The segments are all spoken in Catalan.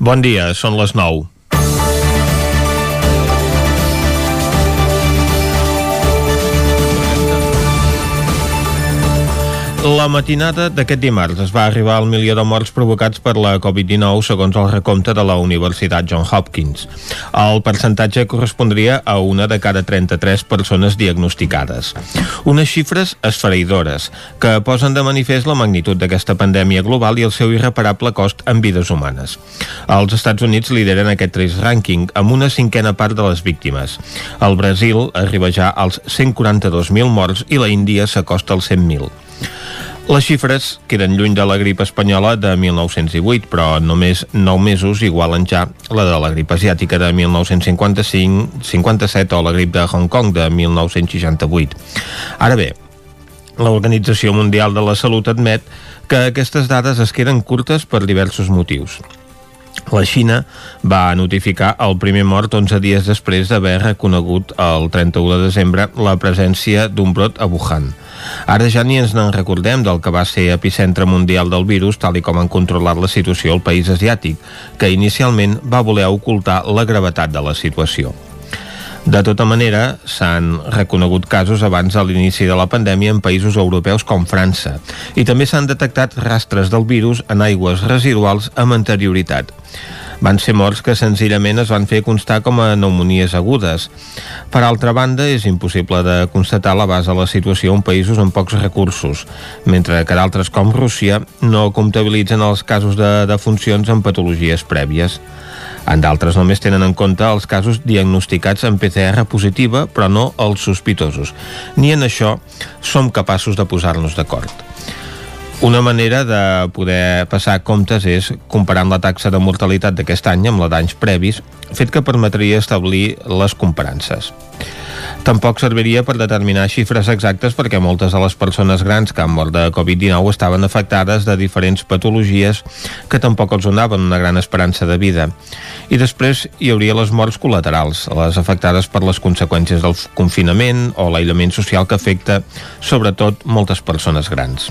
Bon dia, són les 9. La matinada d'aquest dimarts es va arribar al milió de morts provocats per la Covid-19 segons el recompte de la Universitat John Hopkins. El percentatge correspondria a una de cada 33 persones diagnosticades. Unes xifres esfereïdores que posen de manifest la magnitud d'aquesta pandèmia global i el seu irreparable cost en vides humanes. Els Estats Units lideren aquest trist rànquing amb una cinquena part de les víctimes. El Brasil arriba ja als 142.000 morts i la Índia s'acosta als 100.000. Les xifres queden lluny de la grip espanyola de 1918, però només 9 mesos igualen ja la de la grip asiàtica de 1955-57 o la grip de Hong Kong de 1968. Ara bé, l'Organització Mundial de la Salut admet que aquestes dades es queden curtes per diversos motius. La Xina va notificar el primer mort 11 dies després d'haver reconegut el 31 de desembre la presència d'un brot a Wuhan. Ara ja ni ens n'en recordem del que va ser epicentre mundial del virus tal i com han controlat la situació al país asiàtic, que inicialment va voler ocultar la gravetat de la situació. De tota manera, s'han reconegut casos abans de l'inici de la pandèmia en països europeus com França i també s'han detectat rastres del virus en aigües residuals amb anterioritat van ser morts que senzillament es van fer constar com a pneumonies agudes. Per altra banda, és impossible de constatar la base de la situació en països amb pocs recursos, mentre que d'altres com Rússia no comptabilitzen els casos de defuncions amb patologies prèvies. En d'altres només tenen en compte els casos diagnosticats en PCR positiva, però no els sospitosos. Ni en això som capaços de posar-nos d'acord. Una manera de poder passar comptes és comparant la taxa de mortalitat d'aquest any amb la d'anys previs, fet que permetria establir les comparances. Tampoc serviria per determinar xifres exactes perquè moltes de les persones grans que han mort de Covid-19 estaven afectades de diferents patologies que tampoc els donaven una gran esperança de vida. I després hi hauria les morts col·laterals, les afectades per les conseqüències del confinament o l'aïllament social que afecta sobretot moltes persones grans.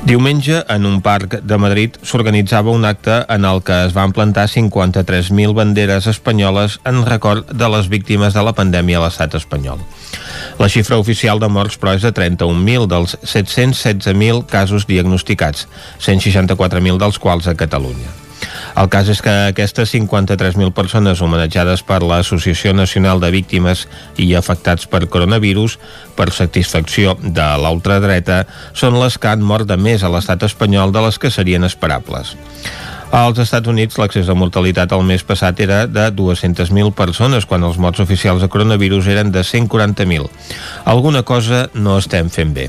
Diumenge, en un parc de Madrid, s'organitzava un acte en el que es van plantar 53.000 banderes espanyoles en record de les víctimes de la pandèmia a l'estat espanyol. La xifra oficial de morts, però, és de 31.000 dels 716.000 casos diagnosticats, 164.000 dels quals a Catalunya. El cas és que aquestes 53.000 persones homenatjades per l'Associació Nacional de Víctimes i Afectats per Coronavirus per satisfacció de l'ultradreta són les que han mort de més a l'estat espanyol de les que serien esperables. Als Estats Units, l'accés de mortalitat el mes passat era de 200.000 persones, quan els morts oficials de coronavirus eren de 140.000. Alguna cosa no estem fent bé.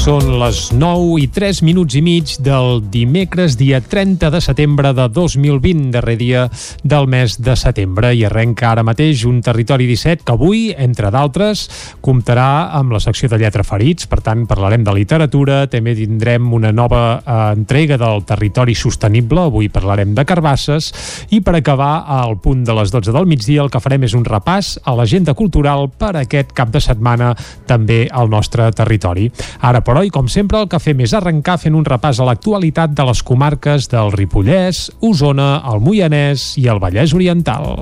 Són les 9 i 3 minuts i mig del dimecres, dia 30 de setembre de 2020, darrer dia del mes de setembre. I arrenca ara mateix un Territori 17 que avui, entre d'altres, comptarà amb la secció de lletra ferits. Per tant, parlarem de literatura, també tindrem una nova eh, entrega del Territori Sostenible. Avui parlarem de carbasses. I per acabar, al punt de les 12 del migdia, el que farem és un repàs a l'agenda cultural per aquest cap de setmana també al nostre territori. Ara, però, i com sempre, el que fem és arrencar fent un repàs a l'actualitat de les comarques del Ripollès, Osona, el Moianès i el Vallès Oriental.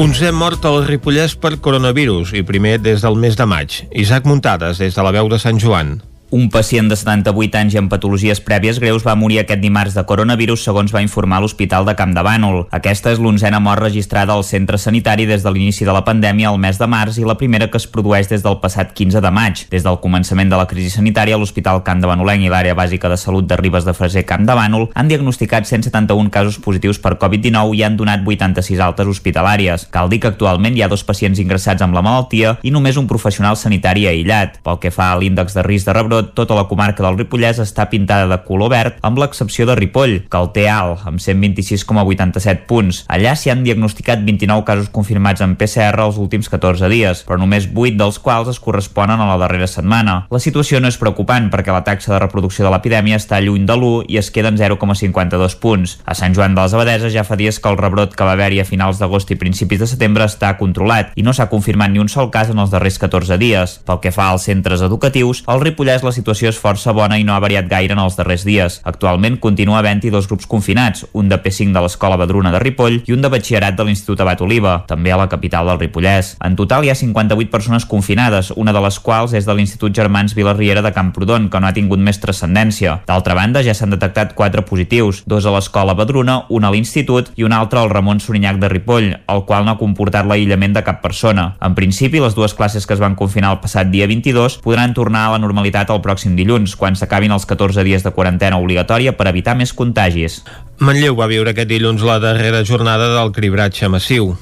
Onzè mort al Ripollès per coronavirus i primer des del mes de maig. Isaac Muntades, des de la veu de Sant Joan. Un pacient de 78 anys i amb patologies prèvies greus va morir aquest dimarts de coronavirus, segons va informar l'Hospital de Camp de Bànol. Aquesta és l'onzena mort registrada al centre sanitari des de l'inici de la pandèmia al mes de març i la primera que es produeix des del passat 15 de maig. Des del començament de la crisi sanitària, l'Hospital Camp de Banolenc i l'àrea bàsica de salut de Ribes de Freser Camp de Bànol han diagnosticat 171 casos positius per Covid-19 i han donat 86 altes hospitalàries. Cal dir que actualment hi ha dos pacients ingressats amb la malaltia i només un professional sanitari aïllat. Pel que fa a l'índex de risc de rebrot, tot, tota la comarca del Ripollès està pintada de color verd, amb l'excepció de Ripoll, que el té alt, amb 126,87 punts. Allà s'hi han diagnosticat 29 casos confirmats en PCR els últims 14 dies, però només 8 dels quals es corresponen a la darrera setmana. La situació no és preocupant perquè la taxa de reproducció de l'epidèmia està lluny de l'1 i es queda en 0,52 punts. A Sant Joan de les Abadeses ja fa dies que el rebrot que va haver-hi a finals d'agost i principis de setembre està controlat i no s'ha confirmat ni un sol cas en els darrers 14 dies. Pel que fa als centres educatius, al Ripollès la situació és força bona i no ha variat gaire en els darrers dies. Actualment continua havent-hi dos grups confinats, un de P5 de l'Escola Badruna de Ripoll i un de batxillerat de l'Institut Abat Oliva, també a la capital del Ripollès. En total hi ha 58 persones confinades, una de les quals és de l'Institut Germans Vilarriera de Camprodon, que no ha tingut més transcendència. D'altra banda, ja s'han detectat quatre positius, dos a l'Escola Badruna, un a l'Institut i un altre al Ramon Sorinyac de Ripoll, el qual no ha comportat l'aïllament de cap persona. En principi, les dues classes que es van confinar el passat dia 22 podran tornar a la normalitat el pròxim dilluns, quan s'acabin els 14 dies de quarantena obligatòria per evitar més contagis. Manlleu va viure aquest dilluns la darrera jornada del cribratge massiu.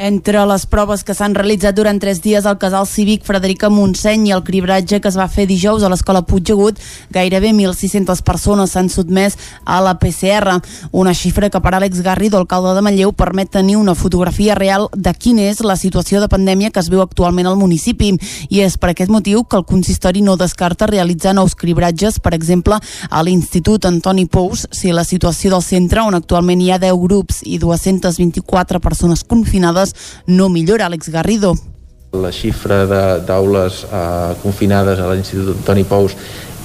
Entre les proves que s'han realitzat durant tres dies al casal cívic Frederica Montseny i el cribratge que es va fer dijous a l'escola Puigdegut, gairebé 1.600 persones s'han sotmès a la PCR, una xifra que per Àlex Garrido, alcalde de Manlleu, permet tenir una fotografia real de quina és la situació de pandèmia que es viu actualment al municipi. I és per aquest motiu que el consistori no descarta realitzar nous cribratges, per exemple, a l'Institut Antoni Pous, si la situació del centre, on actualment hi ha 10 grups i 224 persones confinades, no millora, Àlex Garrido. La xifra d'aules eh, confinades a l'Institut Antoni Pous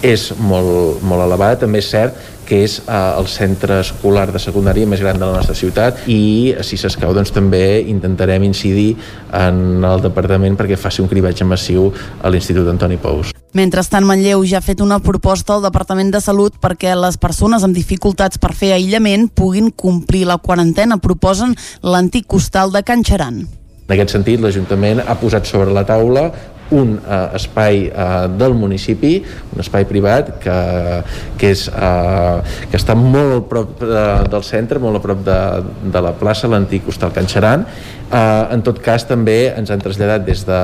és molt, molt elevada. També és cert que és eh, el centre escolar de secundària més gran de la nostra ciutat i si s'escau doncs també intentarem incidir en el departament perquè faci un cribatge massiu a l'Institut Antoni Pous. Mentrestant, Manlleu ja ha fet una proposta al Departament de Salut perquè les persones amb dificultats per fer aïllament puguin complir la quarantena. Proposen l'antic costal de Can Xaran. En aquest sentit, l'Ajuntament ha posat sobre la taula un eh, espai eh, del municipi, un espai privat que, que, és, eh, que està molt a prop de, del centre, molt a prop de, de la plaça, l'antic hostal Can Xaran. Eh, en tot cas, també ens han traslladat des, de,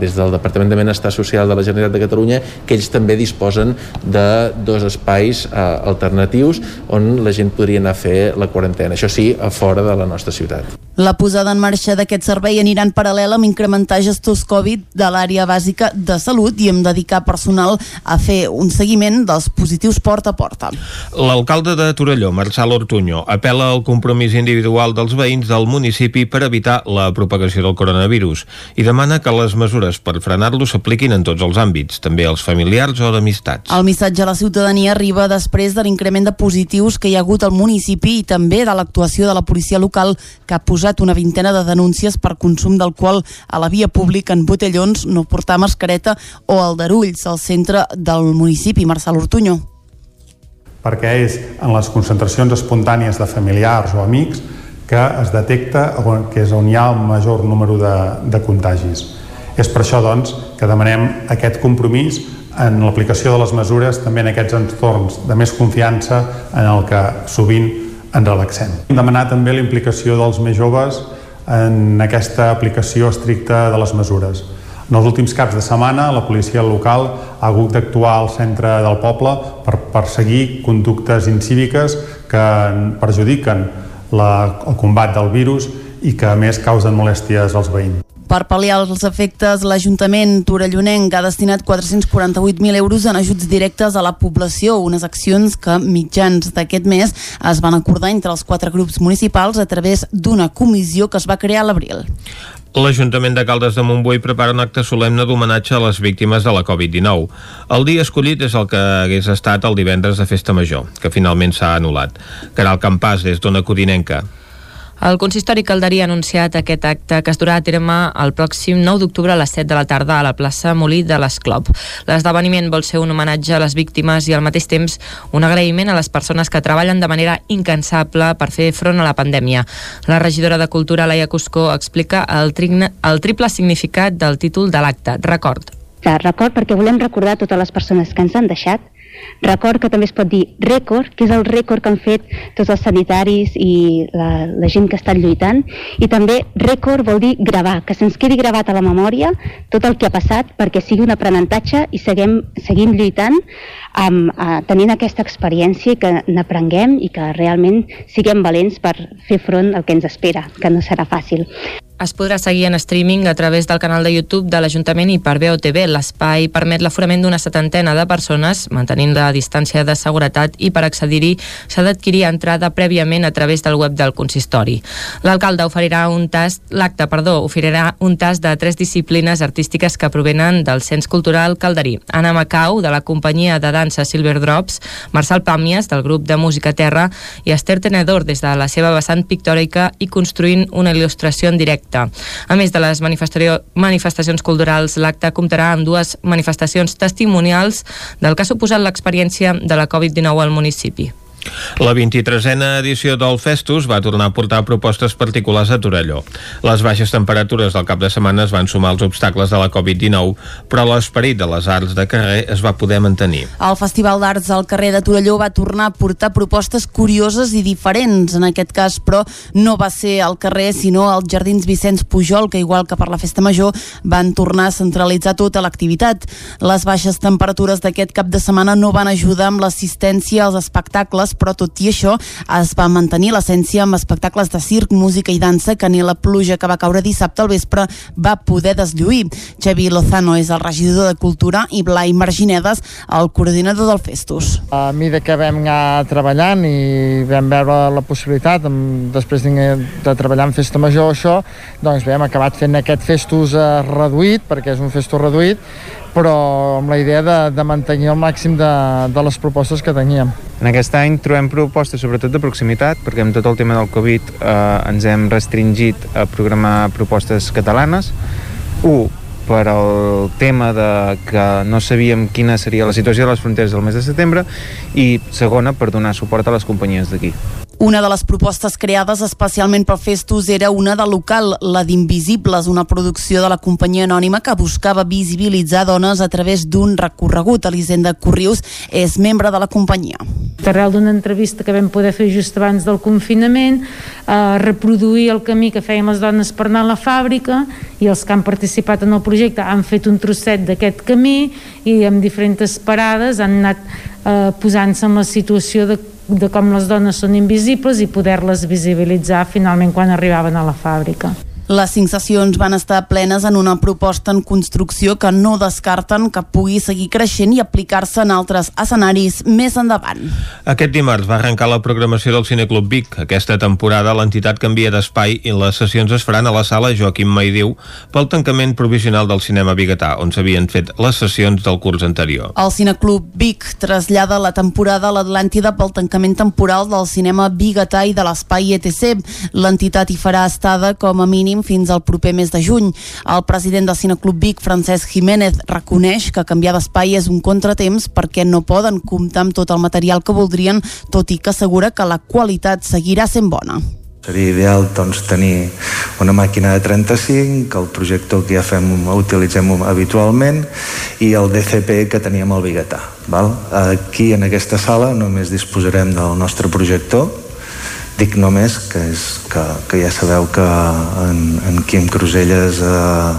des del Departament de Benestar Social de la Generalitat de Catalunya que ells també disposen de dos espais eh, alternatius on la gent podria anar a fer la quarantena. Això sí, a fora de la nostra ciutat. La posada en marxa d'aquest servei anirà en paral·lel amb incrementar gestors Covid de l'àrea bàsica de salut i amb dedicar personal a fer un seguiment dels positius porta a porta. L'alcalde de Torelló, Marçal Ortuño, apela al compromís individual dels veïns del municipi per evitar la propagació del coronavirus i demana que les mesures per frenar-lo s'apliquin en tots els àmbits, també als familiars o d'amistats. El missatge a la ciutadania arriba després de l'increment de positius que hi ha hagut al municipi i també de l'actuació de la policia local que ha posat una vintena de denúncies per consum d'alcohol a la via pública en botellons, no portar mascareta o aldarulls al centre del municipi, Marçal Ortuño. Perquè és en les concentracions espontànies de familiars o amics que es detecta que és on hi ha el major número de, de contagis. És per això, doncs, que demanem aquest compromís en l'aplicació de les mesures també en aquests entorns de més confiança en el que sovint ens relaxem. Demanar també la implicació dels més joves en aquesta aplicació estricta de les mesures. En els últims caps de setmana, la policia local ha hagut d'actuar al centre del poble per perseguir conductes incíviques que perjudiquen la, el combat del virus i que a més causen molèsties als veïns. Per pal·liar els efectes, l'Ajuntament Torellonenc ha destinat 448.000 euros en ajuts directes a la població, unes accions que mitjans d'aquest mes es van acordar entre els quatre grups municipals a través d'una comissió que es va crear a l'abril. L'Ajuntament de Caldes de Montbui prepara un acte solemne d'homenatge a les víctimes de la Covid-19. El dia escollit és el que hagués estat el divendres de Festa Major, que finalment s'ha anul·lat. Caral Campàs, des d'Ona Codinenca. El consistori Calderí ha anunciat aquest acte que es durà a terme el pròxim 9 d'octubre a les 7 de la tarda a la plaça Molí de l'Esclop. L'esdeveniment vol ser un homenatge a les víctimes i al mateix temps un agraïment a les persones que treballen de manera incansable per fer front a la pandèmia. La regidora de Cultura, Laia Cuscó, explica el, trigne, el triple significat del títol de l'acte, Record. Record perquè volem recordar totes les persones que ens han deixat, Record que també es pot dir rècord, que és el rècord que han fet tots els sanitaris i la, la gent que ha estat lluitant, i també rècord vol dir gravar, que se'ns quedi gravat a la memòria tot el que ha passat perquè sigui un aprenentatge i seguim, seguim lluitant amb, uh, tenint aquesta experiència i que n'aprenguem i que realment siguem valents per fer front al que ens espera, que no serà fàcil. Es podrà seguir en streaming a través del canal de YouTube de l'Ajuntament i per BOTV. L'espai permet l'aforament d'una setantena de persones, mantenint la distància de seguretat i per accedir-hi s'ha d'adquirir entrada prèviament a través del web del consistori. L'alcalde oferirà un tast, l'acte, perdó, oferirà un tast de tres disciplines artístiques que provenen del Cens Cultural Calderí. Anna Macau, de la companyia de dansa Silver Drops, Marçal Pàmies, del grup de música Terra, i Esther Tenedor, des de la seva vessant pictòrica i construint una il·lustració en directe. A més de les manifestacions culturals, l'acte comptarà amb dues manifestacions testimonials del que ha suposat l'experiència de la Covid-19 al municipi. La 23a edició del Festus va tornar a portar propostes particulars a Torelló. Les baixes temperatures del cap de setmana es van sumar als obstacles de la Covid-19, però l'esperit de les arts de carrer es va poder mantenir. El Festival d'Arts al carrer de Torelló va tornar a portar propostes curioses i diferents. En aquest cas, però, no va ser al carrer, sinó als Jardins Vicenç Pujol, que igual que per la Festa Major, van tornar a centralitzar tota l'activitat. Les baixes temperatures d'aquest cap de setmana no van ajudar amb l'assistència als espectacles, però tot i això es va mantenir l'essència amb espectacles de circ, música i dansa que ni la pluja que va caure dissabte al vespre va poder deslluir. Xavi Lozano és el regidor de Cultura i Blai Marginedes, el coordinador del Festus. A mesura que vam anar treballant i vam veure la possibilitat, després de treballar en Festa Major, això, doncs bé, hem acabat fent aquest Festus eh, reduït, perquè és un Festus reduït, però amb la idea de, de mantenir el màxim de, de les propostes que teníem. En aquest any trobem propostes sobretot de proximitat, perquè amb tot el tema del Covid eh, ens hem restringit a programar propostes catalanes. Un, per al tema de que no sabíem quina seria la situació de les fronteres del mes de setembre i segona per donar suport a les companyies d'aquí. Una de les propostes creades especialment pel Festus era una de local, la d'Invisibles, una producció de la companyia anònima que buscava visibilitzar dones a través d'un recorregut. Elisenda Corrius és membre de la companyia. Arrel d'una entrevista que vam poder fer just abans del confinament, eh, reproduir el camí que feien les dones per anar a la fàbrica i els que han participat en el projecte han fet un trosset d'aquest camí i amb diferents parades han anat eh, posant-se en la situació de de com les dones són invisibles i poder-les visibilitzar finalment quan arribaven a la fàbrica. Les cinc sessions van estar plenes en una proposta en construcció que no descarten que pugui seguir creixent i aplicar-se en altres escenaris més endavant. Aquest dimarts va arrencar la programació del Cineclub Vic. Aquesta temporada l'entitat canvia d'espai i les sessions es faran a la sala Joaquim Maidiu pel tancament provisional del cinema biguetà, on s'havien fet les sessions del curs anterior. El Cineclub Vic trasllada la temporada a l'Atlàntida pel tancament temporal del cinema biguetà i de l'espai ETC. L'entitat hi farà estada com a mínim mínim fins al proper mes de juny. El president del Cineclub Vic, Francesc Jiménez, reconeix que canviar d'espai és un contratemps perquè no poden comptar amb tot el material que voldrien, tot i que assegura que la qualitat seguirà sent bona. Seria ideal doncs, tenir una màquina de 35, el projector que ja fem, utilitzem habitualment, i el DCP que teníem al Bigatà. Val? Aquí, en aquesta sala, només disposarem del nostre projector, Dic només que, és, que, que ja sabeu que en, en Quim Cruselles eh,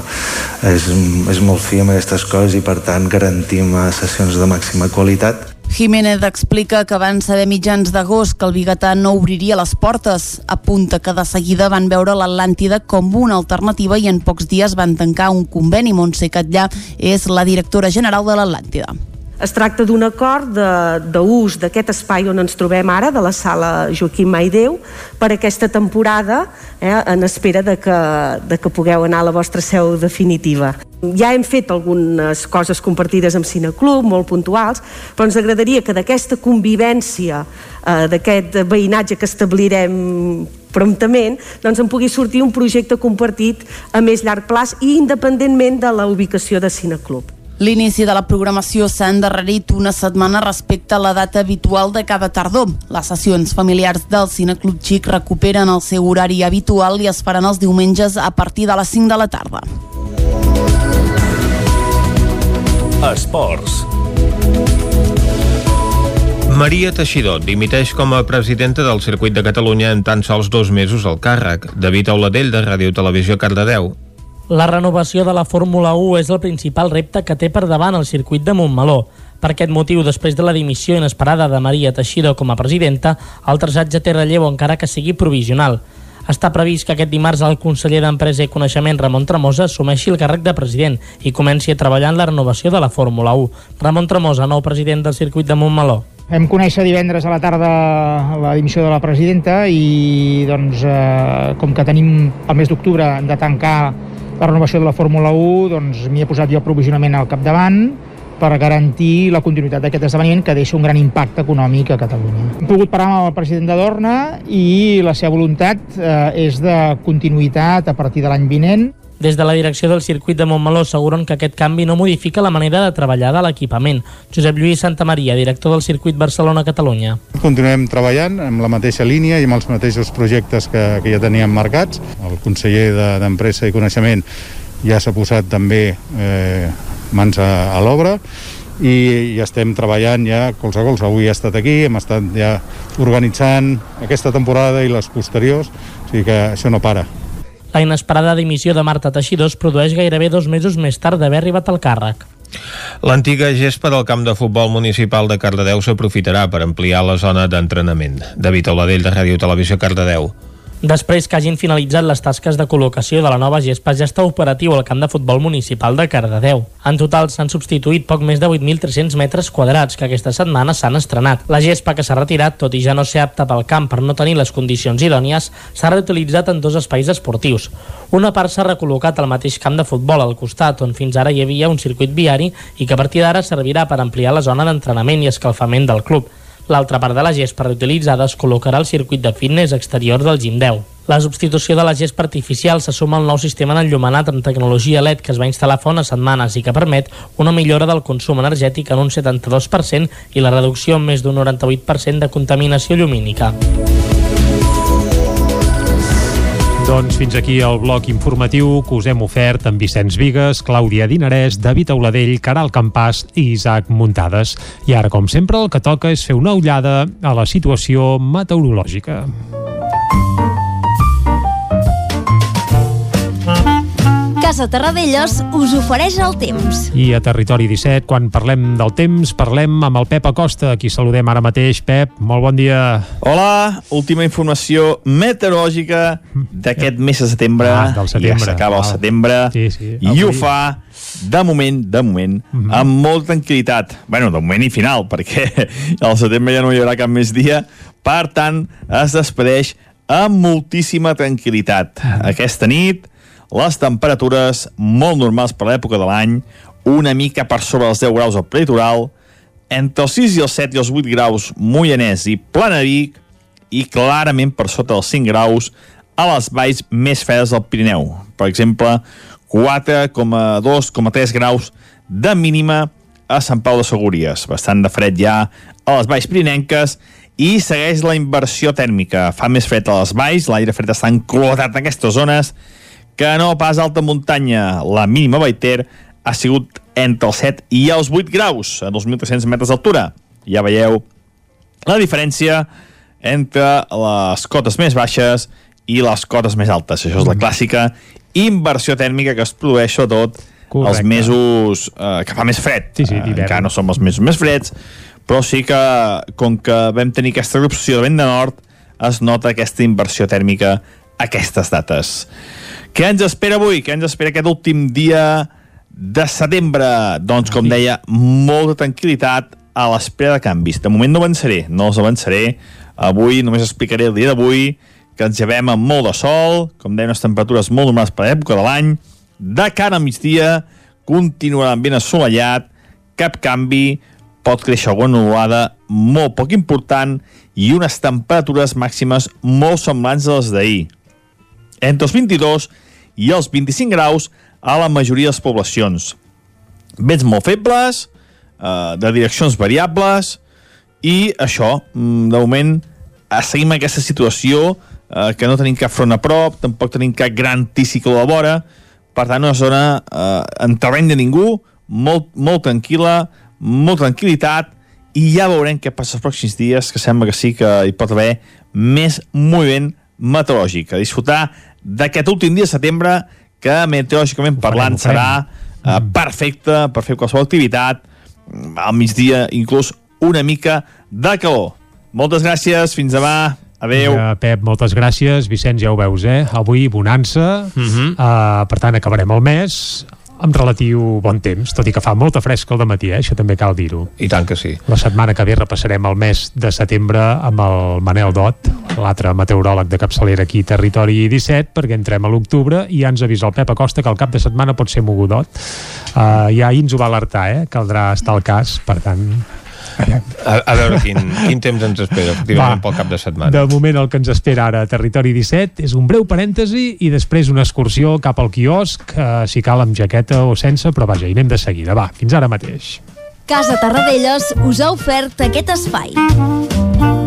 és, és molt fi amb aquestes coses i per tant garantim sessions de màxima qualitat. Jiménez explica que van saber mitjans d'agost que el Bigatà no obriria les portes. Apunta que de seguida van veure l'Atlàntida com una alternativa i en pocs dies van tancar un conveni. Montse Catllà és la directora general de l'Atlàntida. Es tracta d'un acord d'ús d'aquest espai on ens trobem ara, de la sala Joaquim Maideu, per aquesta temporada, eh, en espera de que, de que pugueu anar a la vostra seu definitiva. Ja hem fet algunes coses compartides amb Cineclub, molt puntuals, però ens agradaria que d'aquesta convivència, eh, d'aquest veïnatge que establirem promptament, doncs en pugui sortir un projecte compartit a més llarg plaç i independentment de la ubicació de Cineclub. L'inici de la programació s'ha endarrerit una setmana respecte a la data habitual de cada tardor. Les sessions familiars del Cine Club Xic recuperen el seu horari habitual i es faran els diumenges a partir de les 5 de la tarda. Esports. Maria Teixidor dimiteix com a presidenta del Circuit de Catalunya en tan sols dos mesos al càrrec. David Auladell, de Ràdio Televisió Cardedeu. La renovació de la Fórmula 1 és el principal repte que té per davant el circuit de Montmeló. Per aquest motiu, després de la dimissió inesperada de Maria Teixidor com a presidenta, el traçat ja té relleu encara que sigui provisional. Està previst que aquest dimarts el conseller d'Empresa i Coneixement, Ramon Tremosa, assumeixi el càrrec de president i comenci a treballar en la renovació de la Fórmula 1. Ramon Tremosa, nou president del circuit de Montmeló. Vam conèixer divendres a la tarda la dimissió de la presidenta i doncs, eh, com que tenim el mes d'octubre de tancar la renovació de la Fórmula 1, doncs m'hi he posat jo provisionament al capdavant per garantir la continuïtat d'aquest esdeveniment que deixa un gran impacte econòmic a Catalunya. Hem pogut parlar amb el president de Dorna i la seva voluntat eh, és de continuïtat a partir de l'any vinent. Des de la direcció del circuit de Montmeló asseguren que aquest canvi no modifica la manera de treballar de l'equipament. Josep Lluís Santamaria, director del circuit Barcelona-Catalunya. Continuem treballant amb la mateixa línia i amb els mateixos projectes que, que ja teníem marcats. El conseller d'Empresa de, i Coneixement ja s'ha posat també eh, mans a, a l'obra i, i estem treballant ja colze a colze. Avui he estat aquí, hem estat ja organitzant aquesta temporada i les posteriors, o sigui que això no para. La inesperada dimissió de Marta Teixidor es produeix gairebé dos mesos més tard d'haver arribat al càrrec. L'antiga gespa del camp de futbol municipal de Cardedeu s'aprofitarà per ampliar la zona d'entrenament. David Oladell, de Ràdio Televisió Cardedeu. Després que hagin finalitzat les tasques de col·locació de la nova gespa, ja està operatiu al camp de futbol municipal de Cardedeu. En total s'han substituït poc més de 8.300 metres quadrats que aquesta setmana s'han estrenat. La gespa que s'ha retirat, tot i ja no ser apta pel camp per no tenir les condicions idònies, s'ha reutilitzat en dos espais esportius. Una part s'ha recol·locat al mateix camp de futbol al costat, on fins ara hi havia un circuit viari i que a partir d'ara servirà per ampliar la zona d'entrenament i escalfament del club. L'altra part de la gespa reutilitzada es col·locarà al circuit de fitness exterior del Gim 10. La substitució de la gespa artificial se suma al nou sistema d'enllumenat amb tecnologia LED que es va instal·lar fa unes setmanes i que permet una millora del consum energètic en un 72% i la reducció en més d'un 98% de contaminació llumínica. Doncs fins aquí el bloc informatiu que us hem ofert amb Vicenç Vigues, Clàudia Dinarès, David Auladell, Caral Campàs i Isaac Muntades. I ara, com sempre, el que toca és fer una ullada a la situació meteorològica. Casa Terradellos us ofereix el temps. I a Territori 17, quan parlem del temps, parlem amb el Pep Acosta, a qui saludem ara mateix. Pep, molt bon dia. Hola, última informació meteorològica d'aquest mes de setembre. Ah, del setembre. Ja s'acaba el setembre. Sí, sí. I Avui. ho fa, de moment, de moment, Mhm. amb molta tranquil·litat. bueno, de moment i final, perquè al setembre ja no hi haurà cap més dia. Per tant, es despedeix amb moltíssima tranquil·litat. Mhm. Aquesta nit, les temperatures molt normals per l'època de l'any, una mica per sobre els 10 graus al prelitoral, entre els 6 i els 7 i els 8 graus Moianès i Planavic i clarament per sota dels 5 graus a les valls més fredes del Pirineu. Per exemple, 4,2,3 graus de mínima a Sant Pau de Segúries. Bastant de fred ja a les valls pirinenques i segueix la inversió tèrmica. Fa més fred a les valls, l'aire fred està enclotat en aquestes zones que no pas alta muntanya. La mínima Baiter ha sigut entre els 7 i els 8 graus a 2.300 metres d'altura. Ja veieu la diferència entre les cotes més baixes i les cotes més altes. Això és la clàssica inversió tèrmica que es produeix sobretot Correcte. els mesos eh, que fa més fred. Sí, sí, Eh, encara no som els mesos més freds, però sí que, com que vam tenir aquesta erupció de vent de nord, es nota aquesta inversió tèrmica a aquestes dates. Què ens espera avui? Què ens espera aquest últim dia de setembre? Doncs, com deia, molta tranquil·litat a l'espera de canvis. De moment no avançaré, no els avançaré. Avui només explicaré el dia d'avui, que ens llevem amb molt de sol, com deia, unes temperatures molt normals per l'època de l'any. De cara a migdia, continuarà ben assolellat, cap canvi, pot créixer alguna nuvolada molt poc important i unes temperatures màximes molt semblants a les d'ahir. Entre els 22 i els 25 graus a la majoria de les poblacions. Vents molt febles, eh, de direccions variables, i això, mm, de moment, eh, seguim aquesta situació eh, que no tenim cap front a prop, tampoc tenim cap gran anticiclo a la vora, per tant, una zona eh, en terreny de ningú, molt, molt tranquil·la, molta tranquil·litat i ja veurem què passa els pròxims dies, que sembla que sí que hi pot haver més moviment meteorològic. A disfrutar d'aquest últim dia de setembre que meteorològicament parlant serà eh, perfecte per fer qualsevol activitat, al migdia inclús una mica de calor. Moltes gràcies, fins demà, adeu. Ja, Pep, moltes gràcies. Vicenç, ja ho veus, eh? Avui bonança, uh -huh. uh, per tant acabarem el mes amb relatiu bon temps, tot i que fa molta fresca al matí, eh? això també cal dir-ho. I tant que sí. La setmana que ve repassarem el mes de setembre amb el Manel Dot, l'altre meteoròleg de capçalera aquí, Territori 17, perquè entrem a l'octubre i ja ens avisa el Pep Acosta que el cap de setmana pot ser mogudot. Uh, ja ahir ens ho va alertar, eh? caldrà estar al cas, per tant, A, a veure quin, quin temps ens espera, efectivament, pel cap de setmana. De moment el que ens espera ara a Territori 17 és un breu parèntesi i després una excursió cap al quiosc, eh, si cal amb jaqueta o sense, però vaja, hi anem de seguida. Va, fins ara mateix. Casa Tarradellas us ha ofert aquest espai.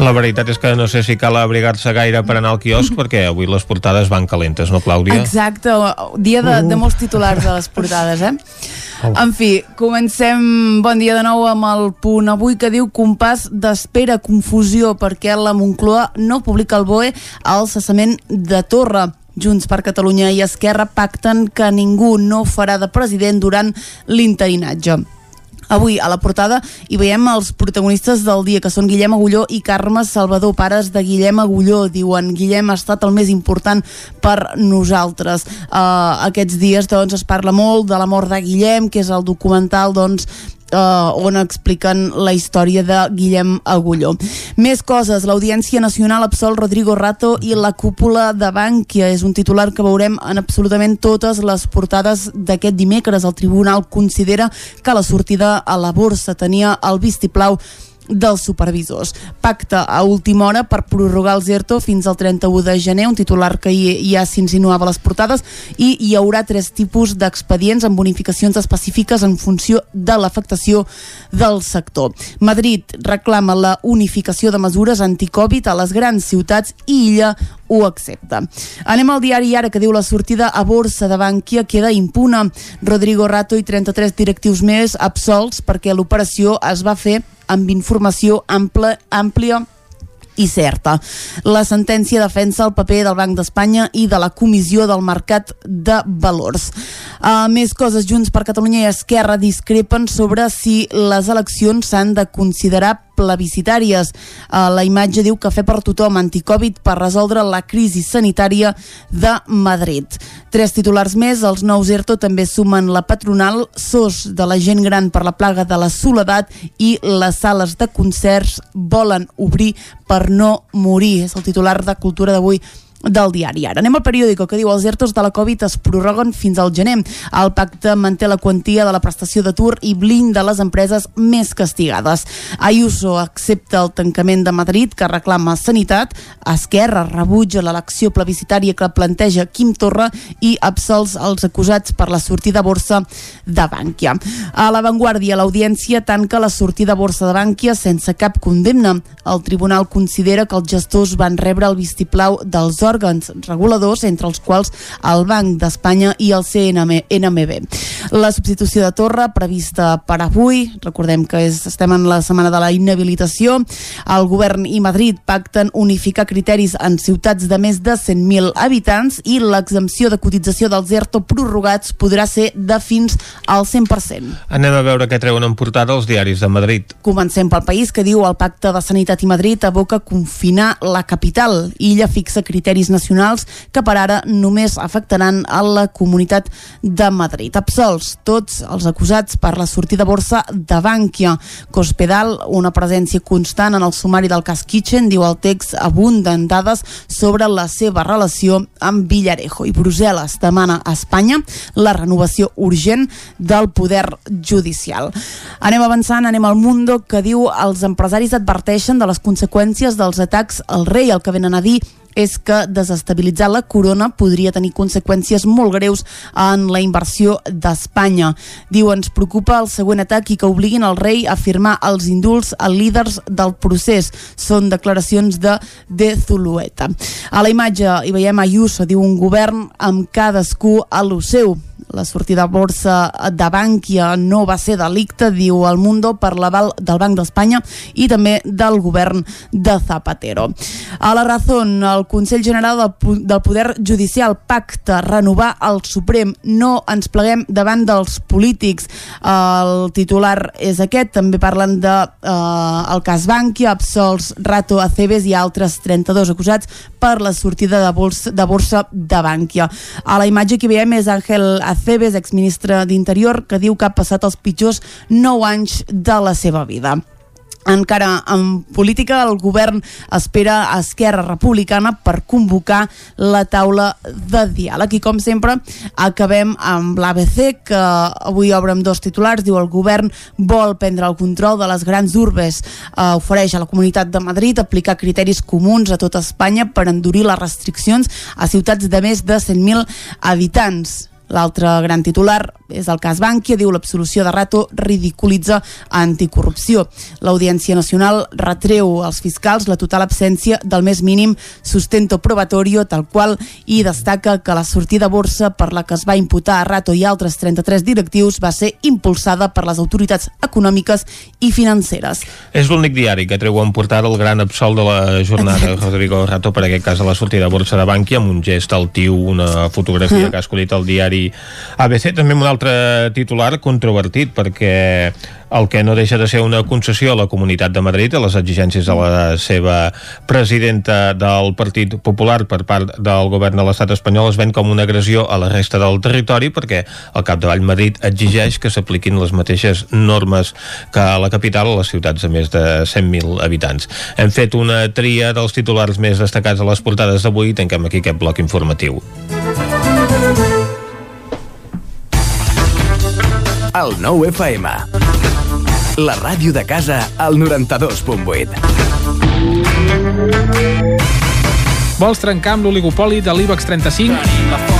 La veritat és que no sé si cal abrigar-se gaire per anar al quiosc perquè avui les portades van calentes, no, Clàudia? Exacte, dia de, de molts titulars de les portades, eh? En fi, comencem bon dia de nou amb el punt avui que diu compàs d'espera, confusió perquè la Moncloa no publica el BOE al cessament de Torra. Junts per Catalunya i Esquerra pacten que ningú no farà de president durant l'interinatge. Avui a la portada hi veiem els protagonistes del dia, que són Guillem Agulló i Carme Salvador, pares de Guillem Agulló. Diuen, Guillem ha estat el més important per nosaltres. Uh, aquests dies doncs, es parla molt de la mort de Guillem, que és el documental doncs, uh, on expliquen la història de Guillem Agulló. Més coses, l'Audiència Nacional absol Rodrigo Rato i la cúpula de Bànquia és un titular que veurem en absolutament totes les portades d'aquest dimecres. El tribunal considera que la sortida a la borsa tenia el vistiplau dels supervisors. Pacte a última hora per prorrogar el ZERTO fins al 31 de gener, un titular que ja s'insinuava a les portades, i hi haurà tres tipus d'expedients amb bonificacions específiques en funció de l'afectació del sector. Madrid reclama la unificació de mesures anticovid a les grans ciutats i Illa ho accepta. Anem al diari ara que diu la sortida a borsa de Bànquia queda impuna. Rodrigo Rato i 33 directius més absolts perquè l'operació es va fer amb informació ampla, àmplia i certa. La sentència defensa el paper del Banc d'Espanya i de la Comissió del Mercat de Valors. Uh, més coses, Junts per Catalunya i Esquerra discrepen sobre si les eleccions s'han de considerar plebiscitàries. Uh, la imatge diu Cafè per tothom, anticovid per resoldre la crisi sanitària de Madrid. Tres titulars més, els nous ERTO també sumen la patronal, SOS de la gent gran per la plaga de la soledat i les sales de concerts volen obrir per no morir. És el titular de Cultura d'avui del diari Ara. Anem al periòdico que diu els ERTOs de la Covid es prorroguen fins al gener. El pacte manté la quantia de la prestació d'atur i blinda les empreses més castigades. Ayuso accepta el tancament de Madrid que reclama sanitat. Esquerra rebutja l'elecció plebiscitària que planteja Quim Torra i absols els acusats per la sortida a borsa de Bànquia. A l'avantguàrdia, l'audiència tanca la sortida a borsa de Bànquia sense cap condemna. El tribunal considera que els gestors van rebre el vistiplau dels reguladors, entre els quals el Banc d'Espanya i el CNM, NMB. La substitució de Torra, prevista per avui, recordem que és, estem en la setmana de la inhabilitació, el govern i Madrid pacten unificar criteris en ciutats de més de 100.000 habitants i l'exempció de cotització dels ERTO prorrogats podrà ser de fins al 100%. Anem a veure què treuen en portada els diaris de Madrid. Comencem pel país que diu el pacte de Sanitat i Madrid aboca confinar la capital. Illa fixa criteris territoris nacionals que per ara només afectaran a la Comunitat de Madrid. Absolts tots els acusats per la sortida borsa de Bankia. Cospedal, una presència constant en el sumari del cas Kitchen, diu el text abunden dades sobre la seva relació amb Villarejo. I Brussel·les demana a Espanya la renovació urgent del poder judicial. Anem avançant, anem al Mundo, que diu els empresaris adverteixen de les conseqüències dels atacs al rei. El que venen a dir és que desestabilitzar la corona podria tenir conseqüències molt greus en la inversió d'Espanya. Diu, ens preocupa el següent atac i que obliguin el rei a firmar els indults a líders del procés. Són declaracions de De Zulueta. A la imatge hi veiem Ayuso, diu un govern amb cadascú a lo seu la sortida a borsa de Bankia no va ser delicte, diu el Mundo, per l'aval del Banc d'Espanya i també del govern de Zapatero. A la Razón, el Consell General del Poder Judicial pacta renovar el Suprem. No ens pleguem davant dels polítics. El titular és aquest. També parlen de eh, el cas Bankia, absolts Rato Aceves i altres 32 acusats per la sortida de borsa de, borsa de Bankia. A la imatge que veiem és Àngel Aceves Aceves, exministre d'Interior, que diu que ha passat els pitjors 9 anys de la seva vida. Encara en política, el govern espera a Esquerra Republicana per convocar la taula de diàleg. I com sempre, acabem amb l'ABC, que avui obre amb dos titulars. Diu el govern vol prendre el control de les grans urbes. Eh, ofereix a la Comunitat de Madrid aplicar criteris comuns a tota Espanya per endurir les restriccions a ciutats de més de 100.000 habitants. L'altre gran titular és el cas Bankia, diu l'absolució de Rato ridiculitza anticorrupció. L'Audiència Nacional retreu als fiscals la total absència del més mínim sustento probatorio, tal qual, i destaca que la sortida a borsa per la que es va imputar a Rato i altres 33 directius va ser impulsada per les autoritats econòmiques i financeres. És l'únic diari que treu en portada el gran absolt de la jornada, Exacte. Rodrigo Rato, per aquest cas a la sortida a borsa de Bankia, amb un gest altiu, una fotografia mm. que ha escollit el diari ABC, també amb un altre titular controvertit, perquè el que no deixa de ser una concessió a la Comunitat de Madrid a les exigències de la seva presidenta del Partit Popular per part del govern de l'estat espanyol es ven com una agressió a la resta del territori perquè el capdavall Madrid exigeix que s'apliquin les mateixes normes que a la capital a les ciutats de més de 100.000 habitants. Hem fet una tria dels titulars més destacats a les portades d'avui i tanquem aquí aquest bloc informatiu. El nou FM. La ràdio de casa al 92.8. Vols trencar amb l'oligopoli de l'IBEX 35?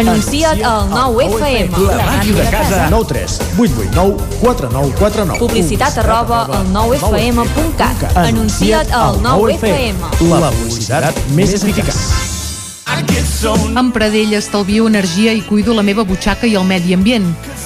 Anuncia't al 9FM. La màquina de casa. 9 3 8 8 9 4 9 4 9. Publicitat arroba al 9FM.cat. Anuncia't al 9FM. La publicitat més eficaç. Amb Pradell estalvio energia i cuido la meva butxaca i el medi ambient.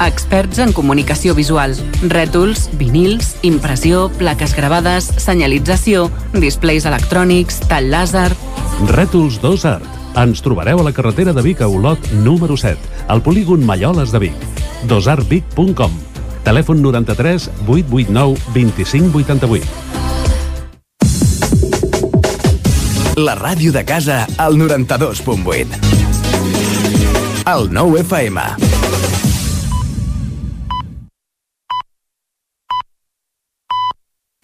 Experts en comunicació visual. Rètols, vinils, impressió, plaques gravades, senyalització, displays electrònics, tall làser... Rètols 2 Art. Ens trobareu a la carretera de Vic a Olot número 7, al polígon Malloles de Vic. dosartvic.com Telèfon 93 889 2588. La ràdio de casa al 92.8. El 9 FM.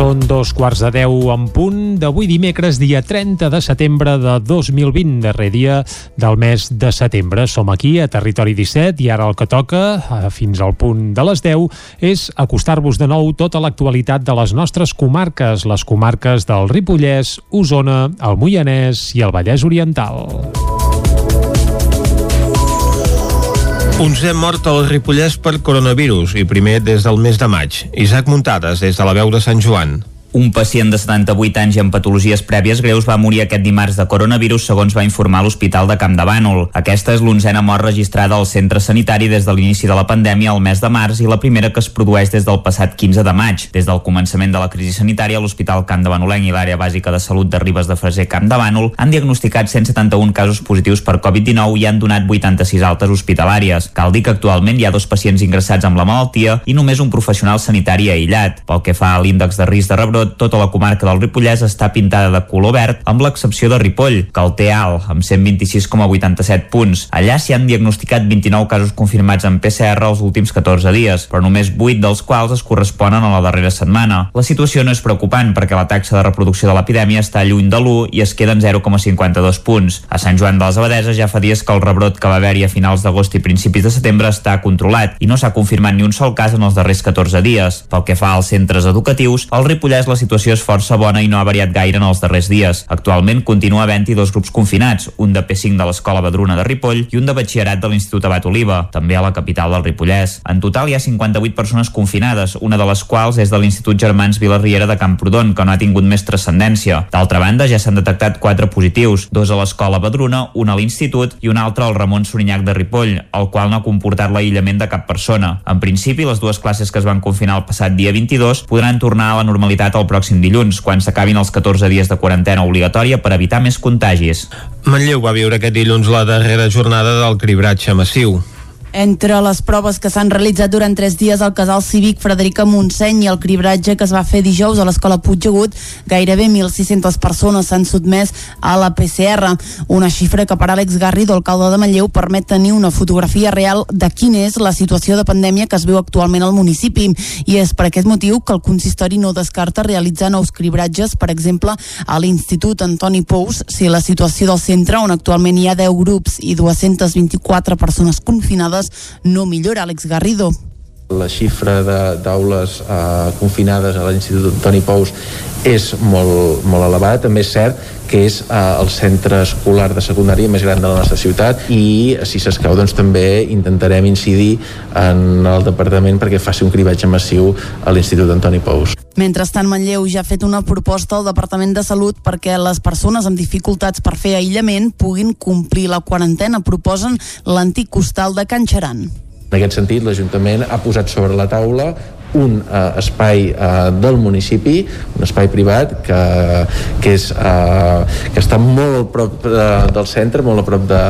Són dos quarts de deu en punt d'avui dimecres, dia 30 de setembre de 2020, darrer dia del mes de setembre. Som aquí a Territori 17 i ara el que toca, eh, fins al punt de les 10, és acostar-vos de nou tota l'actualitat de les nostres comarques, les comarques del Ripollès, Osona, el Moianès i el Vallès Oriental. Zen mort al Ripollès per coronavirus i primer des del mes de maig. Isaac Muntades, des de la veu de Sant Joan. Un pacient de 78 anys i amb patologies prèvies greus va morir aquest dimarts de coronavirus, segons va informar l'Hospital de Camp de Bànol. Aquesta és l'onzena mort registrada al centre sanitari des de l'inici de la pandèmia al mes de març i la primera que es produeix des del passat 15 de maig. Des del començament de la crisi sanitària, l'Hospital Camp de Banolenc i l'àrea bàsica de salut de Ribes de Freser Camp de Bànol han diagnosticat 171 casos positius per Covid-19 i han donat 86 altes hospitalàries. Cal dir que actualment hi ha dos pacients ingressats amb la malaltia i només un professional sanitari aïllat. Pel que fa a l'índex de risc de rebrot, tota la comarca del Ripollès està pintada de color verd, amb l'excepció de Ripoll, que el té alt, amb 126,87 punts. Allà s'hi han diagnosticat 29 casos confirmats en PCR els últims 14 dies, però només 8 dels quals es corresponen a la darrera setmana. La situació no és preocupant perquè la taxa de reproducció de l'epidèmia està lluny de l'1 i es queda en 0,52 punts. A Sant Joan de les Abadeses ja fa dies que el rebrot que va haver-hi a finals d'agost i principis de setembre està controlat i no s'ha confirmat ni un sol cas en els darrers 14 dies. Pel que fa als centres educatius, el Ripollès la situació és força bona i no ha variat gaire en els darrers dies. Actualment continua havent-hi dos grups confinats, un de P5 de l'Escola Badruna de Ripoll i un de batxillerat de l'Institut Abat Oliva, també a la capital del Ripollès. En total hi ha 58 persones confinades, una de les quals és de l'Institut Germans Vilarriera de Camprodon, que no ha tingut més transcendència. D'altra banda, ja s'han detectat quatre positius, dos a l'Escola Badruna, un a l'Institut i un altre al Ramon Sorinyac de Ripoll, el qual no ha comportat l'aïllament de cap persona. En principi, les dues classes que es van confinar el passat dia 22 podran tornar a la normalitat el pròxim dilluns, quan s'acabin els 14 dies de quarantena obligatòria per evitar més contagis. Manlleu va viure aquest dilluns la darrera jornada del cribratge massiu. Entre les proves que s'han realitzat durant tres dies al casal cívic Frederica Montseny i el cribratge que es va fer dijous a l'escola Puigdegut, gairebé 1.600 persones s'han sotmès a la PCR, una xifra que per Àlex Garrido, alcalde de Manlleu, permet tenir una fotografia real de quina és la situació de pandèmia que es viu actualment al municipi. I és per aquest motiu que el consistori no descarta realitzar nous cribratges, per exemple, a l'Institut Antoni Pous, si la situació del centre, on actualment hi ha 10 grups i 224 persones confinades, no millora, Àlex Garrido. La xifra d'aules eh, confinades a l'Institut Antoni Pous és molt, molt elevada. També és cert que és eh, el centre escolar de secundària més gran de la nostra ciutat i si s'escau doncs també intentarem incidir en el departament perquè faci un cribatge massiu a l'Institut Antoni Pous. Mentrestant, Manlleu ja ha fet una proposta al Departament de Salut perquè les persones amb dificultats per fer aïllament puguin complir la quarantena. Proposen l'antic costal de Can Xaran. En aquest sentit, l'Ajuntament ha posat sobre la taula un eh, espai eh, del municipi, un espai privat que, que, és, eh, que està molt a prop de, del centre, molt a prop de,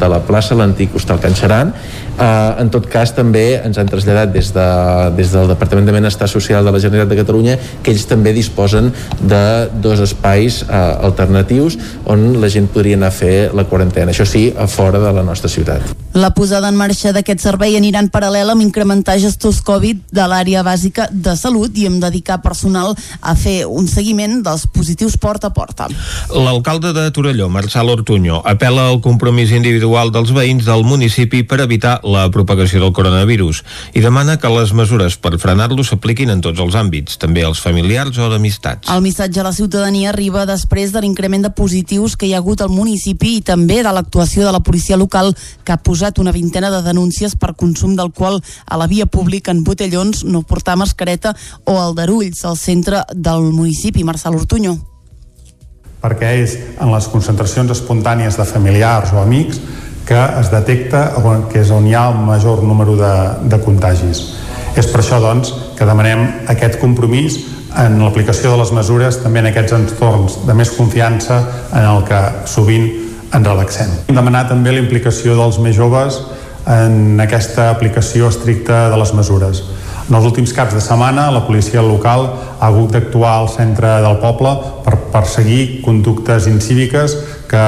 de la plaça, l'antic hostal Can Xaran. Eh, en tot cas, també ens han traslladat des, de, des del Departament de Benestar Social de la Generalitat de Catalunya que ells també disposen de dos espais eh, alternatius on la gent podria anar a fer la quarantena. Això sí, a fora de la nostra ciutat. La posada en marxa d'aquest servei anirà en paral·lel amb incrementar gestors Covid de l'àrea bàsica de salut i amb dedicar personal a fer un seguiment dels positius porta a porta. L'alcalde de Torelló, Marçal Ortuño, apela al compromís individual dels veïns del municipi per evitar la propagació del coronavirus i demana que les mesures per frenar-lo s'apliquin en tots els àmbits, també als familiars o d'amistats. El missatge a la ciutadania arriba després de l'increment de positius que hi ha hagut al municipi i també de l'actuació de la policia local que ha posat una vintena de denúncies per consum d'alcohol a la via pública en botellons, no portar mascareta o aldarulls al centre del municipi. Marçal Ortuño perquè és en les concentracions espontànies de familiars o amics que es detecta que és on hi ha el major número de, de contagis. És per això, doncs, que demanem aquest compromís en l'aplicació de les mesures també en aquests entorns de més confiança en el que sovint ens relaxem. Demanar també la implicació dels més joves en aquesta aplicació estricta de les mesures. En els últims caps de setmana, la policia local ha hagut d'actuar al centre del poble per perseguir conductes incíviques que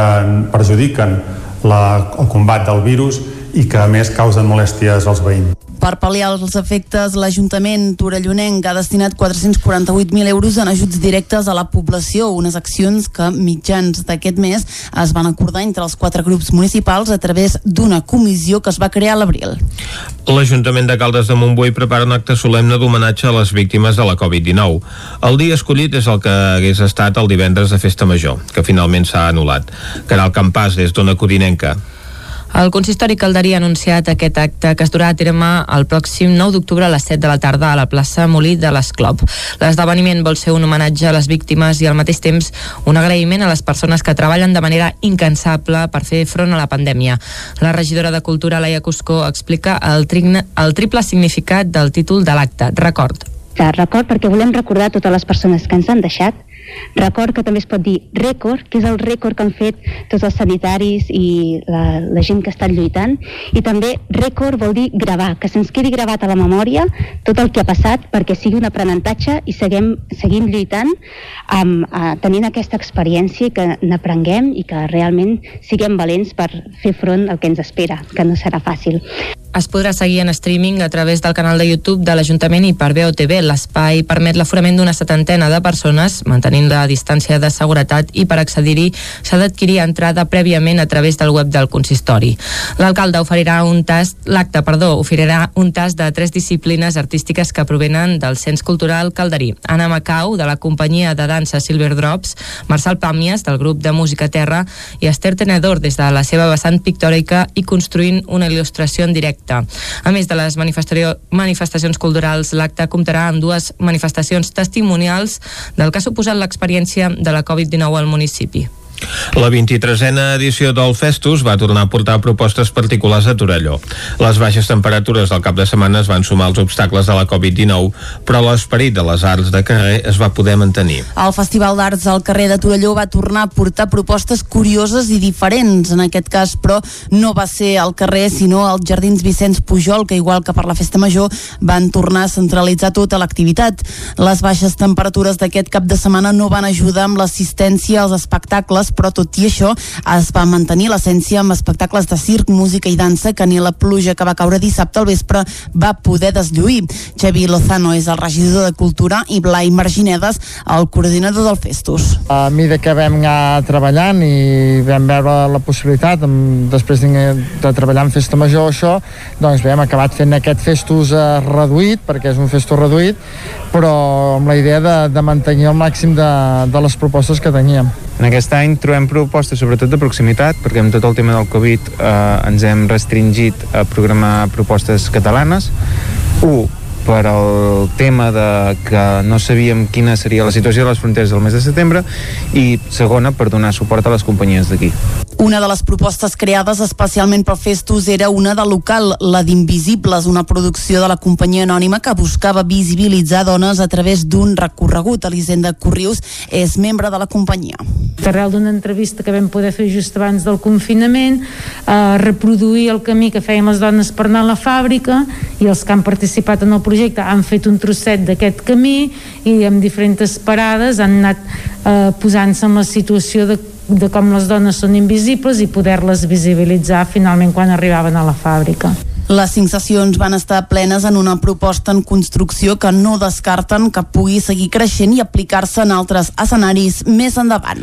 perjudiquen la, el combat del virus i que a més causen molèsties als veïns. Per pal·liar els efectes, l'Ajuntament torellonenc ha destinat 448.000 euros en ajuts directes a la població, unes accions que mitjans d'aquest mes es van acordar entre els quatre grups municipals a través d'una comissió que es va crear a l'abril. L'Ajuntament de Caldes de Montbui prepara un acte solemne d'homenatge a les víctimes de la Covid-19. El dia escollit és el que hagués estat el divendres de Festa Major, que finalment s'ha anul·lat. Caral Campàs, des d'Ona Codinenca. El consistori calderí ha anunciat aquest acte que es durà a terme el pròxim 9 d'octubre a les 7 de la tarda a la plaça Molí de l'Esclop. L'esdeveniment vol ser un homenatge a les víctimes i al mateix temps un agraïment a les persones que treballen de manera incansable per fer front a la pandèmia. La regidora de Cultura, Laia Cuscó, explica el, trigne, el triple significat del títol de l'acte, record. Record perquè volem recordar totes les persones que ens han deixat, Record que també es pot dir rècord, que és el rècord que han fet tots els sanitaris i la, la gent que està lluitant. I també rècord vol dir gravar, que se'ns quedi gravat a la memòria tot el que ha passat perquè sigui un aprenentatge i seguim, seguim lluitant amb, uh, tenint aquesta experiència que n'aprenguem i que realment siguem valents per fer front al que ens espera, que no serà fàcil. Es podrà seguir en streaming a través del canal de YouTube de l'Ajuntament i per BOTV. L'espai permet l'aforament d'una setantena de persones, mantenint la distància de seguretat i per accedir-hi s'ha d'adquirir entrada prèviament a través del web del consistori. L'alcalde oferirà un tast, l'acte, perdó, oferirà un tast de tres disciplines artístiques que provenen del Cens Cultural Calderí. Anna Macau, de la companyia de dansa Silver Drops, Marçal Pàmies, del grup de música Terra, i Esther Tenedor, des de la seva vessant pictòrica i construint una il·lustració en directe l'acte. A més de les manifestacions culturals, l'acte comptarà amb dues manifestacions testimonials del que ha suposat l'experiència de la Covid-19 al municipi. La 23a edició del Festus va tornar a portar propostes particulars a Torelló. Les baixes temperatures del cap de setmana es van sumar als obstacles de la Covid-19, però l'esperit de les arts de carrer es va poder mantenir. El Festival d'Arts al carrer de Torelló va tornar a portar propostes curioses i diferents. En aquest cas, però, no va ser al carrer, sinó als Jardins Vicenç Pujol, que igual que per la Festa Major, van tornar a centralitzar tota l'activitat. Les baixes temperatures d'aquest cap de setmana no van ajudar amb l'assistència als espectacles espectacles, però tot i això es va mantenir l'essència amb espectacles de circ, música i dansa que ni la pluja que va caure dissabte al vespre va poder deslluir. Xavi Lozano és el regidor de Cultura i Blai Marginedes, el coordinador del Festus. A mesura que vam anar treballant i vam veure la possibilitat, després de treballar en Festa Major això, doncs bé, hem acabat fent aquest Festus eh, reduït, perquè és un Festus reduït, però amb la idea de, de mantenir el màxim de, de les propostes que teníem. En aquest any trobem propostes sobretot de proximitat, perquè amb tot el tema del Covid eh, ens hem restringit a programar propostes catalanes. Un, per al tema de que no sabíem quina seria la situació de les fronteres del mes de setembre i segona per donar suport a les companyies d'aquí. Una de les propostes creades especialment pel Festus era una de local, la d'Invisibles, una producció de la companyia anònima que buscava visibilitzar dones a través d'un recorregut. Elisenda Corrius és membre de la companyia. Arrel d'una entrevista que vam poder fer just abans del confinament, eh, reproduir el camí que fèiem les dones per anar a la fàbrica i els que han participat en el projecte han fet un trosset d'aquest camí i amb diferents parades han anat eh, posant-se en la situació de de com les dones són invisibles i poder-les visibilitzar finalment quan arribaven a la fàbrica. Les cinc sessions van estar plenes en una proposta en construcció que no descarten que pugui seguir creixent i aplicar-se en altres escenaris més endavant.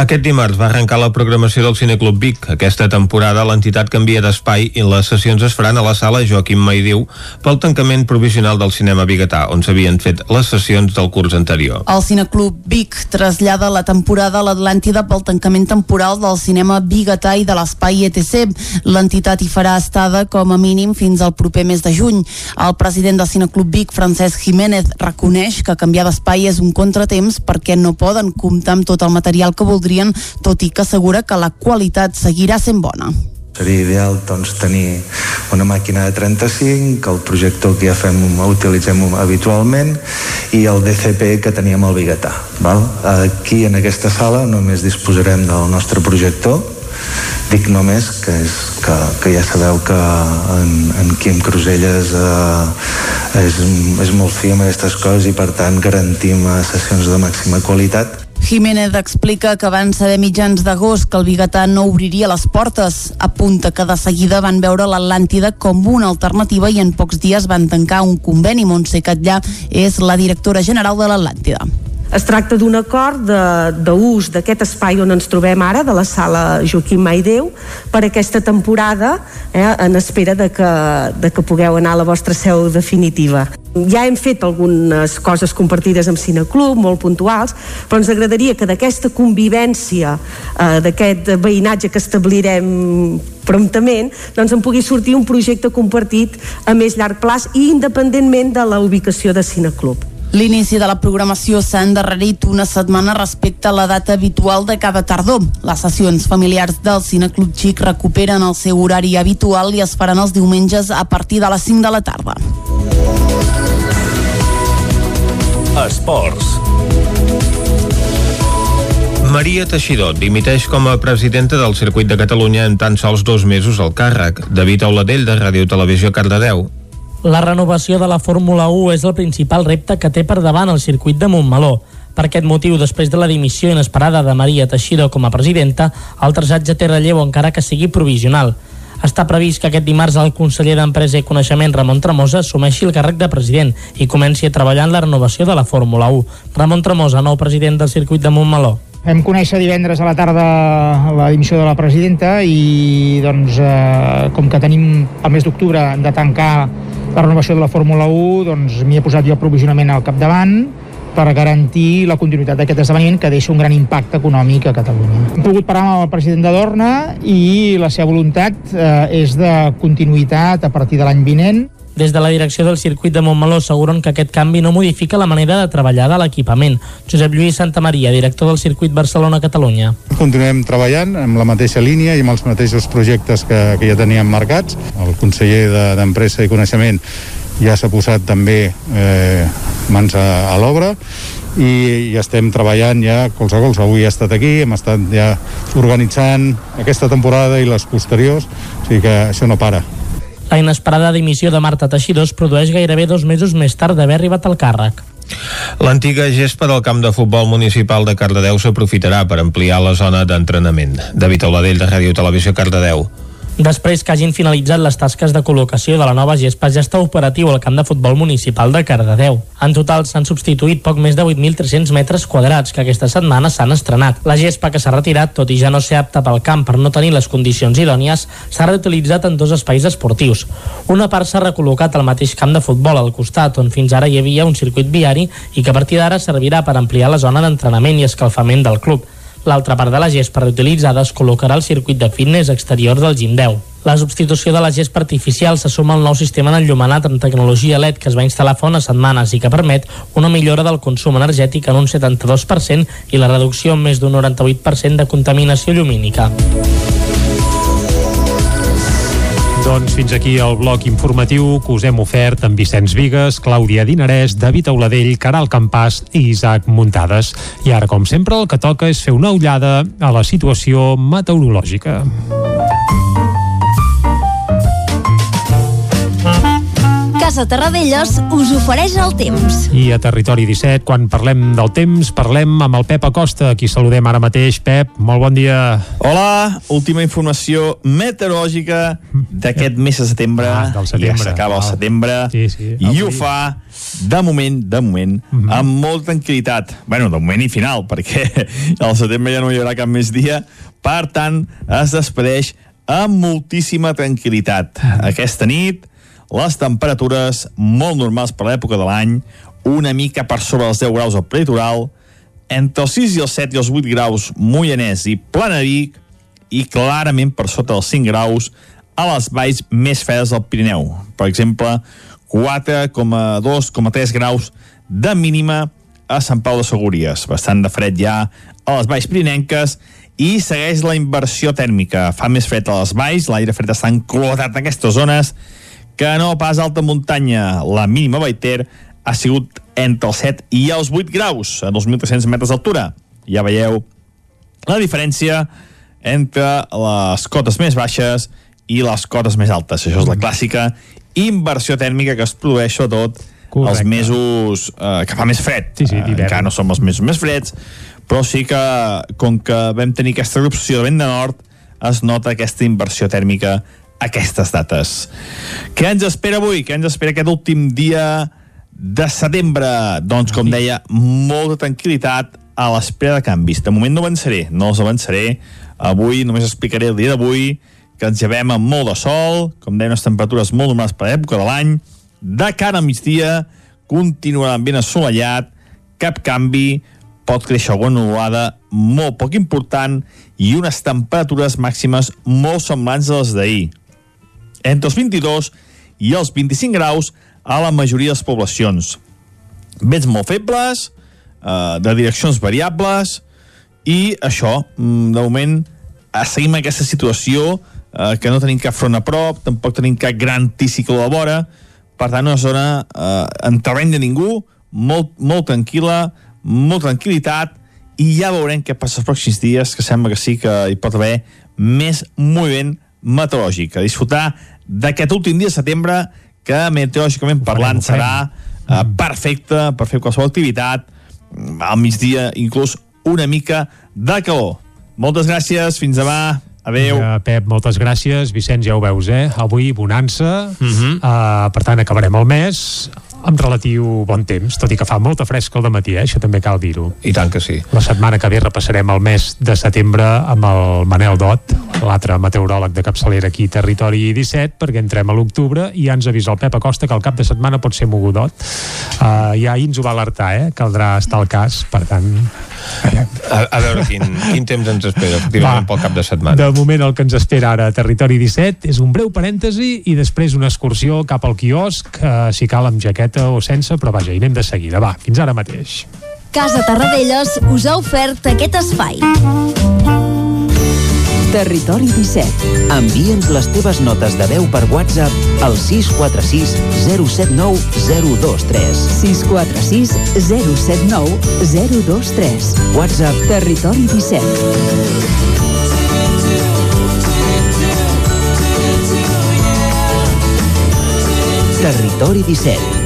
Aquest dimarts va arrencar la programació del Cineclub Vic. Aquesta temporada l'entitat canvia d'espai i les sessions es faran a la sala Joaquim Maidiu pel tancament provisional del cinema biguetà, on s'havien fet les sessions del curs anterior. El Cineclub Vic trasllada la temporada a l'Atlàntida pel tancament temporal del cinema biguetà i de l'espai ETC. L'entitat hi farà estada com a mínim mínim fins al proper mes de juny. El president del Cineclub Vic, Francesc Jiménez, reconeix que canviar d'espai és un contratemps perquè no poden comptar amb tot el material que voldrien, tot i que assegura que la qualitat seguirà sent bona. Seria ideal doncs, tenir una màquina de 35, el projector que ja fem, utilitzem habitualment, i el DCP que teníem al Bigatà. Val? Aquí, en aquesta sala, només disposarem del nostre projector, dic només que, és, que, que ja sabeu que en, en Quim Cruselles eh, és, és molt fi amb aquestes coses i per tant garantim eh, sessions de màxima qualitat Jiménez explica que van saber mitjans d'agost que el Bigatà no obriria les portes. Apunta que de seguida van veure l'Atlàntida com una alternativa i en pocs dies van tancar un conveni. Montse Catllà és la directora general de l'Atlàntida. Es tracta d'un acord d'ús d'aquest espai on ens trobem ara, de la sala Joaquim Maideu, per aquesta temporada, eh, en espera de que, de que pugueu anar a la vostra seu definitiva. Ja hem fet algunes coses compartides amb Cineclub, molt puntuals, però ens agradaria que d'aquesta convivència, eh, d'aquest veïnatge que establirem promptament, doncs en pugui sortir un projecte compartit a més llarg plaç i independentment de la ubicació de Cineclub. L'inici de la programació s'ha endarrerit una setmana respecte a la data habitual de cada tardor. Les sessions familiars del Cineclub Xic recuperen el seu horari habitual i es faran els diumenges a partir de les 5 de la tarda. Esports. Maria Teixidor dimiteix com a presidenta del Circuit de Catalunya en tan sols dos mesos al càrrec. David Auladell, de Ràdio Televisió Cardedeu. La renovació de la Fórmula 1 és el principal repte que té per davant el circuit de Montmeló. Per aquest motiu, després de la dimissió inesperada de Maria Teixidor com a presidenta, el traçat ja té relleu encara que sigui provisional. Està previst que aquest dimarts el conseller d'Empresa i Coneixement, Ramon Tremosa, assumeixi el càrrec de president i comenci a treballar en la renovació de la Fórmula 1. Ramon Tremosa, nou president del circuit de Montmeló. Vam conèixer divendres a la tarda la dimissió de la presidenta i doncs, eh, com que tenim el mes d'octubre de tancar la renovació de la Fórmula 1 doncs m'hi he posat jo provisionament al capdavant per garantir la continuïtat d'aquest esdeveniment que deixa un gran impacte econòmic a Catalunya. Hem pogut parlar amb el president de Dorna i la seva voluntat eh, és de continuïtat a partir de l'any vinent des de la direcció del circuit de Montmeló asseguren que aquest canvi no modifica la manera de treballar de l'equipament. Josep Lluís Santamaria, director del circuit Barcelona-Catalunya. Continuem treballant amb la mateixa línia i amb els mateixos projectes que, que ja teníem marcats. El conseller d'Empresa de, i Coneixement ja s'ha posat també eh, mans a, a l'obra i, i estem treballant ja colze a colze. Avui he estat aquí, hem estat ja organitzant aquesta temporada i les posteriors, o sigui que això no para. La inesperada dimissió de Marta Teixidor es produeix gairebé dos mesos més tard d'haver arribat al càrrec. L'antiga gespa del camp de futbol municipal de Cardedeu s'aprofitarà per ampliar la zona d'entrenament. David Oladell, de Ràdio Televisió Cardedeu. Després que hagin finalitzat les tasques de col·locació de la nova gespa, ja està operatiu el camp de futbol municipal de Cardedeu. En total s'han substituït poc més de 8.300 metres quadrats que aquesta setmana s'han estrenat. La gespa que s'ha retirat, tot i ja no ser apta pel camp per no tenir les condicions idònies, s'ha reutilitzat en dos espais esportius. Una part s'ha recol·locat al mateix camp de futbol al costat, on fins ara hi havia un circuit viari i que a partir d'ara servirà per ampliar la zona d'entrenament i escalfament del club. L'altra part de la gespa reutilitzada es col·locarà al circuit de fitness exterior del Gim 10. La substitució de la gespa artificial se suma al nou sistema d'enllumenat amb tecnologia LED que es va instal·lar fa unes setmanes i que permet una millora del consum energètic en un 72% i la reducció en més d'un 98% de contaminació llumínica. Doncs fins aquí el bloc informatiu que us hem ofert amb Vicenç Vigues, Clàudia Dinarès, David Auladell, Caral Campàs i Isaac Muntades. I ara, com sempre, el que toca és fer una ullada a la situació meteorològica. Casa Terradellos us ofereix el temps. I a Territori 17, quan parlem del temps, parlem amb el Pep Acosta, qui saludem ara mateix. Pep, molt bon dia. Hola, última informació meteorològica d'aquest mes de setembre. Ah, del setembre. Ja s'acaba el Val. setembre. Sí, sí. I Avui. ho fa, de moment, de moment, Mhm. amb molta tranquil·litat. bueno, de moment i final, perquè al setembre ja no hi haurà cap més dia. Per tant, es despedeix amb moltíssima tranquil·litat. Mhm. Aquesta nit, les temperatures molt normals per l'època de l'any, una mica per sobre els 10 graus al prelitoral, entre els 6 i els 7 i els 8 graus Moianès i Planavic i clarament per sota dels 5 graus a les valls més fredes del Pirineu. Per exemple, 4,2,3 graus de mínima a Sant Pau de Segúries. Bastant de fred ja a les valls pirinenques i segueix la inversió tèrmica. Fa més fred a les valls, l'aire fred està enclotat en aquestes zones que no pas alta muntanya. La mínima a Baiter ha sigut entre els 7 i els 8 graus, a 2.300 metres d'altura. Ja veieu la diferència entre les cotes més baixes i les cotes més altes. Això és la clàssica inversió tèrmica que es produeix sobretot Correcte. els mesos eh, que fa més fred. Sí, sí, Eh, encara no som els mesos més freds, però sí que, com que vam tenir aquesta erupció de vent de nord, es nota aquesta inversió tèrmica aquestes dates. Què ens espera avui? Què ens espera aquest últim dia de setembre? Doncs, com deia, molta tranquil·litat a l'espera de canvis. De moment no avançaré, no els avançaré. Avui només explicaré el dia d'avui, que ens llevem amb molt de sol, com deia, unes temperatures molt normals per l'època de l'any. De cara al migdia, continuarà ben assolellat, cap canvi, pot créixer alguna nuvolada molt poc important i unes temperatures màximes molt semblants a les d'ahir. Entre els 22 i els 25 graus a la majoria de les poblacions. Vents molt febles, eh, de direccions variables, i això, mm, de moment, eh, seguim aquesta situació eh, que no tenim cap front a prop, tampoc tenim cap gran anticicló a la vora, per tant, una zona eh, en terreny de ningú, molt, molt tranquil·la, molt tranquil·litat, i ja veurem què passa els pròxims dies, que sembla que sí que hi pot haver més moviment meteorològic. A disfrutar d'aquest últim dia de setembre, que meteorològicament parlant farem. serà eh, perfecte per fer qualsevol activitat, mm, al migdia inclús una mica de calor. Moltes gràcies, fins demà, adeu. Uh, Pep, moltes gràcies. Vicenç, ja ho veus, eh? Avui, bonança. Uh Mhm. uh, per tant, acabarem el mes amb relatiu bon temps, tot i que fa molta fresca al matí, eh? això també cal dir-ho. I tant que sí. La setmana que ve repassarem el mes de setembre amb el Manel Dot, l'altre meteoròleg de capçalera aquí, Territori 17, perquè entrem a l'octubre i ja ens avisa el Pep Acosta que el cap de setmana pot ser mogudot. Uh, ja ahir ens ho va alertar, eh? caldrà estar al cas, per tant... A, a veure quin, quin temps ens espera, efectivament, pel cap de setmana. De moment el que ens espera ara a Territori 17 és un breu parèntesi i després una excursió cap al quiosc, eh, si cal amb jaqueta o sense, però vaja, hi anem de seguida. Va, fins ara mateix. Casa Tarradellas us ha ofert aquest espai. Territori 17. Envia'ns les teves notes de veu per WhatsApp al 646 079 023. 646 079 023. WhatsApp Territori 17. Territori 17.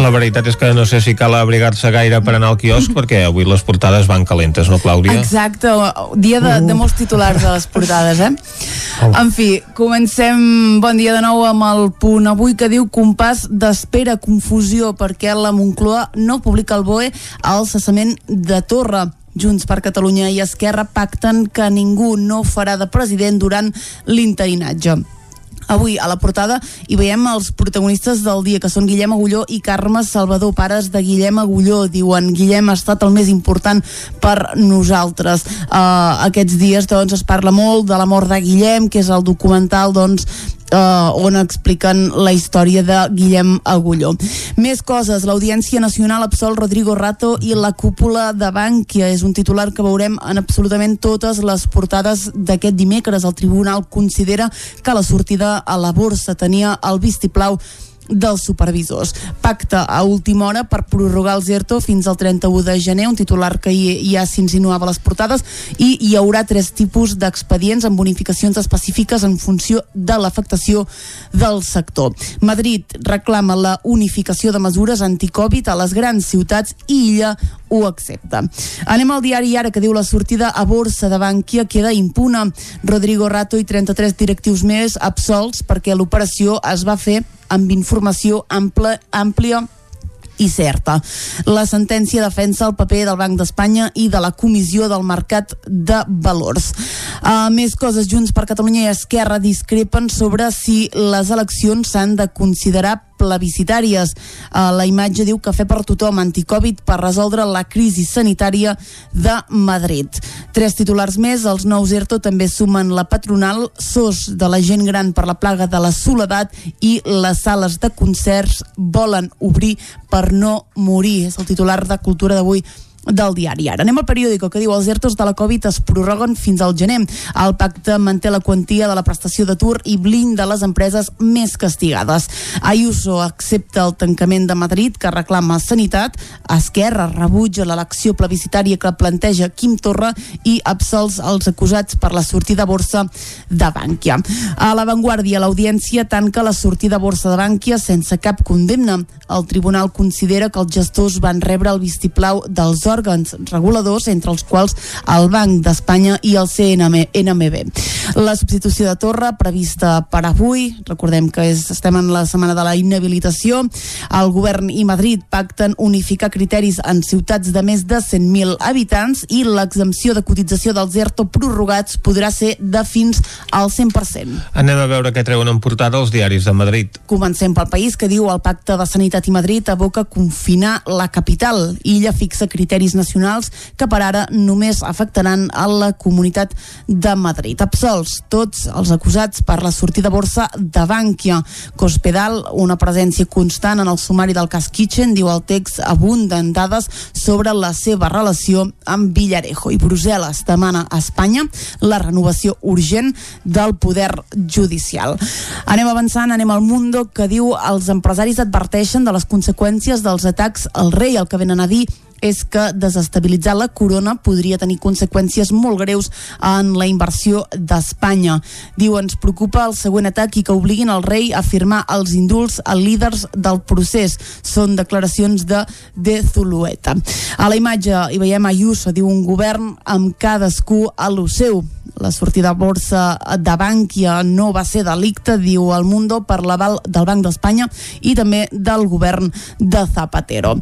La veritat és que no sé si cal abrigar-se gaire per anar al quiosc perquè avui les portades van calentes, no, Clàudia? Exacte, dia de, de molts titulars de les portades, eh? En fi, comencem, bon dia de nou amb el punt avui que diu compàs d'espera, confusió, perquè la Moncloa no publica el BOE al cessament de Torra. Junts per Catalunya i Esquerra pacten que ningú no farà de president durant l'interinatge. Avui a la portada hi veiem els protagonistes del dia, que són Guillem Agulló i Carme Salvador, pares de Guillem Agulló. Diuen, Guillem ha estat el més important per nosaltres. Uh, aquests dies doncs, es parla molt de la mort de Guillem, que és el documental doncs, uh, on expliquen la història de Guillem Agulló. Més coses, l'Audiència Nacional absol Rodrigo Rato i la cúpula de Bànquia és un titular que veurem en absolutament totes les portades d'aquest dimecres. El tribunal considera que la sortida a la borsa tenia el vistiplau dels supervisors. Pacte a última hora per prorrogar el ERTO fins al 31 de gener, un titular que ja s'insinuava a les portades, i hi haurà tres tipus d'expedients amb bonificacions específiques en funció de l'afectació del sector. Madrid reclama la unificació de mesures anticovid a les grans ciutats i Illa ho accepta. Anem al diari ara que diu la sortida a borsa de Bankia queda impuna. Rodrigo Rato i 33 directius més absolts perquè l'operació es va fer amb informació ampla, àmplia i certa. La sentència defensa el paper del Banc d'Espanya i de la Comissió del Mercat de Valors. Uh, més coses, Junts per Catalunya i Esquerra discrepen sobre si les eleccions s'han de considerar plebiscitàries. Uh, la imatge diu Cafè per tothom, anticovid per resoldre la crisi sanitària de Madrid. Tres titulars més, els nous ERTO també sumen la patronal, SOS de la gent gran per la plaga de la soledat i les sales de concerts volen obrir per no morir. És el titular de Cultura d'avui del diari. Ara anem al periòdico que diu els ERTOs de la Covid es prorroguen fins al gener. El pacte manté la quantia de la prestació d'atur i blinda les empreses més castigades. Ayuso accepta el tancament de Madrid que reclama sanitat. Esquerra rebutja l'elecció plebiscitària que planteja Quim Torra i absols els acusats per la sortida borsa de Bànquia. A l'avantguàrdia, l'audiència tanca la sortida borsa de Bànquia sense cap condemna. El tribunal considera que els gestors van rebre el vistiplau dels òrgans reguladors, entre els quals el Banc d'Espanya i el CNMB. La substitució de Torra prevista per avui, recordem que és, estem en la setmana de la inhabilitació, el govern i Madrid pacten unificar criteris en ciutats de més de 100.000 habitants i l'exempció de cotització dels ERTO prorrogats podrà ser de fins al 100%. Anem a veure què treuen en portada els diaris de Madrid. Comencem pel país que diu el pacte de sanitat i Madrid aboca confinar la capital. Illa fixa criteris nacionals que per ara només afectaran a la comunitat de Madrid. Absolts tots els acusats per la sortida a borsa de Bànquia. Cospedal, una presència constant en el sumari del cas Kitchen, diu el text abunden dades sobre la seva relació amb Villarejo. I Brussel·les demana a Espanya la renovació urgent del poder judicial. Anem avançant, anem al Mundo, que diu els empresaris adverteixen de les conseqüències dels atacs al rei, el que venen a dir és que desestabilitzar la corona podria tenir conseqüències molt greus en la inversió d'Espanya. Diu, ens preocupa el següent atac i que obliguin el rei a firmar els indults a líders del procés. Són declaracions de De Zulueta. A la imatge hi veiem Ayuso, diu un govern amb cadascú a lo seu. La sortida a borsa de Bànquia no va ser delicte, diu el Mundo, per l'aval del Banc d'Espanya i també del govern de Zapatero.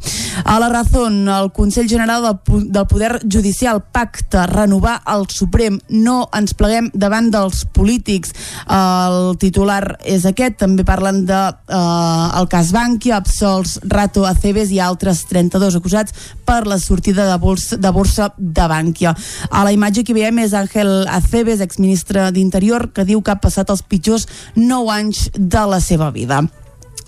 A la Razón, el Consell General del, Poder Judicial pacta renovar el Suprem. No ens pleguem davant dels polítics. El titular és aquest. També parlen de eh, el cas Bànquia, absolts Rato Aceves i altres 32 acusats per la sortida de borsa de, borsa de Bànquia. A la imatge que veiem és Àngel Aceves, exministre d'Interior, que diu que ha passat els pitjors 9 anys de la seva vida.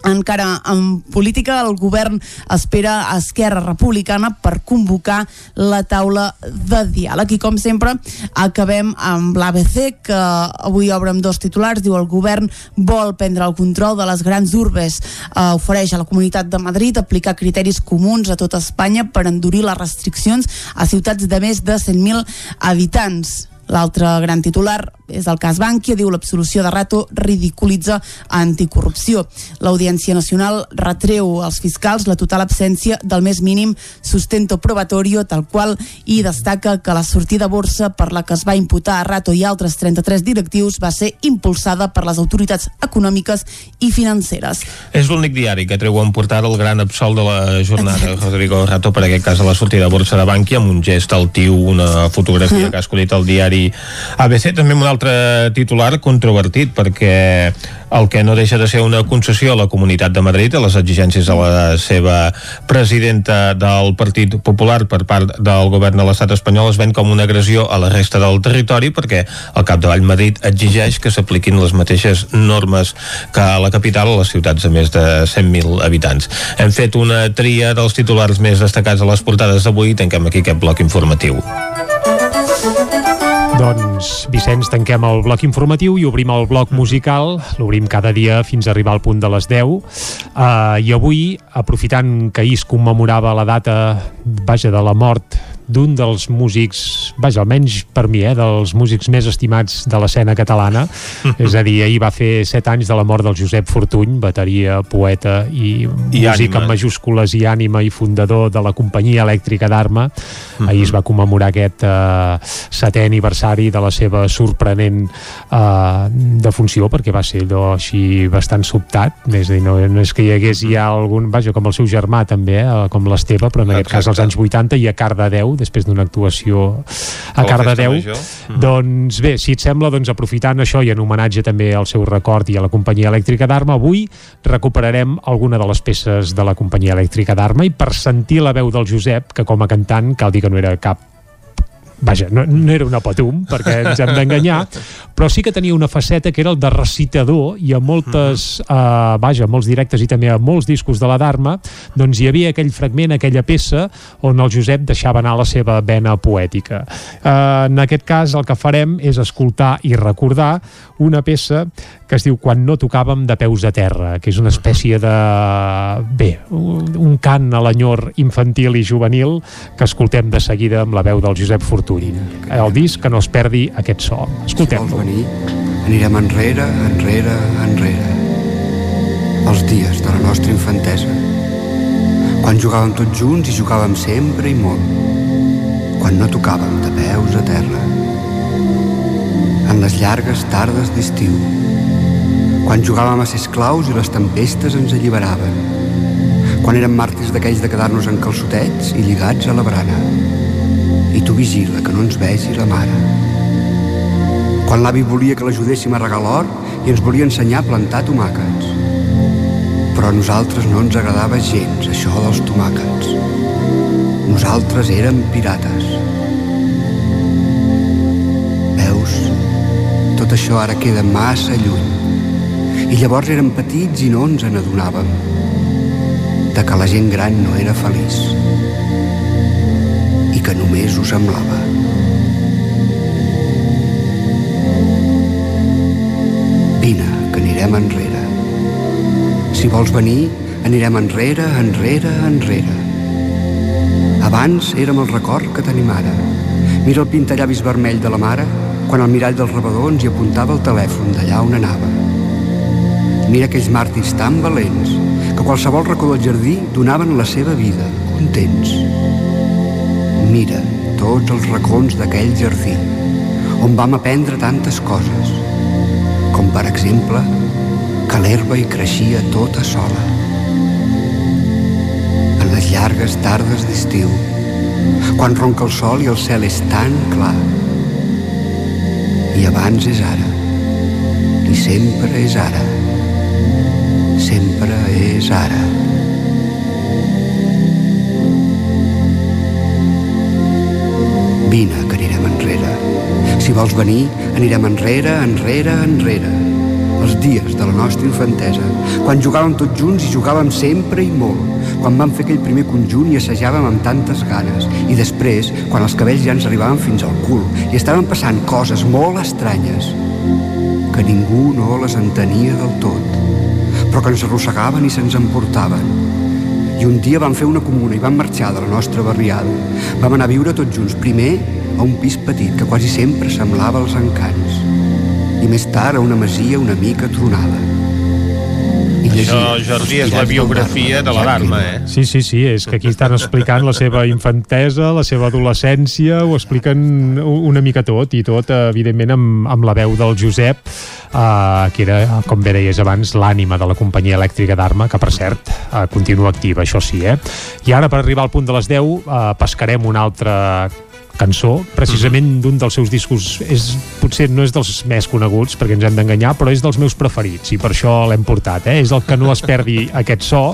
Encara en política, el govern espera Esquerra Republicana per convocar la taula de diàleg. I com sempre, acabem amb l'ABC, que avui obre amb dos titulars. Diu el govern vol prendre el control de les grans urbes. Eh, ofereix a la Comunitat de Madrid aplicar criteris comuns a tota Espanya per endurir les restriccions a ciutats de més de 100.000 habitants. L'altre gran titular és el cas Bànquia, diu l'absolució de Rato ridiculitza anticorrupció. L'Audiència Nacional retreu als fiscals la total absència del més mínim sustento probatorio, tal qual, i destaca que la sortida a borsa per la que es va imputar a Rato i altres 33 directius va ser impulsada per les autoritats econòmiques i financeres. És l'únic diari que treu en portada el gran absolt de la jornada, Rodrigo Rato, per aquest cas a la sortida a borsa de Bànquia, amb un gest altiu, una fotografia que ha escollit el diari ABC, també amb un altre titular controvertit, perquè el que no deixa de ser una concessió a la Comunitat de Madrid, a les exigències a la seva presidenta del Partit Popular per part del govern de l'estat espanyol es ven com una agressió a la resta del territori perquè al capdavall Madrid exigeix que s'apliquin les mateixes normes que a la capital a les ciutats de més de 100.000 habitants. Hem fet una tria dels titulars més destacats a les portades d'avui i tanquem aquí aquest bloc informatiu. Doncs, Vicenç, tanquem el bloc informatiu i obrim el bloc musical. L'obrim cada dia fins a arribar al punt de les 10. Uh, I avui, aprofitant que ahir es commemorava la data, vaja, de la mort d'un dels músics, vaja, almenys per mi, eh, dels músics més estimats de l'escena catalana. és a dir, ahir va fer 7 anys de la mort del Josep Fortuny, bateria, poeta i, I músic ànima. amb majúscules i ànima i fundador de la companyia elèctrica d'Arma. Ahir es va commemorar aquest eh, setè aniversari de la seva sorprenent eh, defunció, perquè va ser allò així bastant sobtat. És a dir, no, no és que hi hagués ja algun... Vaja, com el seu germà també, eh, com l'Esteve, però en aquest cas als anys 80 i a Cardedeu, després d'una actuació a A Cardedeu. Major. Doncs bé, si et sembla, doncs aprofitant això i en homenatge també al seu record i a la companyia elèctrica d'Arma, avui recuperarem alguna de les peces de la companyia elèctrica d'Arma i per sentir la veu del Josep, que com a cantant cal dir que no era cap Vaja, no, no era una patum, perquè ens hem d'enganyar, però sí que tenia una faceta que era el de recitador i a moltes, uh, vaja, a molts directes i també a molts discos de la Dharma, doncs hi havia aquell fragment, aquella peça, on el Josep deixava anar la seva vena poètica. Uh, en aquest cas el que farem és escoltar i recordar una peça que es diu Quan no tocàvem de peus a terra, que és una espècie de... bé, un cant a l'enyor infantil i juvenil que escoltem de seguida amb la veu del Josep Fortuny. El disc que no es perdi aquest so. Escoltem-lo. venir, anirem enrere, enrere, enrere. Els dies de la nostra infantesa. Quan jugàvem tots junts i jugàvem sempre i molt. Quan no tocàvem de peus a terra. En les llargues tardes d'estiu. Quan jugàvem a ser esclaus i les tempestes ens alliberaven. Quan érem màrtirs d'aquells de quedar-nos en calçotets i lligats a la brana. I tu vigila que no ens vegi la mare. Quan l'avi volia que l'ajudéssim a regar l'or i ens volia ensenyar a plantar tomàquets. Però a nosaltres no ens agradava gens això dels tomàquets. Nosaltres érem pirates. Veus, tot això ara queda massa lluny. I llavors érem petits i no ens n'adonàvem de que la gent gran no era feliç i que només ho semblava. Vine, que anirem enrere. Si vols venir, anirem enrere, enrere, enrere. Abans érem el record que tenim ara. Mira el pintallavis vermell de la mare quan al mirall del rebedor ens hi apuntava el telèfon d'allà on anava. Mira aquells màrtirs tan valents que qualsevol racó del jardí donaven la seva vida, contents. Mira tots els racons d'aquell jardí on vam aprendre tantes coses, com per exemple que l'herba hi creixia tota sola. En les llargues tardes d'estiu, quan ronca el sol i el cel és tan clar. I abans és ara, i sempre és ara, sempre és ara. Vine, que anirem enrere. Si vols venir, anirem enrere, enrere, enrere. Els dies de la nostra infantesa, quan jugàvem tots junts i jugàvem sempre i molt, quan vam fer aquell primer conjunt i assajàvem amb tantes ganes, i després, quan els cabells ja ens arribaven fins al cul i estaven passant coses molt estranyes, que ningú no les entenia del tot, però que ens arrossegaven i se'ns emportaven. I un dia vam fer una comuna i vam marxar de la nostra barriada. Vam anar a viure tots junts, primer a un pis petit que quasi sempre semblava els encants i més tard a una masia una mica tronada. I Això, Jordi, és la biografia de l'alarma, eh? Sí, sí, sí, és que aquí estan explicant la seva infantesa, la seva adolescència, ho expliquen una mica tot, i tot, evidentment, amb, amb la veu del Josep, eh, que era, com bé deies abans, l'ànima de la companyia elèctrica d'Arma, que, per cert, eh, continua activa, això sí, eh? I ara, per arribar al punt de les 10, eh, pescarem una altra cançó, precisament d'un dels seus discos és, potser no és dels més coneguts perquè ens hem d'enganyar, però és dels meus preferits i per això l'hem portat, eh? és el que no es perdi aquest so,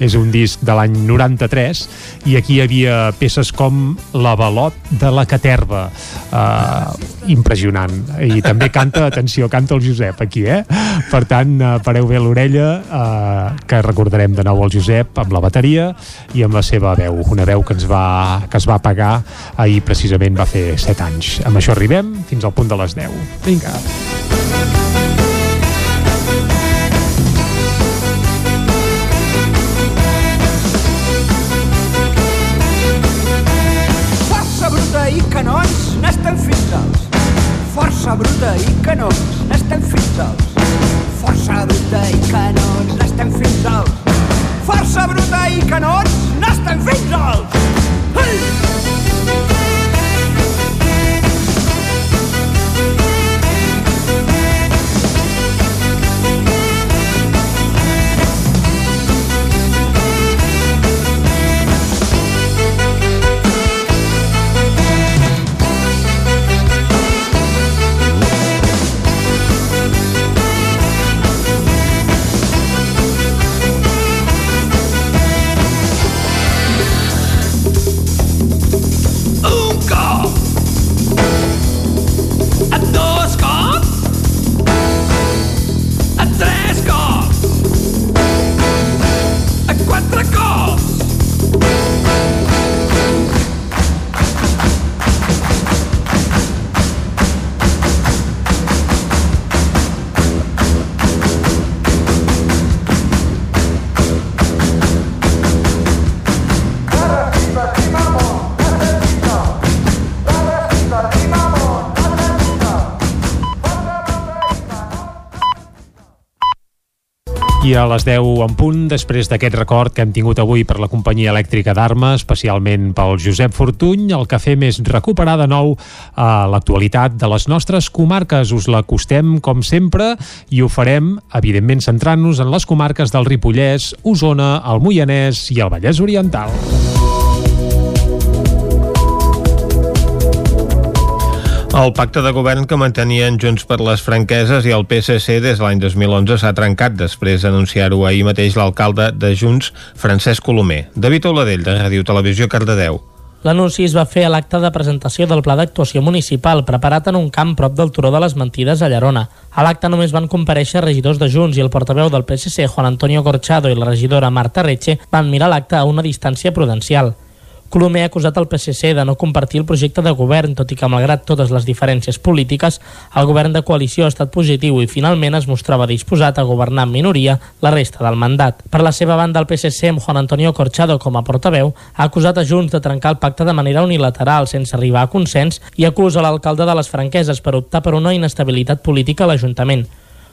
és un disc de l'any 93 i aquí hi havia peces com l'Avalot de la Caterva eh, impressionant i també canta, atenció, canta el Josep aquí, eh? per tant, eh, pareu bé l'orella eh, que recordarem de nou el Josep amb la bateria i amb la seva veu, una veu que ens va, que es va pagar ahir precisament precisament va fer 7 anys. Amb això arribem fins al punt de les 10. Vinga. Força bruta i canons n'estem fins als. Força bruta i canons n'estem fins als. Força bruta i canons n'estem fins als. Força bruta i canons n'estem fins A les 10 en punt, després d'aquest record que hem tingut avui per la companyia elèctrica d'Arma, especialment pel Josep Fortuny, el que fem és recuperar de nou a l'actualitat de les nostres comarques. Us l'acostem, com sempre, i ho farem, evidentment, centrant-nos en les comarques del Ripollès, Osona, el Moianès i el Vallès Oriental. El pacte de govern que mantenien Junts per les Franqueses i el PSC des de l'any 2011 s'ha trencat després d'anunciar-ho ahir mateix l'alcalde de Junts, Francesc Colomer. David Oladell, de Ràdio Televisió, Cardedeu. L'anunci es va fer a l'acte de presentació del Pla d'Actuació Municipal, preparat en un camp prop del Turó de les Mentides a Llerona. A l'acte només van compareixer regidors de Junts i el portaveu del PSC, Juan Antonio Corchado, i la regidora Marta Retxe van mirar l'acte a una distància prudencial. Colomer ha acusat el PSC de no compartir el projecte de govern, tot i que, malgrat totes les diferències polítiques, el govern de coalició ha estat positiu i finalment es mostrava disposat a governar en minoria la resta del mandat. Per la seva banda, el PSC, amb Juan Antonio Corchado com a portaveu, ha acusat a Junts de trencar el pacte de manera unilateral, sense arribar a consens, i acusa l'alcalde de les franqueses per optar per una inestabilitat política a l'Ajuntament.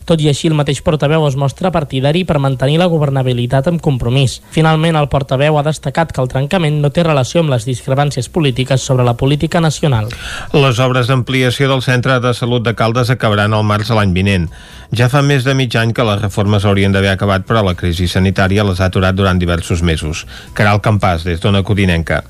Tot i així, el mateix portaveu es mostra partidari per mantenir la governabilitat amb compromís. Finalment, el portaveu ha destacat que el trencament no té relació amb les discrepàncies polítiques sobre la política nacional. Les obres d'ampliació del Centre de Salut de Caldes acabaran al març de l'any vinent. Ja fa més de mig any que les reformes haurien d'haver acabat, però la crisi sanitària les ha aturat durant diversos mesos. Caral Campàs, des d'Ona Codinenca.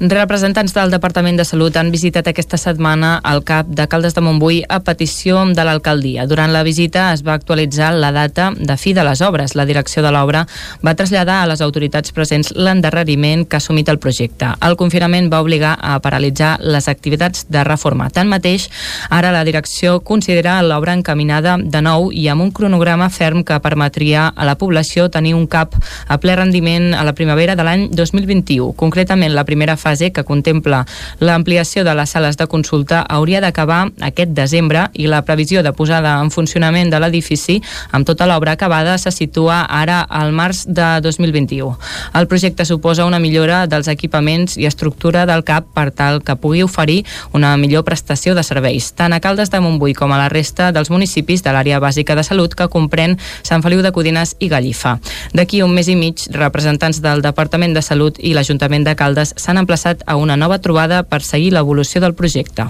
Representants del Departament de Salut han visitat aquesta setmana el CAP de Caldes de Montbui a petició de l'alcaldia. Durant la visita es va actualitzar la data de fi de les obres. La direcció de l'obra va traslladar a les autoritats presents l'endarreriment que ha assumit el projecte. El confinament va obligar a paralitzar les activitats de reforma. Tanmateix, ara la direcció considera l'obra encaminada de nou i amb un cronograma ferm que permetria a la població tenir un CAP a ple rendiment a la primavera de l'any 2021. Concretament, la primera fase fase que contempla l'ampliació de les sales de consulta hauria d'acabar aquest desembre i la previsió de posada en funcionament de l'edifici amb tota l'obra acabada se situa ara al març de 2021. El projecte suposa una millora dels equipaments i estructura del CAP per tal que pugui oferir una millor prestació de serveis, tant a Caldes de Montbui com a la resta dels municipis de l'àrea bàsica de salut que comprèn Sant Feliu de Codines i Gallifa. D'aquí un mes i mig, representants del Departament de Salut i l'Ajuntament de Caldes s'han emplaçat a una nova trobada per seguir l'evolució del projecte.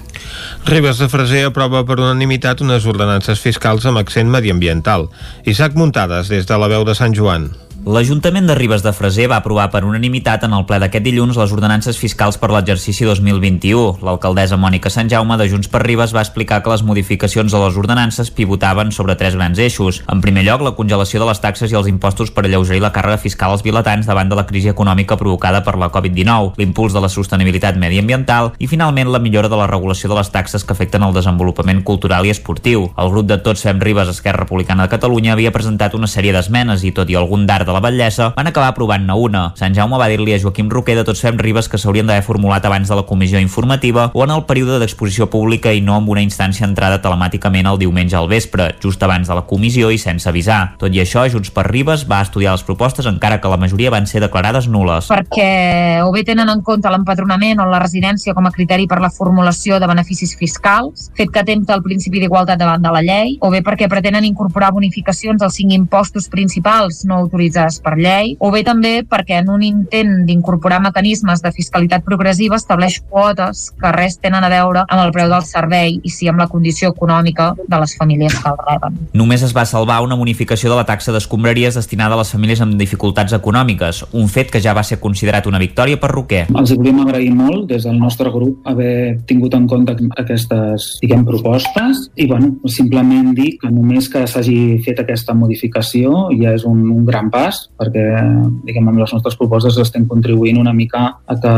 Ribes de Freser aprova per unanimitat unes ordenances fiscals amb accent mediambiental. Isaac Muntades, des de la veu de Sant Joan. L'Ajuntament de Ribes de Freser va aprovar per unanimitat en el ple d'aquest dilluns les ordenances fiscals per l'exercici 2021. L'alcaldessa Mònica Sant Jaume de Junts per Ribes va explicar que les modificacions de les ordenances pivotaven sobre tres grans eixos. En primer lloc, la congelació de les taxes i els impostos per alleugerir la càrrega fiscal als vilatans davant de la crisi econòmica provocada per la Covid-19, l'impuls de la sostenibilitat mediambiental i, finalment, la millora de la regulació de les taxes que afecten el desenvolupament cultural i esportiu. El grup de Tots Fem Ribes Esquerra Republicana de Catalunya havia presentat una sèrie d'esmenes i, tot i algun d'art de la Batllessa, van acabar aprovant-ne una. Sant Jaume va dir-li a Joaquim Roquer de Tots Fem Ribes que s'haurien d'haver formulat abans de la comissió informativa o en el període d'exposició pública i no amb una instància entrada telemàticament el diumenge al vespre, just abans de la comissió i sense avisar. Tot i això, Junts per Ribes va estudiar les propostes encara que la majoria van ser declarades nules. Perquè o bé tenen en compte l'empadronament o la residència com a criteri per la formulació de beneficis fiscals, fet que atempta el principi d'igualtat davant de la llei, o bé perquè pretenen incorporar bonificacions als cinc impostos principals no autoritzades per llei, o bé també perquè en un intent d'incorporar mecanismes de fiscalitat progressiva estableix quotes que res tenen a veure amb el preu del servei i sí amb la condició econòmica de les famílies que el reben. Només es va salvar una bonificació de la taxa d'escombraries destinada a les famílies amb dificultats econòmiques, un fet que ja va ser considerat una victòria per Roquer. Els volíem agrair molt des del nostre grup haver tingut en compte aquestes diguem, propostes i bueno, simplement dir que només que s'hagi fet aquesta modificació ja és un, un gran pas perquè diguem, amb les nostres propostes estem contribuint una mica a que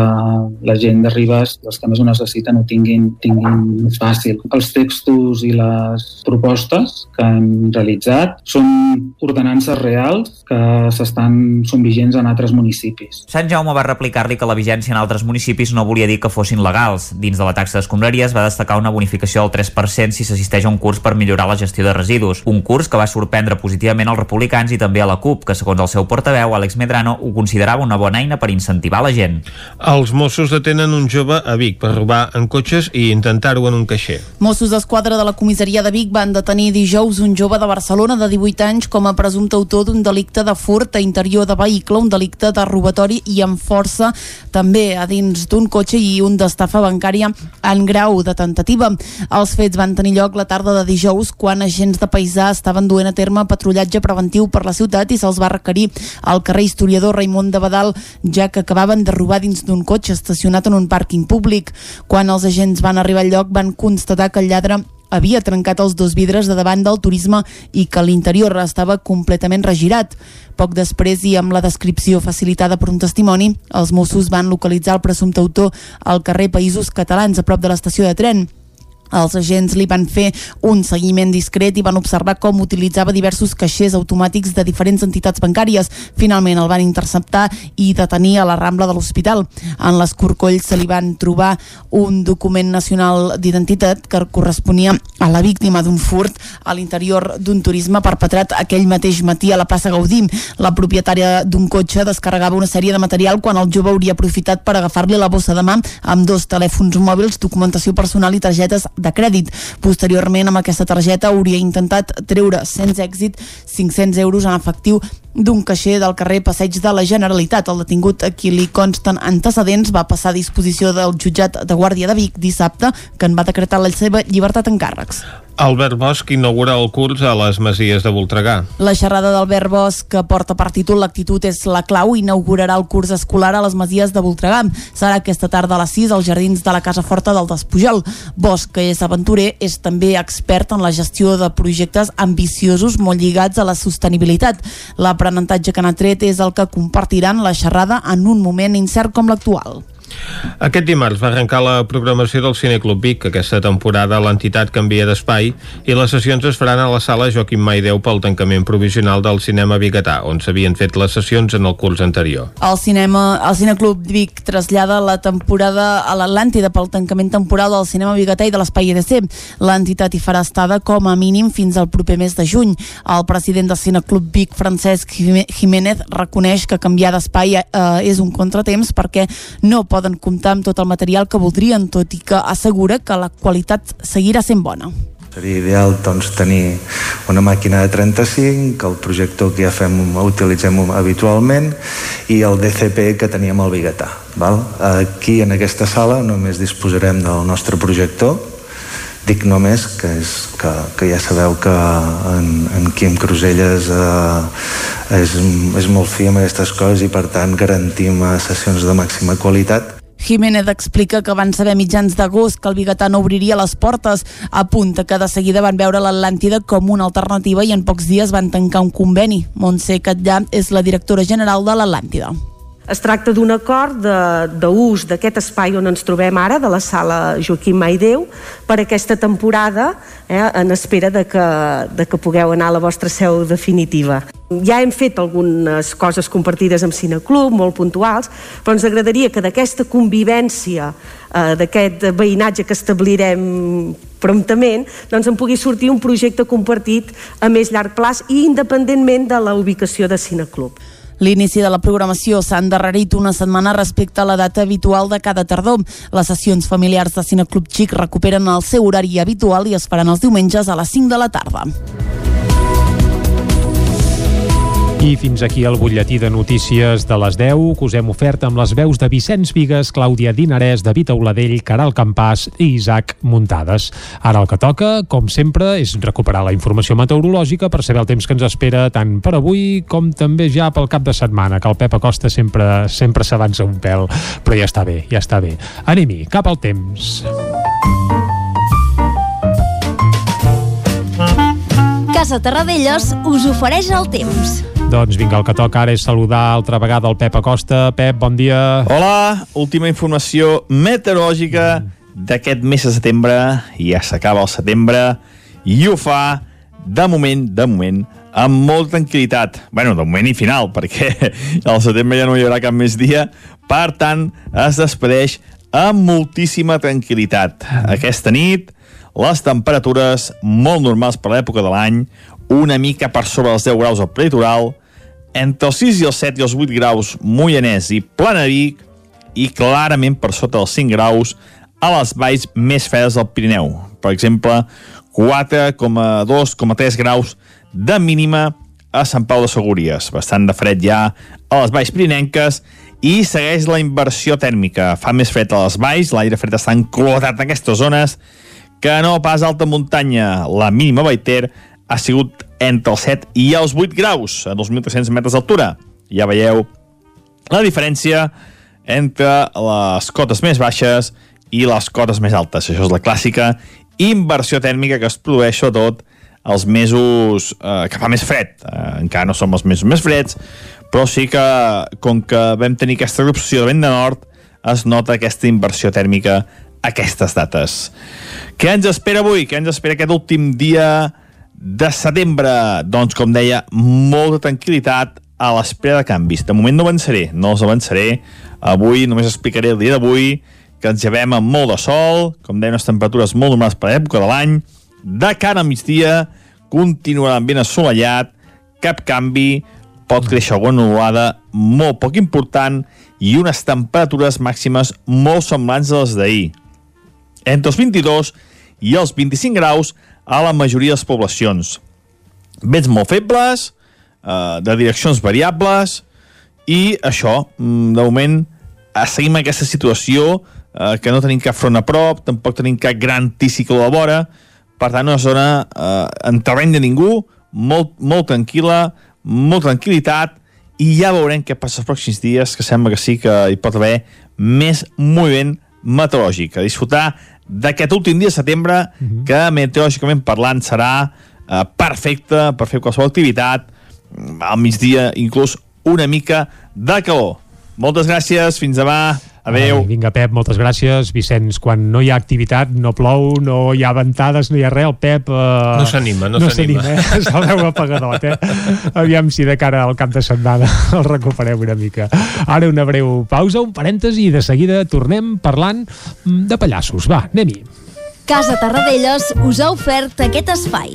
la gent de Ribes, els que més ho necessiten, ho tinguin, tinguin més fàcil. Els textos i les propostes que hem realitzat són ordenances reals que s'estan són vigents en altres municipis. Sant Jaume va replicar-li que la vigència en altres municipis no volia dir que fossin legals. Dins de la taxa d'escombraries va destacar una bonificació del 3% si s'assisteix a un curs per millorar la gestió de residus. Un curs que va sorprendre positivament als republicans i també a la CUP, que segons el seu portaveu, Àlex Medrano, ho considerava una bona eina per incentivar la gent. Els Mossos detenen un jove a Vic per robar en cotxes i intentar-ho en un caixer. Mossos d'Esquadra de la comissaria de Vic van detenir dijous un jove de Barcelona de 18 anys com a presumpte autor d'un delicte de furt a interior de vehicle, un delicte de robatori i amb força també a dins d'un cotxe i un d'estafa bancària en grau de tentativa. Els fets van tenir lloc la tarda de dijous quan agents de paisà estaven duent a terme patrullatge preventiu per la ciutat i se'ls va requerir al carrer historiador Raimon de Badal ja que acabaven de robar dins d'un cotxe estacionat en un pàrquing públic. Quan els agents van arribar al lloc van constatar que el lladre havia trencat els dos vidres de davant del turisme i que l'interior estava completament regirat. Poc després i amb la descripció facilitada per un testimoni, els Mossos van localitzar el presumpte autor al carrer Països Catalans, a prop de l'estació de tren. Els agents li van fer un seguiment discret i van observar com utilitzava diversos caixers automàtics de diferents entitats bancàries. Finalment el van interceptar i detenir a la Rambla de l'Hospital. En l'escorcoll se li van trobar un document nacional d'identitat que corresponia a la víctima d'un furt a l'interior d'un turisme perpetrat aquell mateix matí a la plaça Gaudí. La propietària d'un cotxe descarregava una sèrie de material quan el jove hauria aprofitat per agafar-li la bossa de mà amb dos telèfons mòbils, documentació personal i targetes de crèdit. Posteriorment, amb aquesta targeta hauria intentat treure sense èxit 500 euros en efectiu d'un caixer del carrer Passeig de la Generalitat. El detingut a qui li consten antecedents va passar a disposició del jutjat de Guàrdia de Vic dissabte, que en va decretar la seva llibertat en càrrecs. Albert Bosch inaugura el curs a les Masies de Voltregà. La xerrada d'Albert Bosch, que porta per títol L'actitud és la clau, inaugurarà el curs escolar a les Masies de Voltregà. Serà aquesta tarda a les 6 als jardins de la Casa Forta del Despujol. Bosch, que és aventurer, és també expert en la gestió de projectes ambiciosos molt lligats a la sostenibilitat. L'aprenentatge que n'ha tret és el que compartiran la xerrada en un moment incert com l'actual. Aquest dimarts va arrencar la programació del Cineclub Vic. Aquesta temporada l'entitat canvia d'espai i les sessions es faran a la sala Joaquim Maideu pel tancament provisional del cinema Vigatà, on s'havien fet les sessions en el curs anterior. El cinema, el Cineclub Vic trasllada la temporada a l'Atlàntida pel tancament temporal del cinema Vigatà i de l'espai EDC. L'entitat hi farà estada com a mínim fins al proper mes de juny. El president del Cineclub Vic, Francesc Jiménez, reconeix que canviar d'espai eh, és un contratemps perquè no poden comptar amb tot el material que voldrien, tot i que assegura que la qualitat seguirà sent bona. Seria ideal doncs, tenir una màquina de 35, que el projector que ja fem utilitzem habitualment i el DCP que teníem al Bigatà. Val? Aquí, en aquesta sala, només disposarem del nostre projector, dic només que, és, que, que ja sabeu que en, en Quim Cruselles eh, és, és molt fi amb aquestes coses i per tant garantim eh, sessions de màxima qualitat Jiménez explica que van saber mitjans d'agost que el Bigatà no obriria les portes. Apunta que de seguida van veure l'Atlàntida com una alternativa i en pocs dies van tancar un conveni. Montse Catllà és la directora general de l'Atlàntida. Es tracta d'un acord d'ús d'aquest espai on ens trobem ara, de la sala Joaquim Maideu, per aquesta temporada, eh, en espera de que, de que pugueu anar a la vostra seu definitiva. Ja hem fet algunes coses compartides amb Cineclub, molt puntuals, però ens agradaria que d'aquesta convivència, eh, d'aquest veïnatge que establirem promptament, doncs en pugui sortir un projecte compartit a més llarg plaç i independentment de la ubicació de Cineclub. L'inici de la programació s'ha endarrerit una setmana respecte a la data habitual de cada tardor. Les sessions familiars de Cineclub Xic recuperen el seu horari habitual i es faran els diumenges a les 5 de la tarda. I fins aquí el butlletí de notícies de les 10 que us hem ofert amb les veus de Vicenç Vigues, Clàudia Dinarès, David Auladell, Caral Campàs i Isaac Muntades. Ara el que toca, com sempre, és recuperar la informació meteorològica per saber el temps que ens espera tant per avui com també ja pel cap de setmana, que el Pep Acosta sempre sempre s'avança un pèl, però ja està bé, ja està bé. Anem-hi, cap al temps. Casa Terradellos us ofereix el temps. Doncs vinga, el que toca ara és saludar altra vegada el Pep Acosta. Pep, bon dia. Hola, última informació meteorològica d'aquest mes de setembre. Ja s'acaba el setembre i ho fa, de moment, de moment, amb molta tranquil·litat. bueno, de moment i final, perquè al setembre ja no hi haurà cap més dia. Per tant, es despedeix amb moltíssima tranquil·litat. Aquesta nit, les temperatures molt normals per l'època de l'any, una mica per sobre els 10 graus al prelitoral, entre els 6 i els 7 i els 8 graus Moianès i Planavic i clarament per sota els 5 graus a les valls més fredes del Pirineu. Per exemple, 4,2,3 graus de mínima a Sant Pau de Segúries. Bastant de fred ja a les valls pirinenques i segueix la inversió tèrmica. Fa més fred a les valls, l'aire fred està enclotat en aquestes zones que no pas alta muntanya. La mínima Baiter ha sigut entre els 7 i els 8 graus a 2.300 metres d'altura. Ja veieu la diferència entre les cotes més baixes i les cotes més altes. Això és la clàssica inversió tèrmica que es produeix sobretot els mesos eh, que fa més fred. Eh, encara no som els mesos més freds, però sí que, com que vam tenir aquesta erupció de vent de nord, es nota aquesta inversió tèrmica a aquestes dates. Què ens espera avui? Què ens espera aquest últim dia de setembre, doncs, com deia, molta tranquil·litat a l'espera de canvis. De moment no avançaré, no els avançaré. Avui només explicaré el dia d'avui, que ens llevem amb molt de sol, com deia, unes temperatures molt normals per l'època de l'any. De cara al migdia, continuarà ben assolellat, cap canvi, pot créixer alguna nuvolada molt poc important i unes temperatures màximes molt semblants a les d'ahir. Entre els 22 i els 25 graus a la majoria de les poblacions. Vents molt febles, eh, de direccions variables, i això, mm, de moment, seguim aquesta situació eh, que no tenim cap front a prop, tampoc tenim cap gran anticiclo a la vora, per tant, una zona eh, en terreny de ningú, molt, molt tranquil·la, molt tranquil·litat, i ja veurem què passa els pròxims dies, que sembla que sí que hi pot haver més moviment meteorològic. A disfrutar d'aquest últim dia de setembre, uh -huh. que meteorològicament parlant serà eh, perfecte per fer qualsevol activitat, al migdia inclús una mica de calor. Moltes gràcies, fins demà. Adéu. Ai, vinga, Pep, moltes gràcies. Vicenç, quan no hi ha activitat, no plou, no hi ha ventades, no hi ha res, el Pep... Eh, no s'anima, no, no s'anima. Eh? Se'l veu apagadot, eh? Aviam si de cara al cap de setmana el recuperem una mica. Ara una breu pausa, un parèntesi, i de seguida tornem parlant mm, de pallassos. Va, anem-hi. Casa Tarradellas us ha ofert aquest espai.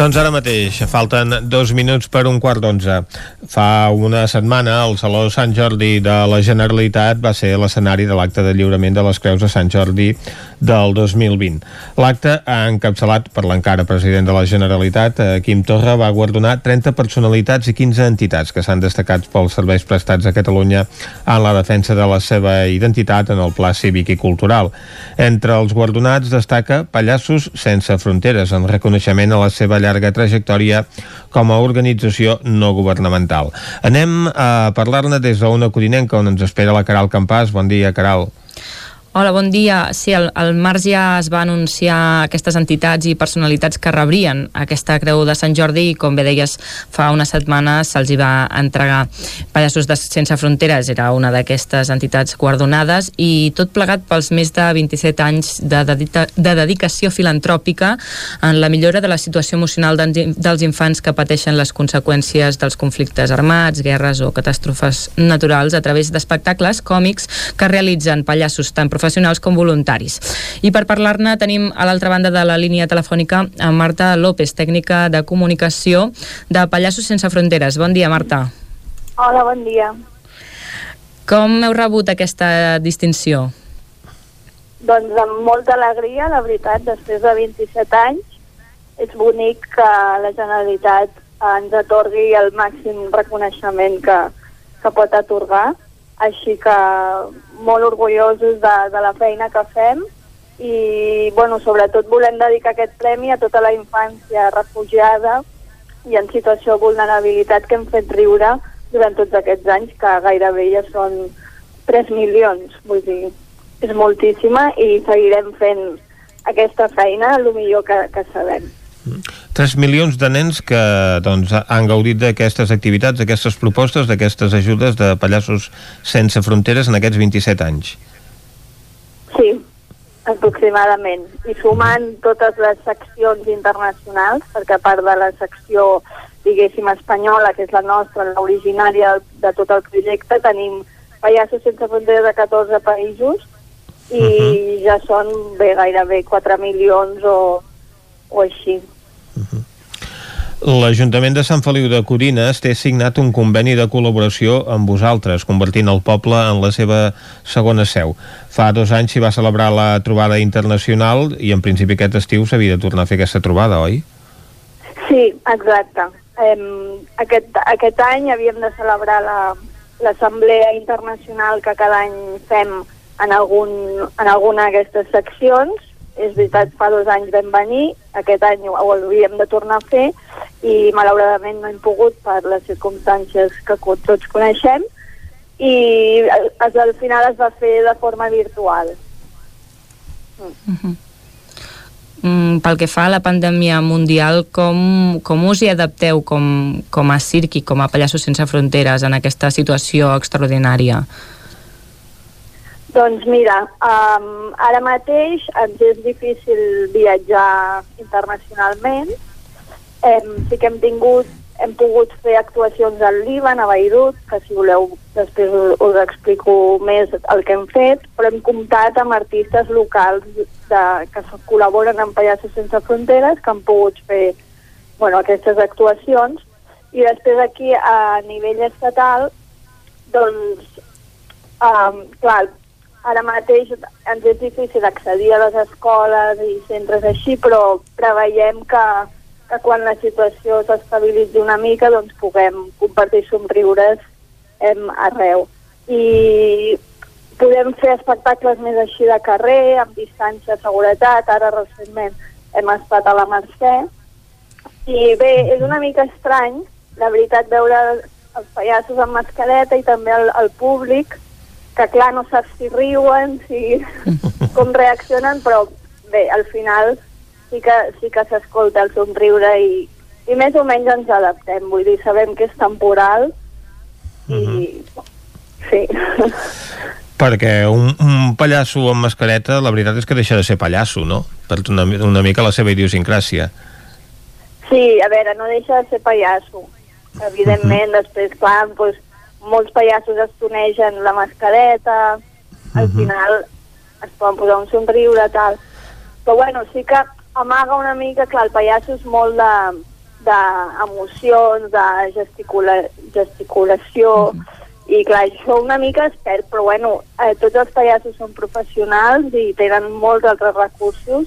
Doncs ara mateix falten dos minuts per un quart d'onze. Fa una setmana el Saló Sant Jordi de la Generalitat va ser l'escenari de l'acte de lliurament de les Creus de Sant Jordi del 2020. L'acte ha encapçalat per l'encara president de la Generalitat, eh, Quim Torra, va guardonar 30 personalitats i 15 entitats que s'han destacat pels serveis prestats a Catalunya en la defensa de la seva identitat en el pla cívic i cultural. Entre els guardonats destaca Pallassos sense fronteres, en reconeixement a la seva llarga trajectòria com a organització no governamental. Anem a parlar-ne des d'una codinenca on ens espera la Caral Campàs. Bon dia, Caral. Hola, bon dia. Sí, al, al març ja es va anunciar aquestes entitats i personalitats que rebrien aquesta Creu de Sant Jordi i, com bé deies, fa unes setmanes se'ls hi va entregar. Pallassos de Sense Fronteres era una d'aquestes entitats guardonades i tot plegat pels més de 27 anys de, dedica, de dedicació filantròpica en la millora de la situació emocional dels infants que pateixen les conseqüències dels conflictes armats, guerres o catàstrofes naturals a través d'espectacles còmics que realitzen pallassos tan com voluntaris. I per parlar-ne tenim a l'altra banda de la línia telefònica a Marta López, tècnica de comunicació de Pallassos Sense Fronteres. Bon dia, Marta. Hola, bon dia. Com heu rebut aquesta distinció? Doncs amb molta alegria, la veritat, després de 27 anys. És bonic que la Generalitat ens atorgui el màxim reconeixement que, que pot atorgar així que molt orgullosos de, de la feina que fem i bueno, sobretot volem dedicar aquest premi a tota la infància refugiada i en situació de vulnerabilitat que hem fet riure durant tots aquests anys, que gairebé ja són 3 milions, vull dir, és moltíssima i seguirem fent aquesta feina el millor que, que sabem. 3 milions de nens que doncs, han gaudit d'aquestes activitats, d'aquestes propostes, d'aquestes ajudes de Pallassos Sense Fronteres en aquests 27 anys. Sí, aproximadament. I sumant totes les seccions internacionals, perquè a part de la secció, diguéssim, espanyola, que és la nostra, l'originària de tot el projecte, tenim Pallassos Sense Fronteres de 14 països i uh -huh. ja són bé, gairebé 4 milions o, o així. L'Ajuntament de Sant Feliu de Codines té signat un conveni de col·laboració amb vosaltres, convertint el poble en la seva segona seu. Fa dos anys s'hi va celebrar la trobada internacional i en principi aquest estiu s'havia de tornar a fer aquesta trobada, oi? Sí, exacte. Um, aquest, aquest any havíem de celebrar l'Assemblea la, Internacional que cada any fem en, algun, en alguna d'aquestes seccions és veritat, fa dos anys vam venir, aquest any ho hauríem de tornar a fer i malauradament no hem pogut per les circumstàncies que tots coneixem i al, al final es va fer de forma virtual. Mm. Uh -huh. Mm, pel que fa a la pandèmia mundial, com, com us hi adapteu com, com a circ i com a Pallassos Sense Fronteres en aquesta situació extraordinària? Doncs mira, um, ara mateix ens és difícil viatjar internacionalment. Hem, sí que hem tingut, hem pogut fer actuacions al Líban, a Beirut, que si voleu després us, explico més el que hem fet, però hem comptat amb artistes locals de, que col·laboren amb Pallassos Sense Fronteres, que han pogut fer bueno, aquestes actuacions, i després aquí a nivell estatal doncs um, clar, ara mateix ens és difícil accedir a les escoles i centres així, però preveiem que, que quan la situació s'estabilitzi una mica doncs puguem compartir somriures em, arreu. I podem fer espectacles més així de carrer, amb distància de seguretat, ara recentment hem estat a la Mercè, i bé, és una mica estrany, la veritat, veure els pallassos amb mascareta i també el, el públic, que clar, no saps si riuen, si com reaccionen, però bé, al final sí que, sí que s'escolta el somriure i, i més o menys ens adaptem, vull dir, sabem que és temporal i uh -huh. sí. Perquè un, un pallasso amb mascareta, la veritat és que deixa de ser pallasso, no? Per una, una mica la seva idiosincràsia. Sí, a veure, no deixa de ser pallasso. Evidentment, uh -huh. després, clar, doncs, molts pallassos es tonegen la mascareta, al uh mhm. -huh. final es poden posar un somriure, tal. Però bueno, sí que amaga una mica, clar, el pallasso és molt de d'emocions, de gesticula, gesticulació, uh mhm. -huh. i clar, això una mica es perd, però bueno, eh, tots els pallassos són professionals i tenen molts altres recursos,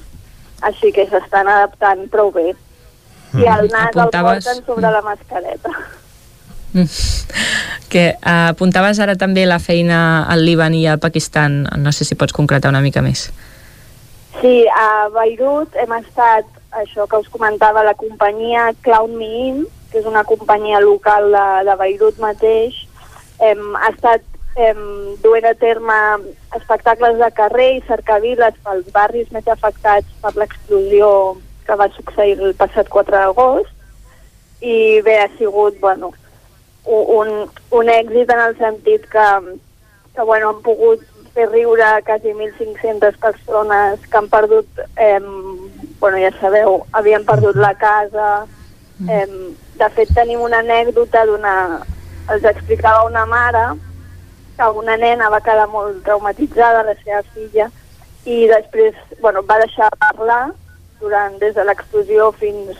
així que s'estan adaptant prou bé. I el nas Apuntaves- el porten sobre la mascareta. Que eh, apuntaves ara també la feina al Líban i al Pakistan. No sé si pots concretar una mica més. Sí, a Beirut hem estat, això que us comentava, la companyia Clown In, que és una companyia local de, de Beirut mateix, hem, estat hem, duent a terme espectacles de carrer i cercaviles pels barris més afectats per l'explosió que va succeir el passat 4 d'agost i bé, ha sigut bueno, un, un èxit en el sentit que, que bueno, han pogut fer riure quasi 1.500 persones que han perdut, eh, bueno, ja sabeu, havien perdut la casa. Eh, de fet, tenim una anècdota d'una... Els explicava una mare que una nena va quedar molt traumatitzada, la seva filla, i després bueno, va deixar de parlar durant, des de l'explosió fins,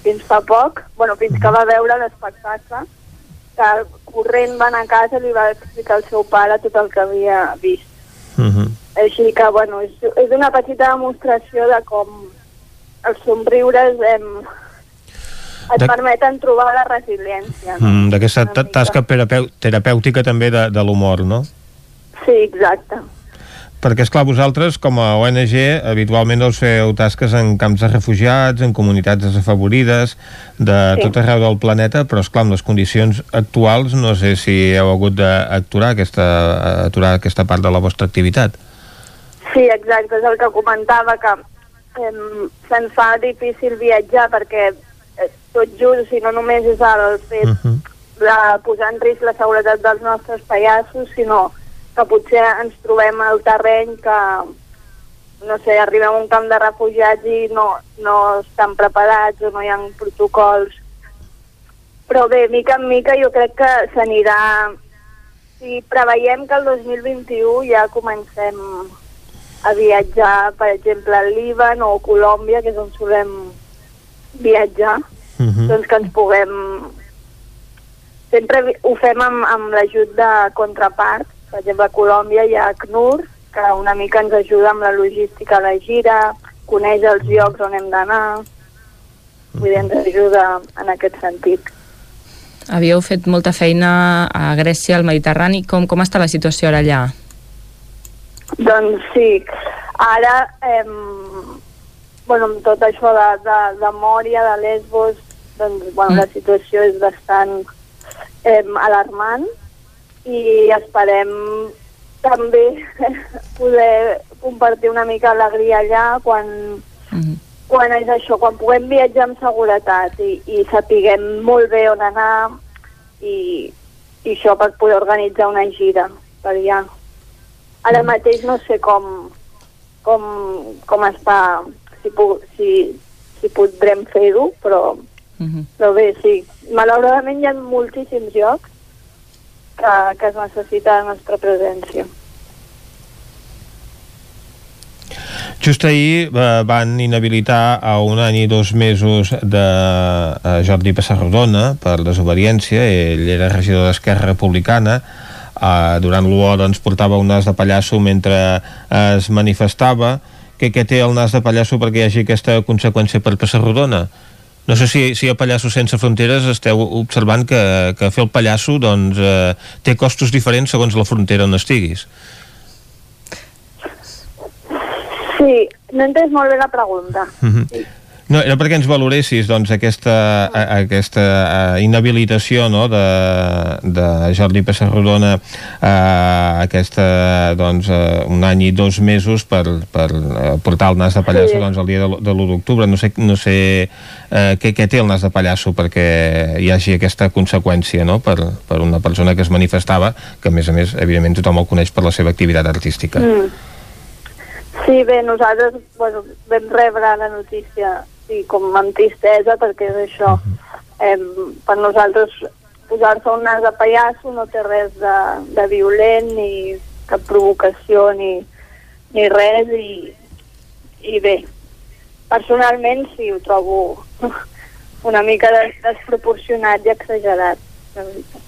fins fa poc, bueno, fins que va veure l'espectacle, que corrent va anar a casa i li va explicar al seu pare tot el que havia vist. Mhm. Així que, bueno, és, és una petita demostració de com els somriures em, et De- permeten trobar la resiliència. No? Mm, D'aquesta ta- tasca terapèutica també de, de l'humor, no? Sí, exacte. Perquè, és clar vosaltres, com a ONG, habitualment doncs, feu tasques en camps de refugiats, en comunitats desafavorides, de Sí. tot arreu del planeta, però, és clar amb les condicions actuals, no sé si heu hagut d'aturar aquesta, aturar aquesta part de la vostra activitat. Sí, exacte, és el que comentava, que em, se'ns fa difícil viatjar perquè eh, tot just, si no només és el fet de posar en risc la seguretat dels nostres pallassos, sinó que potser ens trobem al terreny que, no sé, arribem a un camp de refugiats i no, no estan preparats o no hi ha protocols. Però bé, mica en mica jo crec que s'anirà... Si preveiem que el 2021 ja comencem a viatjar, per exemple, al Líban o Colòmbia, que és on solem viatjar, Mhm. doncs que ens puguem... Sempre ho fem amb, amb l'ajut de contrapart. Per exemple, a Colòmbia hi ha ACNUR, que una mica ens ajuda amb la logística de la gira, coneix els llocs on hem d'anar, vull dir, ens ajuda en aquest sentit. Havíeu fet molta feina a Grècia, al Mediterrani. Com, com està la situació ara allà? Doncs sí, ara, em, bueno, amb tot això de, de, de Mòria, de Lesbos, doncs, bueno, Mm. la situació és bastant em, alarmant i esperem també poder compartir una mica alegria allà quan, quan és això, quan puguem viatjar amb seguretat i, i sapiguem molt bé on anar i, i això per poder organitzar una gira per allà. Ara mateix no sé com, com, com està, si, pu si, si podrem fer-ho, però, però bé, sí. Malauradament hi ha moltíssims llocs que, que es necessita la nostra presència. Just ahir eh, van inhabilitar a un any i dos mesos de eh, Jordi Passarrodona per desobediència, ell era regidor d'Esquerra Republicana, eh, durant l'UO doncs, portava un nas de pallasso mentre es manifestava, que què té el nas de pallasso perquè hi hagi aquesta conseqüència per Passarrodona? No sé si, si a Pallassos Sense Fronteres esteu observant que, que fer el pallasso doncs, eh, té costos diferents segons la frontera on estiguis. Sí, no he entès molt bé la pregunta. Mhm. No, era perquè ens valoressis doncs, aquesta, a, aquesta a, inhabilitació no, de, de Jordi Pessarrodona a aquesta, doncs, un any i dos mesos per, per portar el nas de pallasso Sí. doncs, el dia de, de l'1 d'octubre. No sé, no sé eh, què, què té el nas de pallasso perquè hi hagi aquesta conseqüència no, per, per una persona que es manifestava, que a més a més, evidentment, tothom el coneix per la seva activitat artística. Mm. Sí, bé, nosaltres bueno, vam rebre la notícia sí, com amb tristesa, perquè és això. Eh, per nosaltres posar-se un nas de pallasso no té res de, de violent ni cap provocació ni, ni res i, i bé, personalment sí, ho trobo una mica des, desproporcionat i exagerat. la veritat.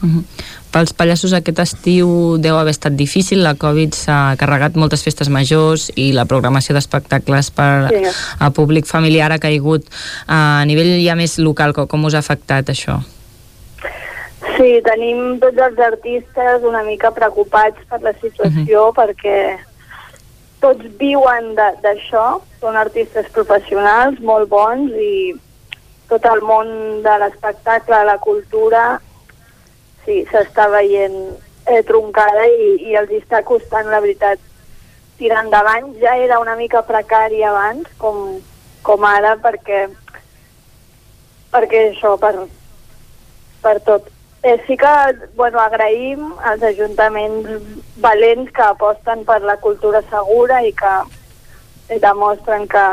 Mhm. Pels pallassos aquest estiu deu haver estat difícil, la Covid s'ha carregat moltes festes majors i la programació d'espectacles per Sí. a públic familiar ha caigut a nivell ja més local. Com, com us ha afectat això? Sí, tenim tots els artistes una mica preocupats per la situació perquè tots viuen d'això, són artistes professionals molt bons i tot el món de l'espectacle, la cultura, sí, s'està veient eh, troncada i, i els està costant, la veritat, tirar endavant. Ja era una mica precari abans, com, com ara, perquè, perquè això, per, per tot. Eh, sí que bueno, agraïm als ajuntaments valents que aposten per la cultura segura i que demostren que,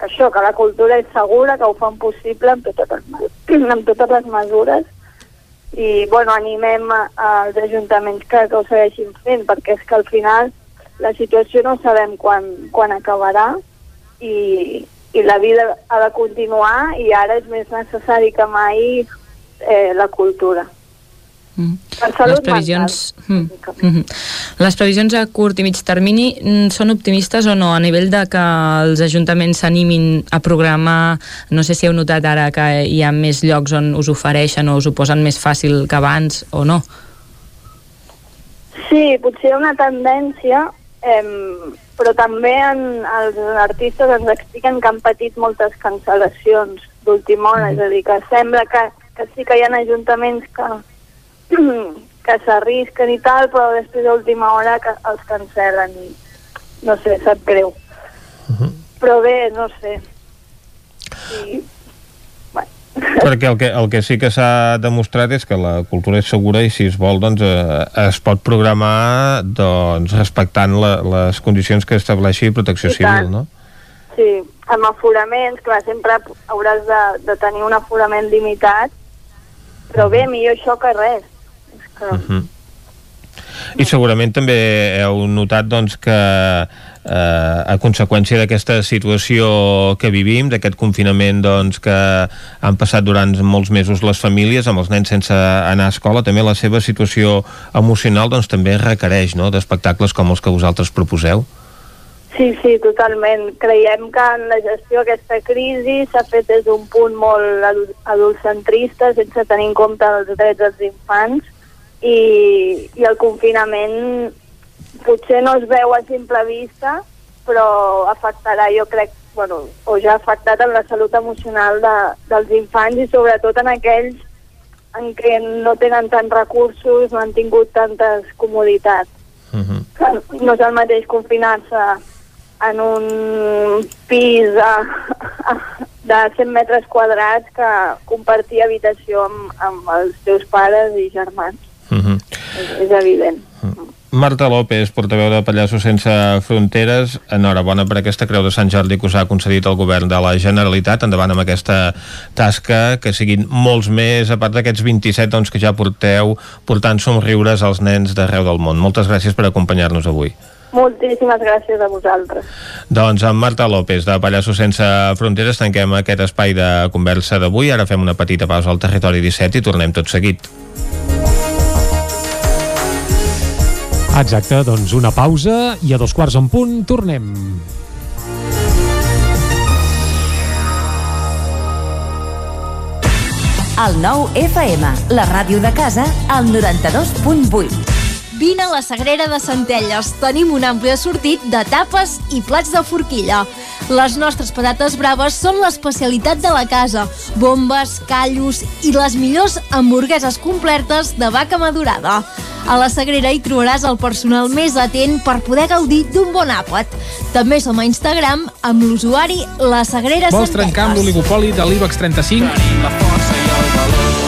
que això, que la cultura és segura, que ho fan possible amb totes les, amb totes les mesures i bueno, animem als ajuntaments que, que ho segueixin fent perquè és que al final la situació no sabem quan, quan acabarà i, i la vida ha de continuar i ara és més necessari que mai eh, la cultura. Mm. Per salut Les previsions, mm, mm, les previsions a curt i mig termini mm, són optimistes o no a nivell de que els ajuntaments s'animin a programar, no sé si heu notat ara que hi ha més llocs on us ofereixen o us ho posen més fàcil que abans o no? Sí, potser una tendència, eh, però també en, els artistes ens expliquen que han patit moltes cancel·lacions d'última hora, és a dir, que sembla que, que sí que hi ha ajuntaments que, que s'arrisquen i tal, però després d'última hora que els cancel·len i no sé, sap greu. Però bé, no sé. Sí. Perquè el que, el que sí que s'ha demostrat és que la cultura és segura i si es vol doncs eh, es pot programar doncs respectant la, les condicions que estableixi Protecció I Civil, tant. no? Sí, amb aforaments, clar, sempre hauràs de, de tenir un aforament limitat, però bé, millor això que res. Uh -huh. I segurament també heu notat doncs, que eh, a conseqüència d'aquesta situació que vivim, d'aquest confinament doncs, que han passat durant molts mesos les famílies, amb els nens sense anar a escola, també la seva situació emocional doncs, també requereix no? d'espectacles com els que vosaltres proposeu. Sí, sí, totalment. Creiem que en la gestió d'aquesta crisi s'ha fet des d'un punt molt adu- adultcentrista, sense tenir en compte els drets dels infants, i, i el confinament potser no es veu a simple vista, però afectarà, jo crec, bueno, o ja ha afectat en la salut emocional de, dels infants i sobretot en aquells en què no tenen tants recursos, no han tingut tantes comoditats. Uh -huh. Que no és el mateix confinar-se en un pis a, a, de 100 metres quadrats que compartir habitació amb, amb els teus pares i germans. És evident. Marta López, portaveu de Pallassos Sense Fronteres, enhorabona per aquesta Creu de Sant Jordi que us ha concedit el govern de la Generalitat. Endavant amb aquesta tasca, que siguin molts més, a part d'aquests 27 doncs, que ja porteu, portant somriures als nens d'arreu del món. Moltes gràcies per acompanyar-nos avui. Moltíssimes gràcies a vosaltres. Doncs amb Marta López, de Pallassos Sense Fronteres, tanquem aquest espai de conversa d'avui. Ara fem una petita pausa al Territori 17 i tornem tot seguit. Exacte, doncs una pausa i a dos quarts en punt tornem. El nou FM, la ràdio de casa, al 92.8. Vine a la Sagrera de Centelles. Tenim un ampli assortit de tapes i plats de forquilla. Les nostres patates braves són l'especialitat de la casa. Bombes, callos i les millors hamburgueses completes de vaca madurada. A la Sagrera hi trobaràs el personal més atent per poder gaudir d'un bon àpat. També som a Instagram amb l'usuari La Sagrera Vols trencar amb Centelles. l'oligopoli de l'IBEX 35?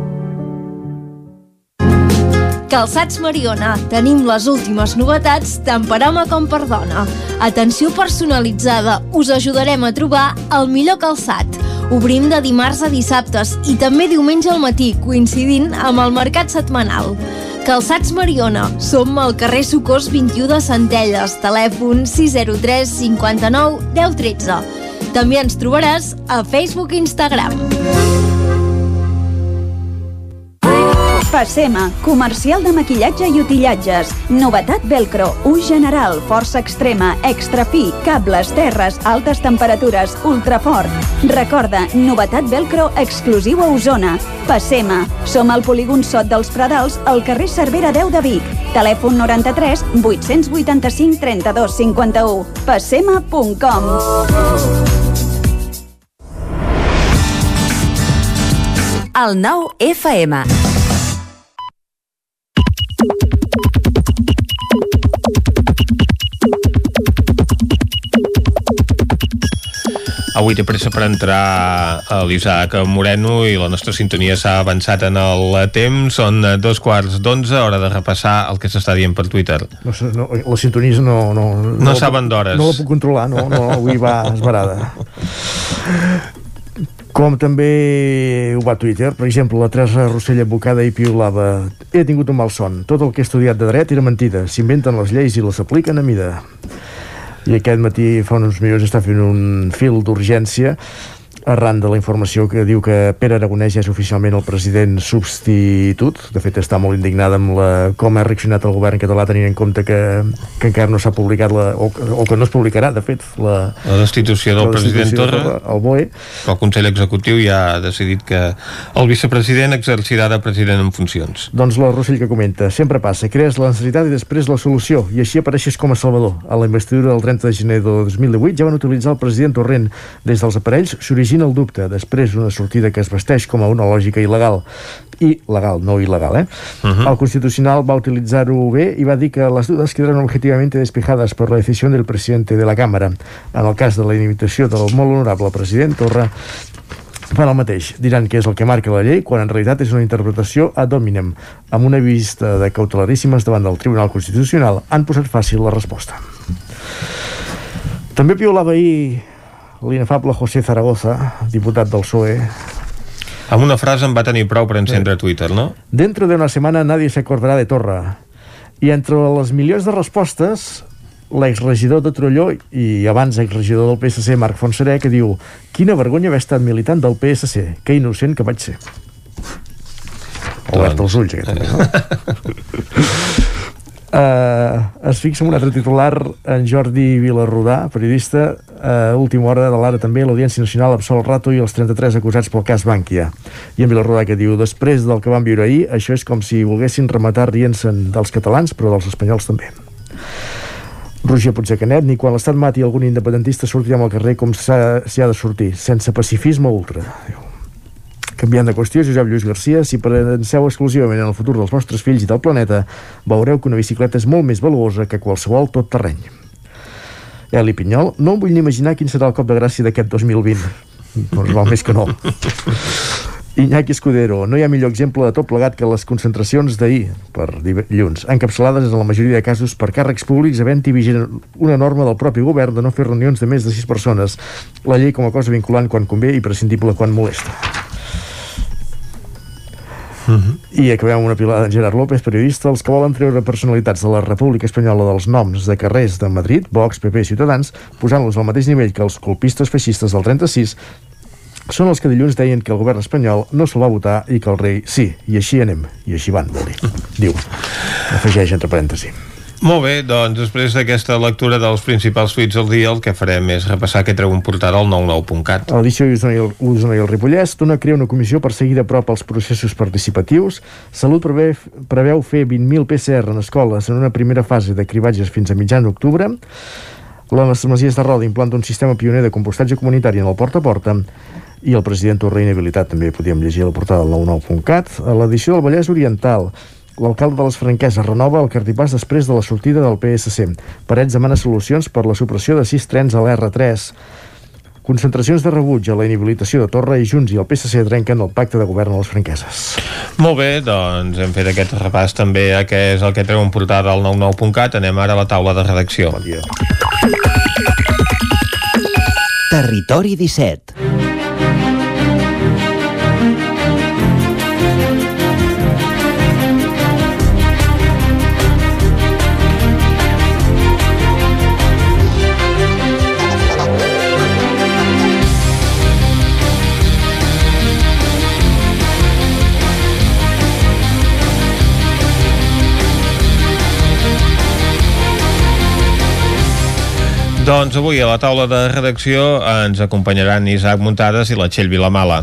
Calçats Mariona. Tenim les últimes novetats tant per home com per dona. Atenció personalitzada. Us ajudarem a trobar el millor calçat. Obrim de dimarts a dissabtes i també diumenge al matí, coincidint amb el mercat setmanal. Calçats Mariona. Som al carrer Socors 21 de Centelles. Telèfon 603 59 10 13. També ens trobaràs a Facebook i Instagram. Passema, comercial de maquillatge i utillatges. Novetat velcro, ús general, força extrema, extra fi, cables, terres, altes temperatures, ultrafort. Recorda, novetat velcro exclusiu a Osona. Passema, som al polígon Sot dels Pradals, al carrer Cervera 10 de Vic. Telèfon 93 885 32 51. Passema.com El 9 FM. Avui té pressa per entrar a l'Isaac Moreno i la nostra sintonia s'ha avançat en el temps. Són dos quarts d'onze, hora de repassar el que s'està dient per Twitter. No, no, la sintonia no... No, no, No saben d'hores. No la puc controlar, no, no, avui va esbarada. Com també ho va a Twitter, per exemple, la Teresa Rossell advocada i piulava he tingut un mal son, tot el que he estudiat de dret era mentida, s'inventen les lleis i les apliquen a mida. I aquest matí, fa uns minuts, està fent un fil d'urgència arran de la informació que diu que Pere Aragonès ja és oficialment el president substitut. De fet, està molt indignada amb la, com ha reaccionat el govern català tenint en compte que, que encara no s'ha publicat la, o, o que no es publicarà, de fet, la, La destitució del la president destitució Torra, de- el BOE. el Consell Executiu ja ha decidit que el vicepresident exercirà de president en funcions. Doncs la Rossell que comenta, sempre passa, crees la necessitat i després la solució, i així apareixes com a salvador. A la investidura del 30 de gener de 2018 ja van utilitzar el president Torrent. Des dels aparells s'origina el dubte, després una sortida que es vesteix com a una lògica il·legal. I legal, no il·legal, eh? Mhm. El Constitucional va utilitzar-ho bé i va dir que les dudes quedaron objetivamente despejadas por la decisión del presidente de la Cámara. En el cas de la inhabilitació del molt honorable president Torra, fan el mateix. Diran que és el que marca la llei, quan en realitat és una interpretació ad hominem. Amb una vista de cautelaríssimes davant del Tribunal Constitucional, han posat fàcil la resposta. També piolava ahir l'inefable José Zaragoza, diputat del PSOE. Amb una frase en va tenir prou per encendre Twitter, no? Dentro de una semana nadie se acordará de Torra. I entre les milions de respostes, l'exregidor de Trolló i abans exregidor del PSC, Marc Fonseré, que diu quina vergonya haver estat militant del PSC, que innocent que vaig ser. Obert els ulls, aquest també, no? Uh, es fixa en un altre titular en Jordi Vilarrodà, periodista a uh, última hora de l'ara també l'Audiència Nacional absol Rato i els 33 acusats pel cas Bànquia i en Vilarrodà que diu després del que vam viure ahir això és com si volguessin rematar rient-se'n dels catalans però dels espanyols també Roger Puigdecanet, ni quan l'Estat mati algun independentista sortirem al carrer com s'hi ha de sortir, sense pacifisme ultra. Diu. Canviant de qüestió, Josep Lluís Garcia, si penseu exclusivament en el futur dels vostres fills i del planeta, veureu que una bicicleta és molt més valuosa que qualsevol tot terreny. Eli Pinyol, no em vull ni imaginar quin serà el cop de gràcia d'aquest 2020. Doncs val més que no. Iñaki Escudero, no hi ha millor exemple de tot plegat que les concentracions d'ahir, per dilluns, encapçalades en la majoria de casos per càrrecs públics havent-hi vigent una norma del propi govern de no fer reunions de més de sis persones. La llei com a cosa vinculant quan convé i prescindible quan molesta. -huh. I acabem amb una pilada d'en Gerard López, periodista. Els que volen treure personalitats de la República Espanyola dels noms de carrers de Madrid, Vox, PP i Ciutadans, posant-los al mateix nivell que els colpistes feixistes del 36, són els que dilluns deien que el govern espanyol no se'l va votar i que el rei sí, i així anem, i així van, vol dir. Diu, afegeix entre parèntesi. Molt bé, doncs després d'aquesta lectura dels principals tuits del dia el que farem és repassar què treu un portal al 99.cat. L'edició Osona i, el, i Ripollès dona crea una comissió per seguir de prop els processos participatius. Salut preveu, preveu fer 20.000 PCR en escoles en una primera fase de cribatges fins a mitjan d'octubre. La Masies de Roda implanta un sistema pioner de compostatge comunitari en el porta a porta i el president Torra inhabilitat també podíem llegir a la portada del 99.cat. A l'edició del Vallès Oriental L'alcalde de les Franqueses renova el cartipàs després de la sortida del PSC. Parets demana solucions per la supressió de sis trens a l'R3. Concentracions de rebuig a la inhabilitació de Torra i Junts i el PSC trenquen el pacte de govern a les franqueses. Molt bé, doncs hem fet aquest repàs també a què és el que treu un portal al 99.cat. Anem ara a la taula de redacció. Bon dia. Territori 17 Doncs avui a la taula de redacció ens acompanyaran Isaac Muntades i la Txell Vilamala.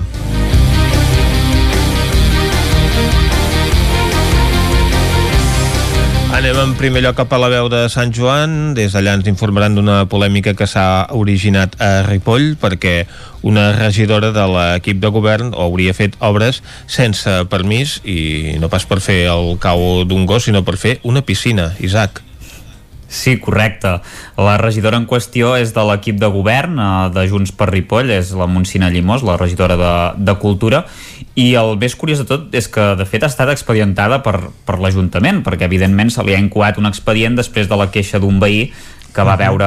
Anem en primer lloc cap a la veu de Sant Joan. Des d'allà ens informaran d'una polèmica que s'ha originat a Ripoll perquè una regidora de l'equip de govern hauria fet obres sense permís i no pas per fer el cau d'un gos, sinó per fer una piscina. Isaac. Sí, correcte. La regidora en qüestió és de l'equip de govern eh, de Junts per Ripoll, és la Montsina Llimós, la regidora de, de Cultura, i el més curiós de tot és que, de fet, ha estat expedientada per, per l'Ajuntament, perquè, evidentment, se li ha incoat un expedient després de la queixa d'un veí que va veure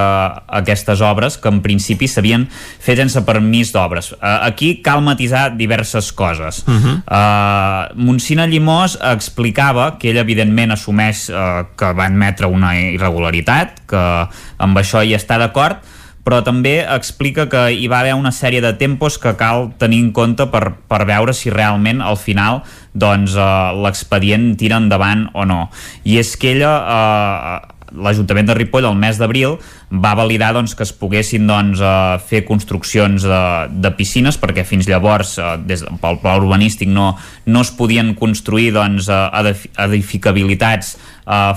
aquestes obres que en principi s'havien fet sense permís d'obres. Uh, aquí cal matisar diverses coses. Uh -huh. uh, Montsina Llimós explicava que ell evidentment assumeix uh, que va admetre una irregularitat, que amb això hi està d'acord, però també explica que hi va haver una sèrie de tempos que cal tenir en compte per, per veure si realment al final doncs, uh, l'expedient tira endavant o no. I és que ella uh, l'Ajuntament de Ripoll el mes d'abril va validar doncs, que es poguessin doncs, uh, fer construccions de, de piscines perquè fins llavors uh, des, pel pla urbanístic no, no es podien construir doncs, edificabilitats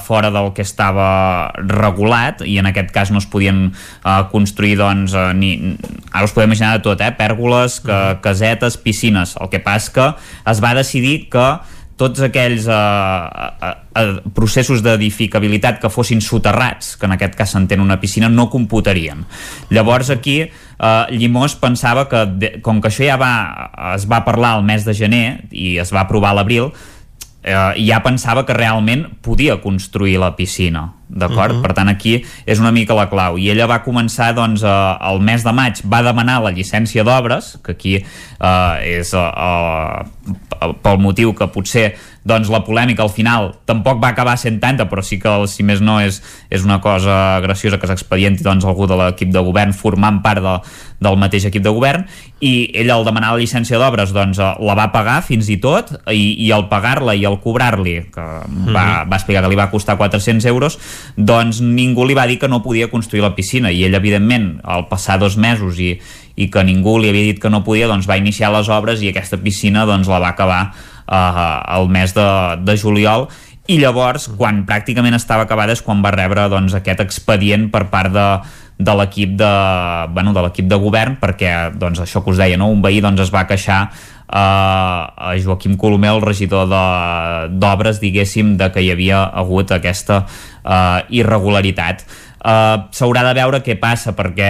fora del que estava regulat i en aquest cas no es podien construir doncs, ni, ara us podem imaginar de tot, eh? pèrgoles, que, casetes, piscines el que passa que es va decidir que tots aquells eh, eh, eh, processos d'edificabilitat que fossin soterrats, que en aquest cas s'entén una piscina, no computarien. Llavors aquí eh, Llimós pensava que, de, com que això ja va, es va parlar al mes de gener i es va aprovar a l'abril, eh, ja pensava que realment podia construir la piscina d'acord? Uh -huh. Per tant, aquí és una mica la clau. I ella va començar, doncs, eh, el mes de maig, va demanar la llicència d'obres, que aquí eh, és eh, eh, pel motiu que potser doncs la polèmica al final tampoc va acabar sent tanta, però sí que si més no és, és una cosa graciosa que s'expedienti doncs, algú de l'equip de govern formant part de, del mateix equip de govern i ell al demanar la llicència d'obres doncs eh, la va pagar fins i tot i, i al pagar-la i al cobrar-li que va, uh -huh. va explicar que li va costar 400 euros doncs ningú li va dir que no podia construir la piscina i ell evidentment al passar dos mesos i, i que ningú li havia dit que no podia doncs va iniciar les obres i aquesta piscina doncs la va acabar eh, el mes de, de juliol i llavors quan pràcticament estava acabada és quan va rebre doncs, aquest expedient per part de, de l'equip de, bueno, de l'equip de govern perquè doncs, això que us deia, no? un veí doncs, es va queixar a Joaquim Colomer, el regidor d'obres, diguéssim, de que hi havia hagut aquesta uh, irregularitat. Uh, S'haurà de veure què passa perquè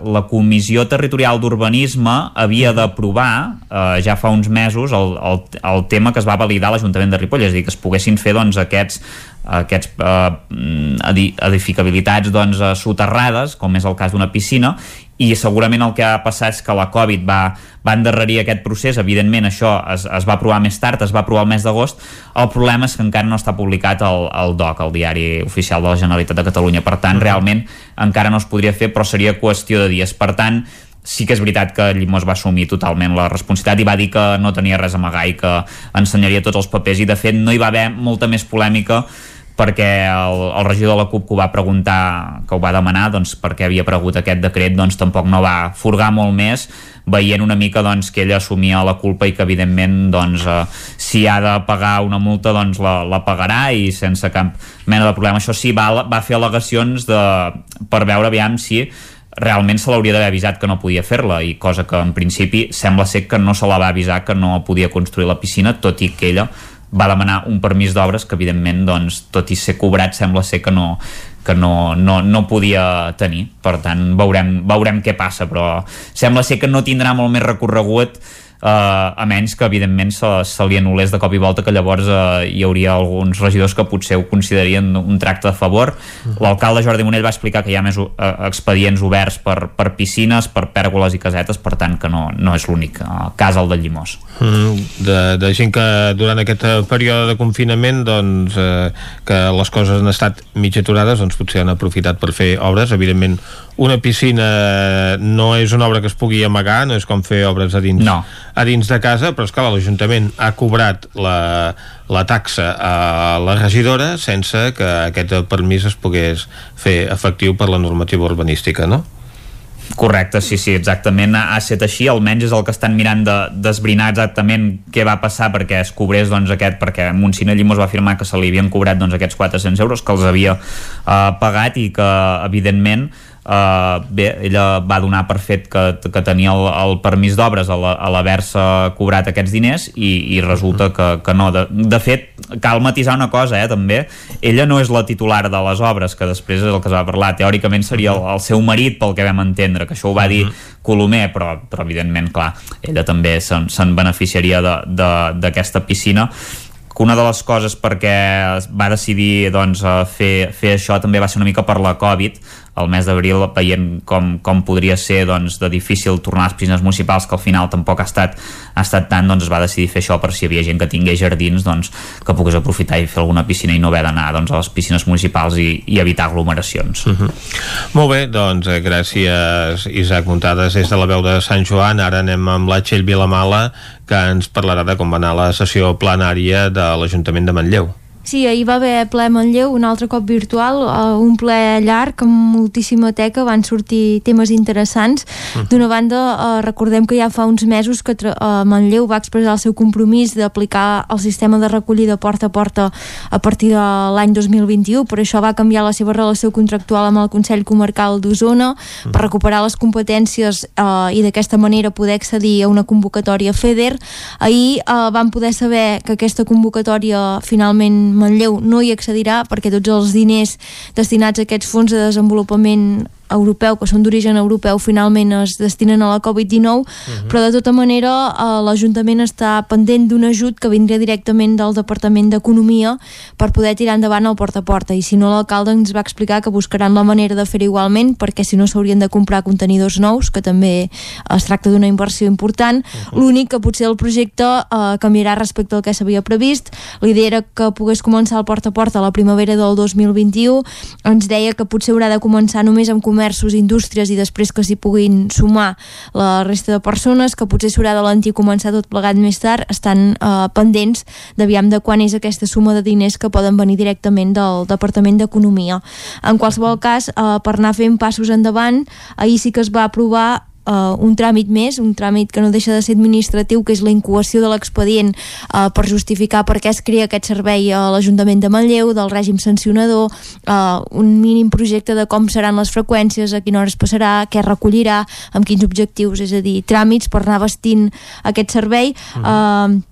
la Comissió Territorial d'Urbanisme havia d'aprovar uh, ja fa uns mesos el, el, el tema que es va validar a l'Ajuntament de Ripoll, és a dir, que es poguessin fer doncs, aquests aquests eh, edificabilitats doncs, soterrades, com és el cas d'una piscina, i segurament el que ha passat és que la Covid va, va endarrerir aquest procés, evidentment això es, es va aprovar més tard, es va aprovar el mes d'agost, el problema és que encara no està publicat el, el DOC, el Diari Oficial de la Generalitat de Catalunya, per tant, realment encara no es podria fer, però seria qüestió de dies. Per tant, sí que és veritat que Llimós va assumir totalment la responsabilitat i va dir que no tenia res a amagar i que ensenyaria tots els papers. I de fet no hi va haver molta més polèmica perquè el, el regidor de la CUP que ho va preguntar, que ho va demanar doncs, perquè havia pregut aquest decret, doncs tampoc no va furgar molt més, veient una mica doncs, que ella assumia la culpa i que evidentment doncs, eh, si ha de pagar una multa doncs la, la pagarà i sense cap mena de problema. Això sí, va, va fer al·legacions de, per veure aviam si realment se l'hauria d'haver avisat que no podia fer-la i cosa que en principi sembla ser que no se la va avisar que no podia construir la piscina tot i que ella va demanar un permís d'obres que evidentment doncs, tot i ser cobrat sembla ser que no, que no, no, no podia tenir. Per tant veurem, veurem què passa però sembla ser que no tindrà molt més recorregut eh, a menys que evidentment se, se li anul·lés de cop i volta que llavors eh, hi hauria alguns regidors que potser ho considerien un tracte de favor. Mm. l'alcalde Jordi Monell va explicar que hi ha més uh, expedients oberts per, per piscines, per pèrgoles i casetes per tant que no, no és l'únic uh, cas el de Llimós. Mm, de, de gent que durant aquest eh, període de confinament doncs, eh, que les coses han estat mig aturades doncs potser han aprofitat per fer obres. Evidentment una piscina no és una obra que es pugui amagar, no és com fer obres a dins, no. a dins de casa, però és que l'Ajuntament ha cobrat la, la taxa a la regidora sense que aquest permís es pogués fer efectiu per la normativa urbanística, no? Correcte, sí, sí, exactament ha estat així, almenys és el que estan mirant d'esbrinar de, exactament què va passar perquè es cobrés doncs, aquest, perquè Montsina Llimós va afirmar que se li havien cobrat doncs, aquests 400 euros que els havia uh, pagat i que evidentment Uh, bé, ella va donar per fet que, que tenia el, el permís d'obres a l'haver-se cobrat aquests diners i, i resulta que, que no. De, de fet, cal matisar una cosa eh, també, ella no és la titular de les obres, que després és el que es va parlar. Teòricament seria el, el seu marit pel que vam entendre, que això ho va dir Colomer però, però evidentment, clar, ella també se'n se beneficiaria d'aquesta piscina. Que una de les coses perquè va decidir doncs, fer, fer això també va ser una mica per la Covid el mes d'abril veient com, com podria ser doncs, de difícil tornar a les piscines municipals que al final tampoc ha estat, ha estat tant doncs es va decidir fer això per si hi havia gent que tingués jardins doncs, que pogués aprofitar i fer alguna piscina i no haver d'anar doncs, a les piscines municipals i, i evitar aglomeracions. Uh -huh. Molt bé, doncs eh, gràcies Isaac Muntades. Des de la veu de Sant Joan. Ara anem amb la Txell Vilamala que ens parlarà de com va anar la sessió plenària de l'Ajuntament de Manlleu Sí, ahir va haver ple Manlleu, un altre cop virtual, un ple llarg amb moltíssima teca, van sortir temes interessants. Uh. D'una banda, uh, recordem que ja fa uns mesos que uh, Manlleu va expressar el seu compromís d'aplicar el sistema de recollida porta a porta a partir de l'any 2021, per això va canviar la seva relació contractual amb el Consell Comarcal d'Osona uh. per recuperar les competències uh, i d'aquesta manera poder accedir a una convocatòria FEDER. Ahir van poder saber que aquesta convocatòria finalment Manlleu no hi accedirà perquè tots els diners destinats a aquests fons de desenvolupament europeu, que són d'origen europeu, finalment es destinen a la Covid-19, uh -huh. però de tota manera eh, l'Ajuntament està pendent d'un ajut que vindria directament del Departament d'Economia per poder tirar endavant el porta a porta, i si no l'alcalde ens va explicar que buscaran la manera de fer-ho igualment, perquè si no s'haurien de comprar contenidors nous, que també es tracta d'una inversió important, uh -huh. l'únic que potser el projecte eh, canviarà respecte al que s'havia previst, l'idea era que pogués començar el porta a porta a la primavera del 2021, ens deia que potser haurà de començar només amb comerços, indústries i després que s'hi puguin sumar la resta de persones, que potser s'haurà de l'antic començar tot plegat més tard, estan eh, pendents d'aviam de quan és aquesta suma de diners que poden venir directament del Departament d'Economia. En qualsevol cas, eh, per anar fent passos endavant, ahir sí que es va aprovar uh, un tràmit més, un tràmit que no deixa de ser administratiu, que és la incoació de l'expedient uh, per justificar per què es crea aquest servei a l'Ajuntament de Manlleu, del règim sancionador, uh, un mínim projecte de com seran les freqüències, a quina hora es passarà, què recollirà, amb quins objectius, és a dir, tràmits per anar vestint aquest servei. Uh,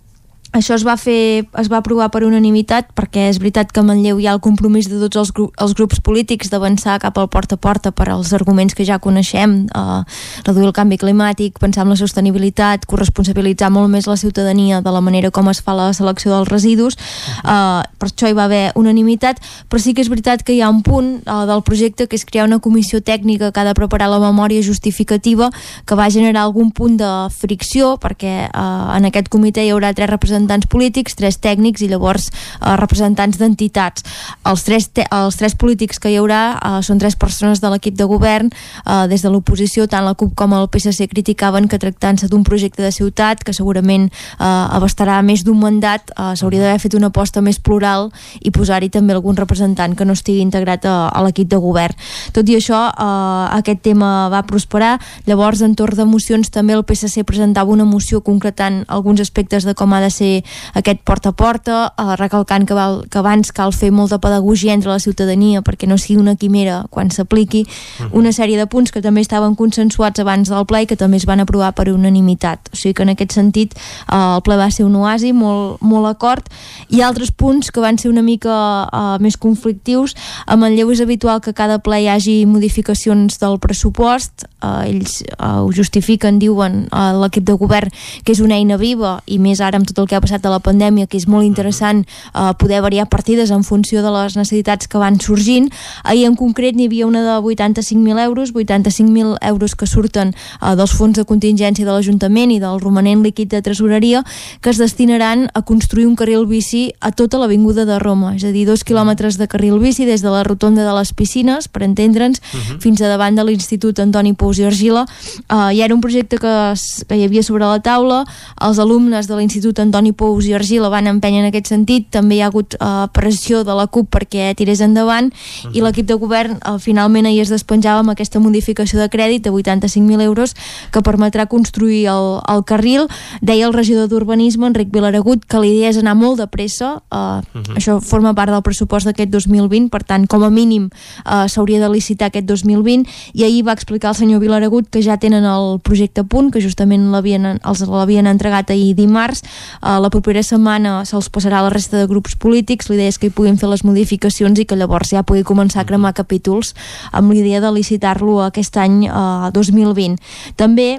això es va fer, es va aprovar per unanimitat perquè és veritat que a Manlleu hi ha el compromís de tots els, gru els grups polítics d'avançar cap al porta a porta per als arguments que ja coneixem, eh, reduir el canvi climàtic, pensar en la sostenibilitat, corresponsabilitzar molt més la ciutadania de la manera com es fa la selecció dels residus, eh, per això hi va haver unanimitat, però sí que és veritat que hi ha un punt eh, del projecte que és crear una comissió tècnica que ha de preparar la memòria justificativa que va generar algun punt de fricció perquè eh, en aquest comitè hi haurà tres representants representants polítics, tres tècnics i llavors eh, representants d'entitats. Els, tres els tres polítics que hi haurà eh, són tres persones de l'equip de govern. Eh, des de l'oposició, tant la CUP com el PSC criticaven que tractant-se d'un projecte de ciutat que segurament eh, abastarà més d'un mandat, eh, s'hauria d'haver fet una aposta més plural i posar-hi també algun representant que no estigui integrat a, a l'equip de govern. Tot i això, eh, aquest tema va prosperar. Llavors, en torn de mocions, també el PSC presentava una moció concretant alguns aspectes de com ha de ser aquest porta a porta, eh, recalcant que, val, que abans cal fer molta pedagogia entre la ciutadania perquè no sigui una quimera quan s'apliqui, uh -huh. una sèrie de punts que també estaven consensuats abans del ple i que també es van aprovar per unanimitat. O sigui que en aquest sentit eh, el ple va ser un oasi, molt, molt acord, i altres punts que van ser una mica eh, més conflictius. A Manlleu és habitual que cada ple hi hagi modificacions del pressupost, eh, ells eh, ho justifiquen, diuen eh, l'equip de govern que és una eina viva i més ara amb tot el que ha passat de la pandèmia, que és molt interessant eh, poder variar partides en funció de les necessitats que van sorgint. Ahir en concret n'hi havia una de 85.000 euros, 85.000 euros que surten eh, dels fons de contingència de l'Ajuntament i del romanent líquid de tresoreria, que es destinaran a construir un carril bici a tota l'avinguda de Roma, és a dir, dos quilòmetres de carril bici des de la rotonda de les piscines, per entendre'ns, uh -huh. fins a davant de l'Institut Antoni Pous i Argila. Eh, i era un projecte que, que hi havia sobre la taula, els alumnes de l'Institut Antoni Pous i Argila van empènyer en aquest sentit, també hi ha hagut uh, pressió de la CUP perquè tirés endavant uh -huh. i l'equip de govern uh, finalment ahir es despenjava amb aquesta modificació de crèdit de 85.000 euros que permetrà construir el, el carril. Deia el regidor d'Urbanisme, Enric Vilaragut, que l'idea és anar molt de pressa, uh, uh -huh. això forma part del pressupost d'aquest 2020, per tant, com a mínim uh, s'hauria de licitar aquest 2020 i ahir va explicar el senyor Vilaragut que ja tenen el projecte a punt, que justament l'havien els l'havien entregat ahir dimarts, uh, la propera setmana se'ls passarà a la resta de grups polítics, l'idea és que hi puguin fer les modificacions i que llavors ja pugui començar a cremar capítols amb l'idea de licitar-lo aquest any eh, 2020. També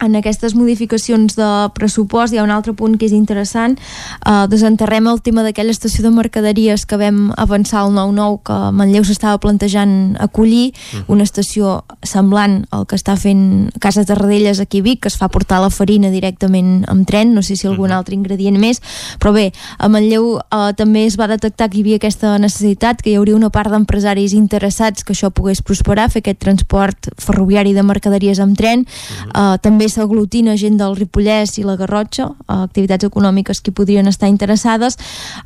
en aquestes modificacions de pressupost hi ha un altre punt que és interessant uh, desenterrem el tema d'aquella estació de mercaderies que vam avançar al 9-9 que Manlleu s'estava plantejant acollir uh -huh. una estació semblant al que està fent Cases de Radelles aquí a Vic que es fa portar la farina directament amb tren no sé si algun uh -huh. altre ingredient més però bé, a Manlleu uh, també es va detectar que hi havia aquesta necessitat que hi hauria una part d'empresaris interessats que això pogués prosperar, fer aquest transport ferroviari de mercaderies amb tren uh -huh. uh, també també s'aglutina gent del Ripollès i la Garrotxa, activitats econòmiques que podrien estar interessades.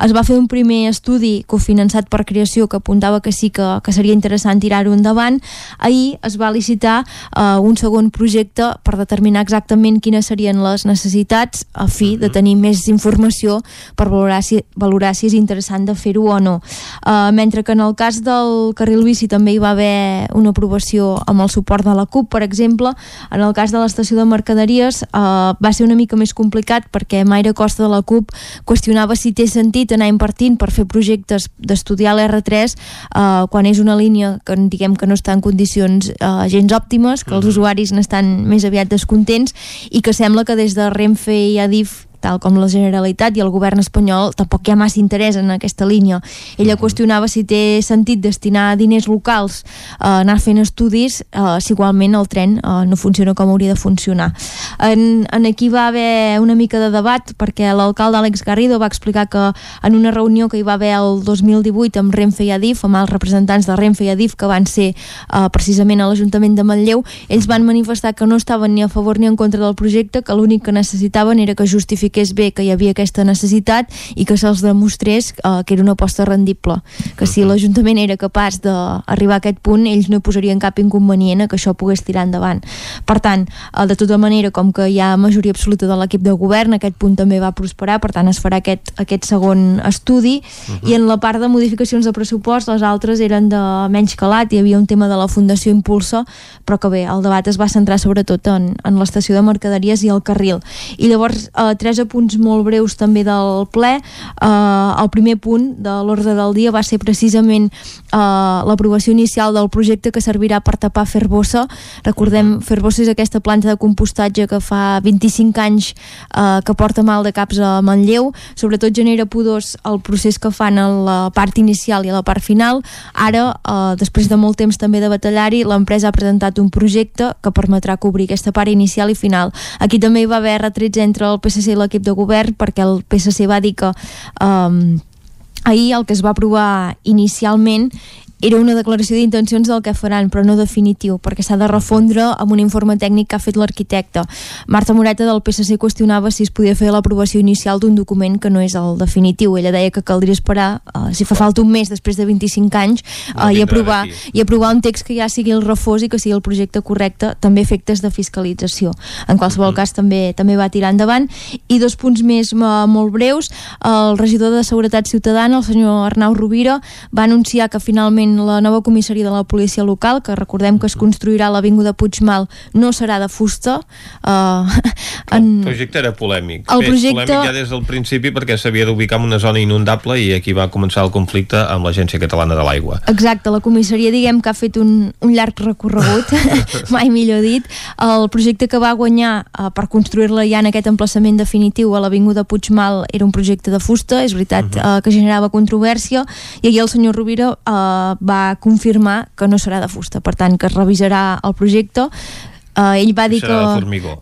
Es va fer un primer estudi cofinançat per creació que apuntava que sí que, que seria interessant tirar-ho endavant. Ahir es va licitar uh, un segon projecte per determinar exactament quines serien les necessitats a fi de tenir més informació per valorar si, valorar si és interessant de fer-ho o no. Uh, mentre que en el cas del carril bici també hi va haver una aprovació amb el suport de la CUP, per exemple, en el cas de l'estació de mercaderies eh, va ser una mica més complicat perquè Maire Costa de la CUP qüestionava si té sentit anar invertint per fer projectes d'estudiar l'R3 eh, quan és una línia que diguem que no està en condicions eh, gens òptimes, que els usuaris n'estan més aviat descontents i que sembla que des de Renfe i Adif tal com la Generalitat i el govern espanyol tampoc hi ha massa interès en aquesta línia. Ella qüestionava si té sentit destinar diners locals a anar fent estudis eh, si igualment el tren eh, no funciona com hauria de funcionar. En, en aquí va haver una mica de debat perquè l'alcalde Àlex Garrido va explicar que en una reunió que hi va haver el 2018 amb Renfe i Adif, amb els representants de Renfe i Adif que van ser eh, precisament a l'Ajuntament de Manlleu, ells van manifestar que no estaven ni a favor ni en contra del projecte, que l'únic que necessitaven era que justifiqués expliqués bé que hi havia aquesta necessitat i que se'ls demostrés eh, que era una aposta rendible, que si l'Ajuntament era capaç d'arribar a aquest punt ells no posarien cap inconvenient a que això pogués tirar endavant. Per tant, eh, de tota manera, com que hi ha majoria absoluta de l'equip de govern, aquest punt també va prosperar, per tant es farà aquest, aquest segon estudi uh -huh. i en la part de modificacions de pressupost les altres eren de menys calat, hi havia un tema de la Fundació Impulsa, però que bé, el debat es va centrar sobretot en, en l'estació de mercaderies i el carril. I llavors, eh, tres apunts molt breus també del ple. Eh, el primer punt de l'ordre del dia va ser precisament eh, l'aprovació inicial del projecte que servirà per tapar Ferbossa. Recordem, Ferbossa és aquesta planta de compostatge que fa 25 anys eh, que porta mal de caps a Manlleu. Sobretot genera pudors el procés que fan a la part inicial i a la part final. Ara, eh, després de molt temps també de batallar-hi, l'empresa ha presentat un projecte que permetrà cobrir aquesta part inicial i final. Aquí també hi va haver retrets entre el PSC i l'equip de govern perquè el PSC va dir que eh, ahir el que es va aprovar inicialment era una declaració d'intencions del que faran, però no definitiu, perquè s'ha de refondre amb un informe tècnic que ha fet l'arquitecte. Marta Moreta del PSC qüestionava si es podia fer l'aprovació inicial d'un document que no és el definitiu. Ella deia que caldria esperar, uh, si fa falta un mes després de 25 anys, uh, i, aprovar, i aprovar un text que ja sigui el refós i que sigui el projecte correcte, també efectes de fiscalització. En qualsevol cas, també també va tirar endavant. I dos punts més molt breus. El regidor de Seguretat Ciutadana, el senyor Arnau Rovira, va anunciar que finalment la nova comissaria de la policia local, que recordem que es construirà a l'Avinguda Puigmal, no serà de fusta. Uh, en... El projecte era polèmic. El Bé, projecte- polèmic ja des del principi perquè s'havia d'ubicar en una zona inundable i aquí va començar el conflicte amb l'Agència Catalana de l'Aigua. Exacte, la comissaria diguem que ha fet un, un llarg recorregut, mai millor dit. El projecte que va guanyar uh, per construir-la ja en aquest emplaçament definitiu a l'Avinguda Puigmal era un projecte de fusta, és veritat uh, que generava controvèrsia, i ahir el senyor Rovira uh, va confirmar que no serà de fusta, per tant que es revisarà el projecte Uh, ell va dir que,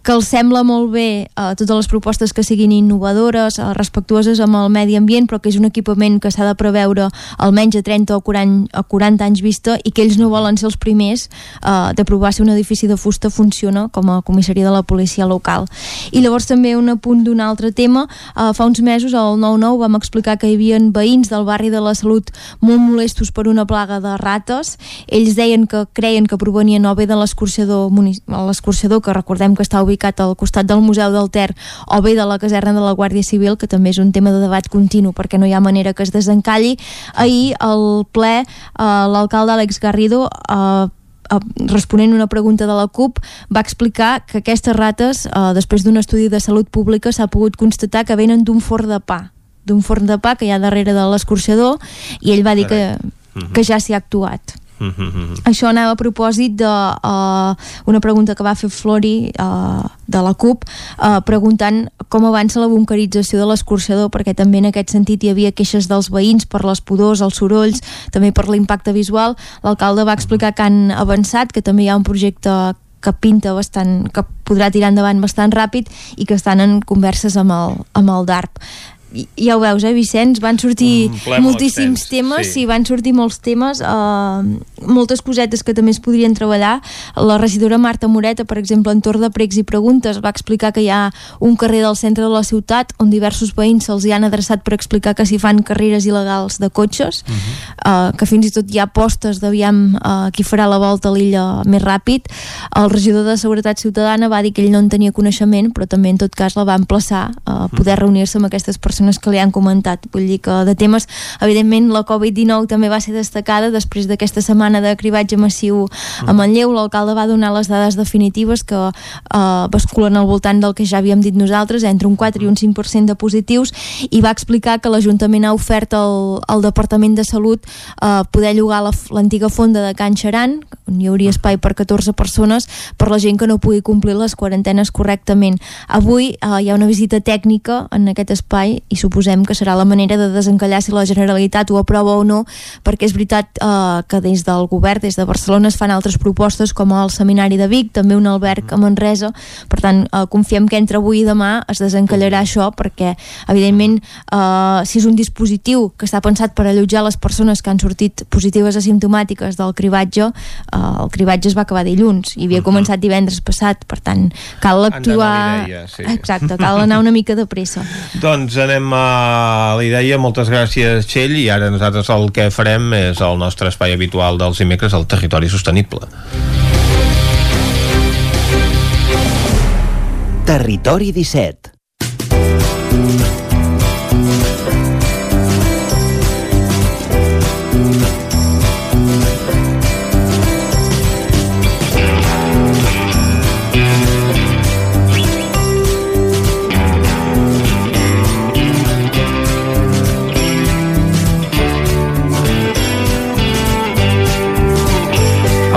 que els sembla molt bé uh, totes les propostes que siguin innovadores, uh, respectuoses amb el medi ambient, però que és un equipament que s'ha de preveure almenys a 30 o 40, a 40 anys vista i que ells no volen ser els primers uh, de provar si un edifici de fusta funciona com a comissaria de la policia local. I llavors també un apunt d'un altre tema. Uh, fa uns mesos al 9-9 vam explicar que hi havia veïns del barri de la Salut molt molestos per una plaga de rates. Ells deien que creien que provenien o bé de l'escorxador munici- l'escorxador que recordem que està ubicat al costat del Museu del Ter o bé de la caserna de la Guàrdia Civil que també és un tema de debat continu perquè no hi ha manera que es desencalli ahir al ple eh, l'alcalde Àlex Garrido eh, eh, responent una pregunta de la CUP va explicar que aquestes rates eh, després d'un estudi de salut pública s'ha pogut constatar que venen d'un forn de pa d'un forn de pa que hi ha darrere de l'escorxador i ell va dir que, que ja s'hi ha actuat això anava a propòsit de uh, una pregunta que va fer Flori uh, de la CUP uh, preguntant com avança la bunkerització de l'escorxador perquè també en aquest sentit hi havia queixes dels veïns per les pudors, els sorolls també per l'impacte visual. L'alcalde va explicar que han avançat que també hi ha un projecte que pinta bastant, que podrà tirar endavant bastant ràpid i que estan en converses amb el, amb el DARP ja ho veus, eh, Vicenç? Van sortir molt moltíssims extens, temes, sí. sí. van sortir molts temes, eh, moltes cosetes que també es podrien treballar. La regidora Marta Moreta, per exemple, en torn de pregs i preguntes, va explicar que hi ha un carrer del centre de la ciutat on diversos veïns se'ls hi han adreçat per explicar que s'hi fan carreres il·legals de cotxes, eh, que fins i tot hi ha postes d'aviam eh, qui farà la volta a l'illa més ràpid. El regidor de Seguretat Ciutadana va dir que ell no en tenia coneixement, però també en tot cas la va emplaçar a poder reunir-se amb aquestes persones que li han comentat. Vull dir que de temes, evidentment, la Covid-19 també va ser destacada després d'aquesta setmana de cribatge massiu a Manlleu. L'alcalde va donar les dades definitives que eh, basculen al voltant del que ja havíem dit nosaltres, entre un 4 i un 5% de positius, i va explicar que l'Ajuntament ha ofert al, al Departament de Salut eh, poder llogar la- l'antiga fonda de Can Xaran, on hi hauria espai per 14 persones, per la gent que no pugui complir les quarantenes correctament. Avui eh, hi ha una visita tècnica en aquest espai i suposem que serà la manera de desencallar si la Generalitat ho aprova o no, perquè és veritat eh, que des del govern, des de Barcelona, es fan altres propostes com el Seminari de Vic, també un alberg a Manresa, per tant, eh, confiem que entre avui i demà es desencallarà això, perquè, evidentment, eh, si és un dispositiu que està pensat per allotjar les persones que han sortit positives asimptomàtiques del cribatge, eh, el cribatge es va acabar dilluns i havia començat divendres passat, per tant, cal actuar... l'idea, sí. Exacte, cal anar una mica de pressa. Doncs anem a la idea. Moltes gràcies, Txell, i ara nosaltres el que farem és el nostre espai habitual dels dimecres, el territori sostenible. Territori 17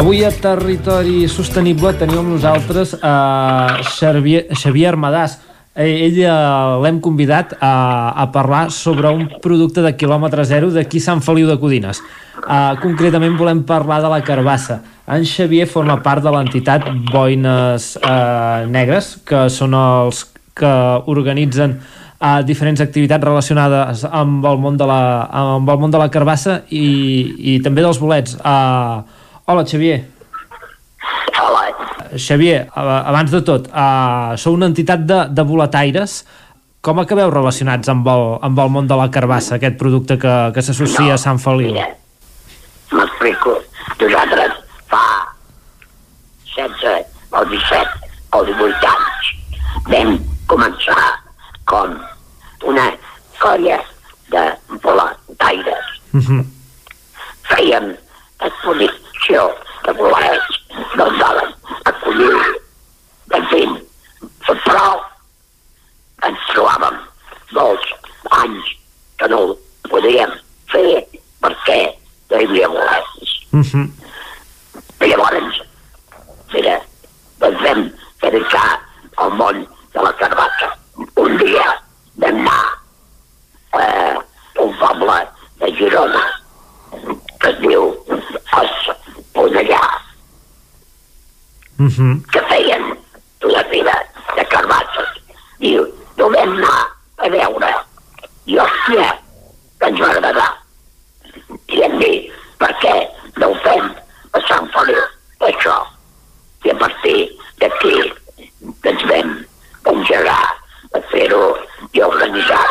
Avui a Territori Sostenible tenim amb nosaltres a Xavier, Xavier Armadàs. Eh, Ell eh, l'hem convidat a, a parlar sobre un producte de quilòmetre zero d'aquí Sant Feliu de Codines. Uh, concretament volem parlar de la carbassa. En Xavier forma part de l'entitat Boines uh, Negres, que són els que organitzen uh, diferents activitats relacionades amb el món de la, amb el món de la carbassa i, i també dels bolets. Uh, hola, Xavier. Hola. Xavier, abans de tot, uh, sou una entitat de, de boletaires. Com acabeu relacionats amb el, amb el món de la carbassa, aquest producte que, que s'associa a Sant Feliu? M'explico. Nosaltres fa 16 o 17 o 18 anys vam començar com una colla de voluntaires. Fèiem exposició de bolets, no a acollir. En fi, però ens trobàvem molts anys que no ho podíem fer perquè no hi havia bolets. I llavors, mira, ens vam dedicar al món de la carbassa. Un dia vam anar a un poble de Girona que es diu Esponellà, que feien la vida de carbasses. I ho vam anar a veure. I, hòstia, que ens va agradar. I em dir, per què no ho fem a Sant Feliu, això? I a partir d'aquí ens vam engegar a fer-ho i organitzar.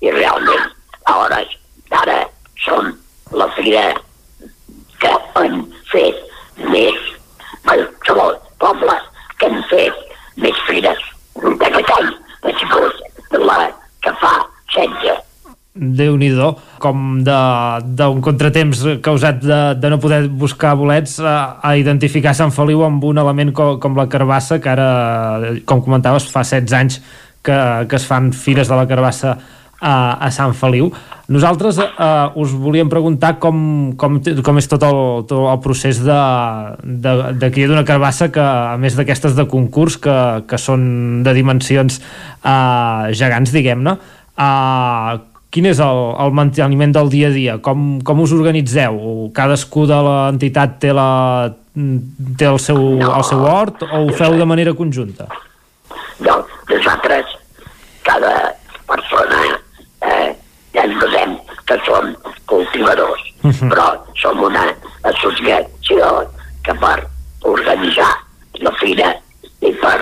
I realment, a hores d'ara, som la fira que han fet més, segon poble que han fet més fires. D'aquest any ha sigut la que fa 16 déu nhi com d'un contratemps causat de, de no poder buscar bolets a, a identificar Sant Feliu amb un element com, com la carbassa que ara, com comentaves, fa 16 anys que, que es fan fires de la carbassa a, a Sant Feliu. Nosaltres eh, us volíem preguntar com, com, com és tot el, tot el procés de, de, de cria d'una carbassa que, a més d'aquestes de concurs, que, que són de dimensions eh, gegants, diguem-ne, eh, quin és el, el manteniment del dia a dia? Com, com us organitzeu? Cadascú de l'entitat té, la, té el, seu, el seu hort o ho feu de manera conjunta? No, nosaltres, cada persona, eh, ja ens posem que som cultivadors, però som una associació que per organitzar la fira i per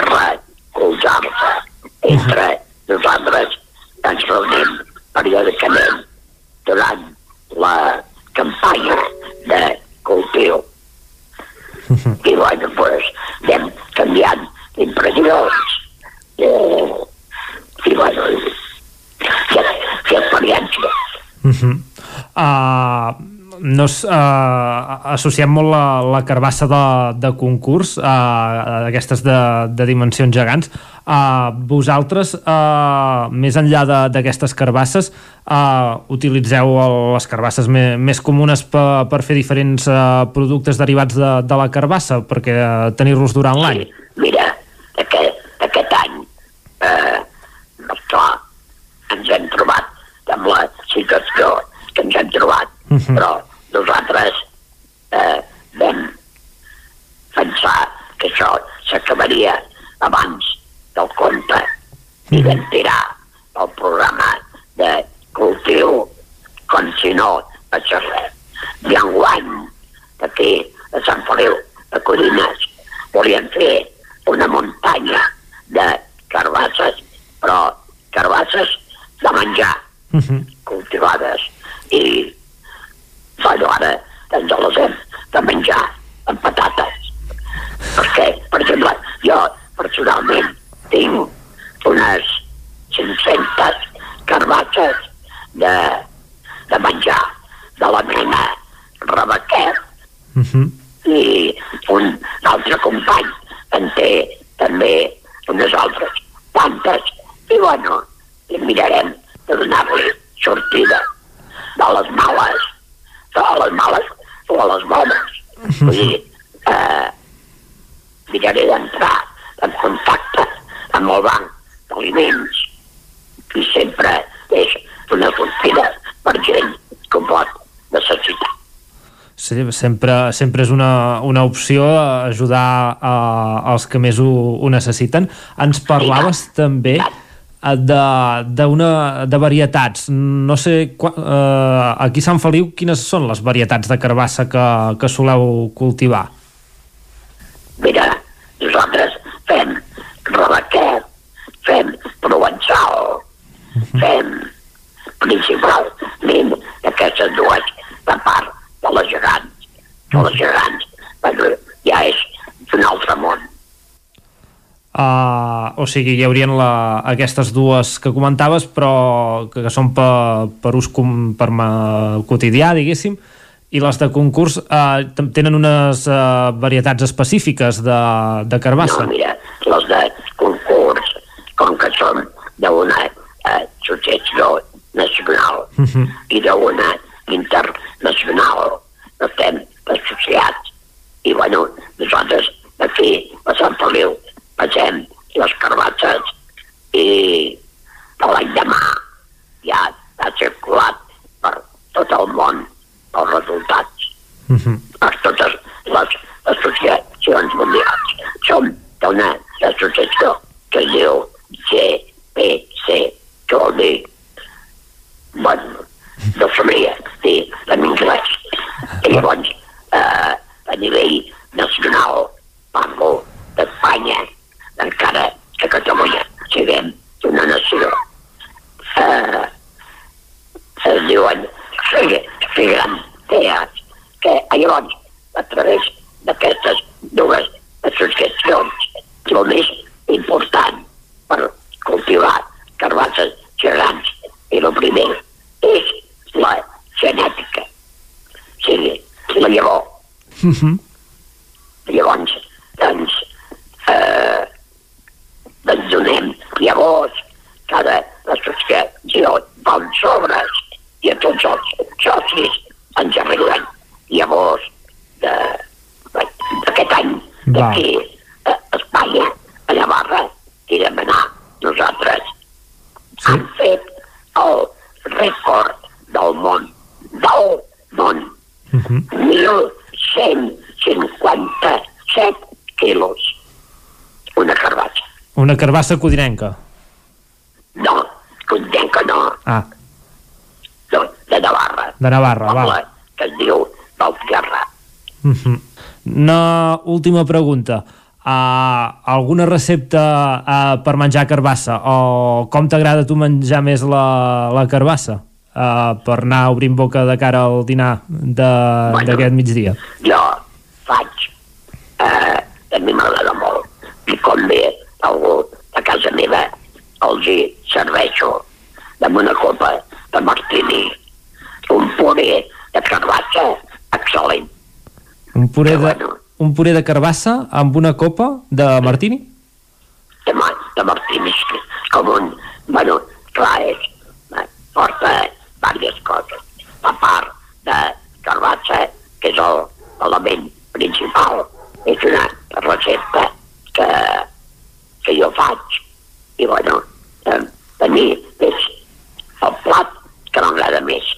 recolzar-se entre nosaltres ens reunim periòdicament durant la campanya de cultiu. I bueno, pues, anem canviant impressions i, i bueno, fer, fer experiència. Uh -huh. uh, no, s- uh, associem molt la, la carbassa de, de concurs uh, aquestes de, de dimensions gegants uh, vosaltres uh, més enllà d'aquestes carbasses uh, utilitzeu el, les carbasses me, més comunes per, per fer diferents uh, productes derivats de, de la carbassa perquè uh, tenir-los durant l'any Mira, aquest, aquest any, eh, ens hem trobat amb la situació que ens hem trobat, Mhm. però nosaltres eh, vam pensar que això s'acabaria abans del compte i vam tirar el programa de cultiu com si no res. I enguany, aquí a Sant Feliu, a Codines, volien fer una muntanya de carbasses, però carbasses de menjar, cultivades, i bueno, ara ens les hem de menjar amb patates. Perquè, per exemple, jo personalment tinc unes 500 carbasses de, de menjar de la mena Rebequer. I un altre company en té també unes altres tantes i bueno, i mirarem de donar-li sortida de les males, de les males o a les bones. Vull dir, eh, miraré d'entrar en contacte amb el banc d'aliments i sempre és una sortida per gent que ho pot necessitar. Sí, sempre, sempre és una, una opció ajudar a, als que més ho, ho necessiten. Ens parlaves també eh, de, de, una, de varietats. No sé, qua, eh, aquí a Sant Feliu, quines són les varietats de carbassa que, que soleu cultivar? Mira, nosaltres fem rebequet, fem provençal, fem principalment aquestes dues de part de les gegants. De les gegants, bueno, ja és un altre món. Uh, o sigui, hi haurien la, aquestes dues que comentaves, però que, que són per, per ús com, per ma, quotidià, diguéssim, i les de concurs uh, tenen unes uh, varietats específiques de, de carbassa. No, mira, les de concurs, com que són d'una eh, associació nacional Uh -huh. i d'una internacional, estem associats. I, bueno, nosaltres aquí, a Sant Feliu, passem les carbasses i de l'any demà ja ha circulat per tot el món els resultats Uh -huh. per totes les associacions mundials. Som d'una associació que es diu GPC, que vol dir, bueno, no sabria dir en anglès. I llavors, eh, a nivell nacional, parlo d'Espanya, encara que Catalunya siguem una nació. Eh, es diuen figantees, que llavors, a través d'aquestes dues associacions, el més important per cultivar carbasses gegants i el primer és la genètica. O sigui, la llavor. Uh -huh. Llavors, doncs, eh, doncs donem llavors, cada associació uns sobres i a tots els socis ens arriben llavors de- d'aquest any d'aquí a Espanya, a Navarra, i demanar nosaltres. Sí. Han fet el rècord del món, del món, Uh -huh. 1.157 quilos. Una carbassa. Una carbassa codinenca. No, que no, Ah, no, de Navarra. de Navarra, Poble va. que es diu Valtierra. Uh -huh. Una última pregunta. Uh, alguna recepta uh, per menjar carbassa o com t'agrada tu menjar més la, la carbassa uh, per anar obrint boca de cara al dinar de- d'aquest Bueno. migdia Jo faig, eh, a mi m'agrada molt, i com ve algú a casa meva, els hi serveixo. Amb una copa de martini, un puré de carbassa excel·lent. un puré de, un puré de carbassa amb una copa de martini? De, de martini, com un, bueno, clar, és, eh, porta diverses coses. A part de carbassa, que és el element principal, és una recepta que, que jo faig. I, bueno, eh, a mi és el plat que m'agrada més.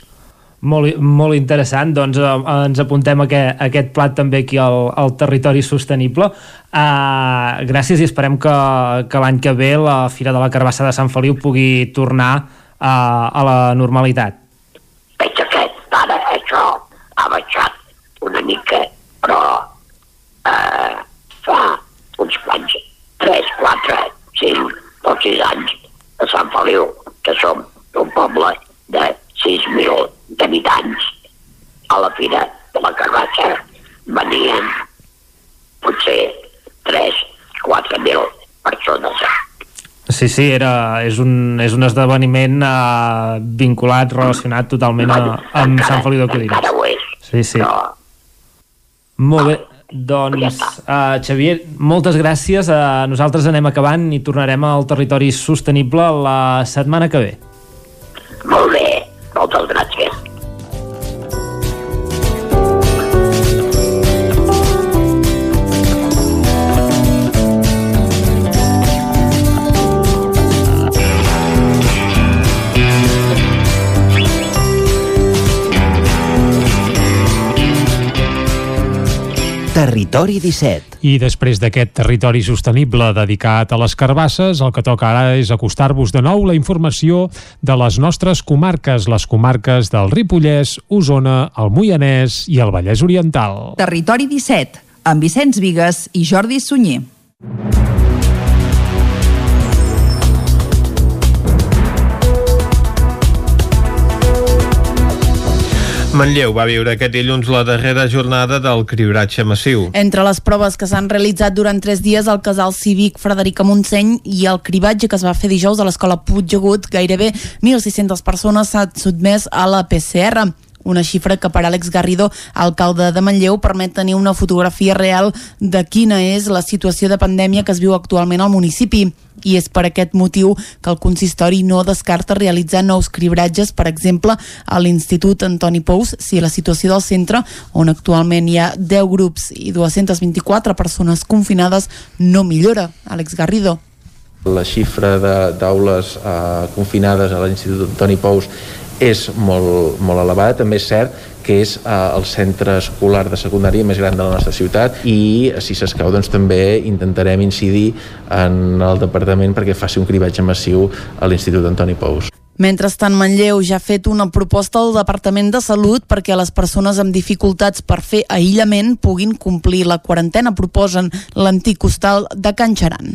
molt, molt interessant, doncs eh, ens apuntem aquest, aquest plat també aquí al, al territori sostenible. Uh, gràcies i esperem que, que l'any que ve la Fira de la Carbassa de Sant Feliu pugui tornar uh, a la normalitat. Veig que ara això ha baixat una mica, però eh, fa uns quants, 3, 4, 5 o 6 anys a Sant Feliu, que som un poble de 6.000 habitants, a la Fira de la Carbassa venien potser 3, 4.000 persones. Sí, sí, era, és, un, és un esdeveniment uh, vinculat, relacionat totalment a, amb Sant Feliu de Codines. Encara ho és. Sí, sí. Molt bé, doncs, uh, Xavier, moltes gràcies. Uh, nosaltres anem acabant i tornarem al territori sostenible la setmana que ve. Molt bé, moltes gràcies. Territori 17. I després d'aquest territori sostenible dedicat a les carbasses, el que toca ara és acostar-vos de nou la informació de les nostres comarques, les comarques del Ripollès, Osona, el Moianès i el Vallès Oriental. Territori 17, amb Vicenç Vigues i Jordi Sunyer. Manlleu va viure aquest dilluns la darrera jornada del cribratge massiu. Entre les proves que s'han realitzat durant tres dies al casal cívic Frederica Montseny i el cribatge que es va fer dijous a l'escola Puigdegut, gairebé 1.600 persones s'han sotmès a la PCR una xifra que per Àlex Garrido, alcalde de Manlleu, permet tenir una fotografia real de quina és la situació de pandèmia que es viu actualment al municipi i és per aquest motiu que el consistori no descarta realitzar nous cribratges, per exemple, a l'Institut Antoni Pous, si la situació del centre, on actualment hi ha 10 grups i 224 persones confinades, no millora. Àlex Garrido. La xifra d'aules eh, confinades a l'Institut Antoni Pous és molt, molt elevada. També és cert que és eh, el centre escolar de secundària més gran de la nostra ciutat i si s'escau doncs també intentarem incidir en el departament perquè faci un cribatge massiu a l'Institut Antoni Pous. Mentrestant, Manlleu ja ha fet una proposta al Departament de Salut perquè les persones amb dificultats per fer aïllament puguin complir la quarantena. Proposen l'antic hostal de Can Xaran.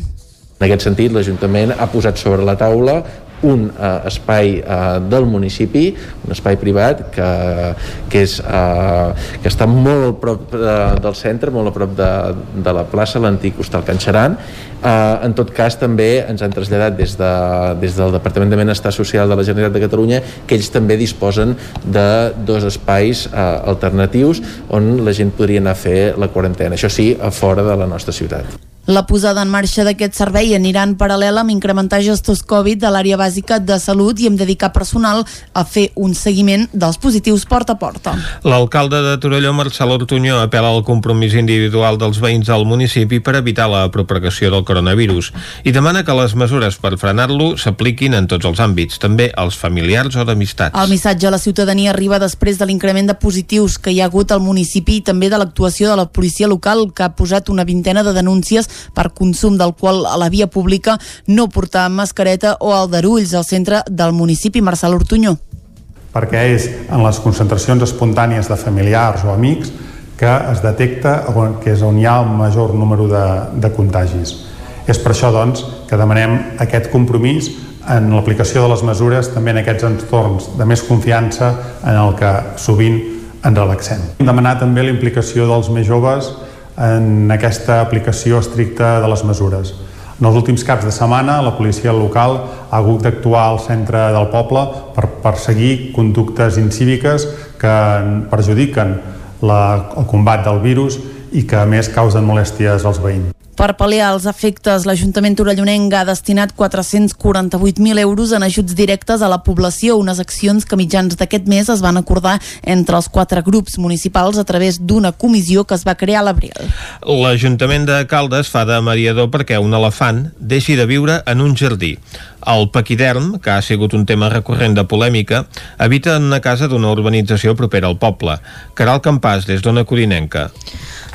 En aquest sentit, l'Ajuntament ha posat sobre la taula un uh, espai uh, del municipi, un espai privat que, que, és, uh, que està molt a prop de, del centre, molt a prop de, de la plaça, l'antic hostal Can Xaran. Uh, en tot cas, també ens han traslladat des, de, des del Departament de Benestar Social de la Generalitat de Catalunya que ells també disposen de dos espais uh, alternatius on la gent podria anar a fer la quarantena. Això sí, a fora de la nostra ciutat. La posada en marxa d'aquest servei anirà en paral·lel amb incrementar gestors Covid de l'àrea bàsica de salut i amb dedicar personal a fer un seguiment dels positius porta a porta. L'alcalde de Torelló, Marcel Ortuño, apela al compromís individual dels veïns del municipi per evitar la propagació del coronavirus i demana que les mesures per frenar-lo s'apliquin en tots els àmbits, també als familiars o d'amistats. El missatge a la ciutadania arriba després de l'increment de positius que hi ha hagut al municipi i també de l'actuació de la policia local que ha posat una vintena de denúncies per consum d'alcohol a la via pública, no portar mascareta o aldarulls al centre del municipi. Marcel Ortuño. Perquè és en les concentracions espontànies de familiars o amics que es detecta que és on hi ha un major número de, de contagis. És per això, doncs, que demanem aquest compromís en l'aplicació de les mesures també en aquests entorns de més confiança en el que sovint ens relaxem. Demanar també la implicació dels més joves en aquesta aplicació estricta de les mesures. En els últims caps de setmana, la policia local ha hagut d'actuar al centre del poble per perseguir conductes incíviques que perjudiquen la, el combat del virus i que a més causen molèsties als veïns. Per pal·liar els efectes, l'Ajuntament torellonenc ha destinat 448.000 euros en ajuts directes a la població, unes accions que mitjans d'aquest mes es van acordar entre els quatre grups municipals a través d'una comissió que es va crear a l'abril. L'Ajuntament de Caldes fa de mediador perquè un elefant deixi de viure en un jardí. El paquiderm, que ha sigut un tema recurrent de polèmica, habita en una casa d'una urbanització propera al poble. Caral Campàs, des d'Ona Corinenca.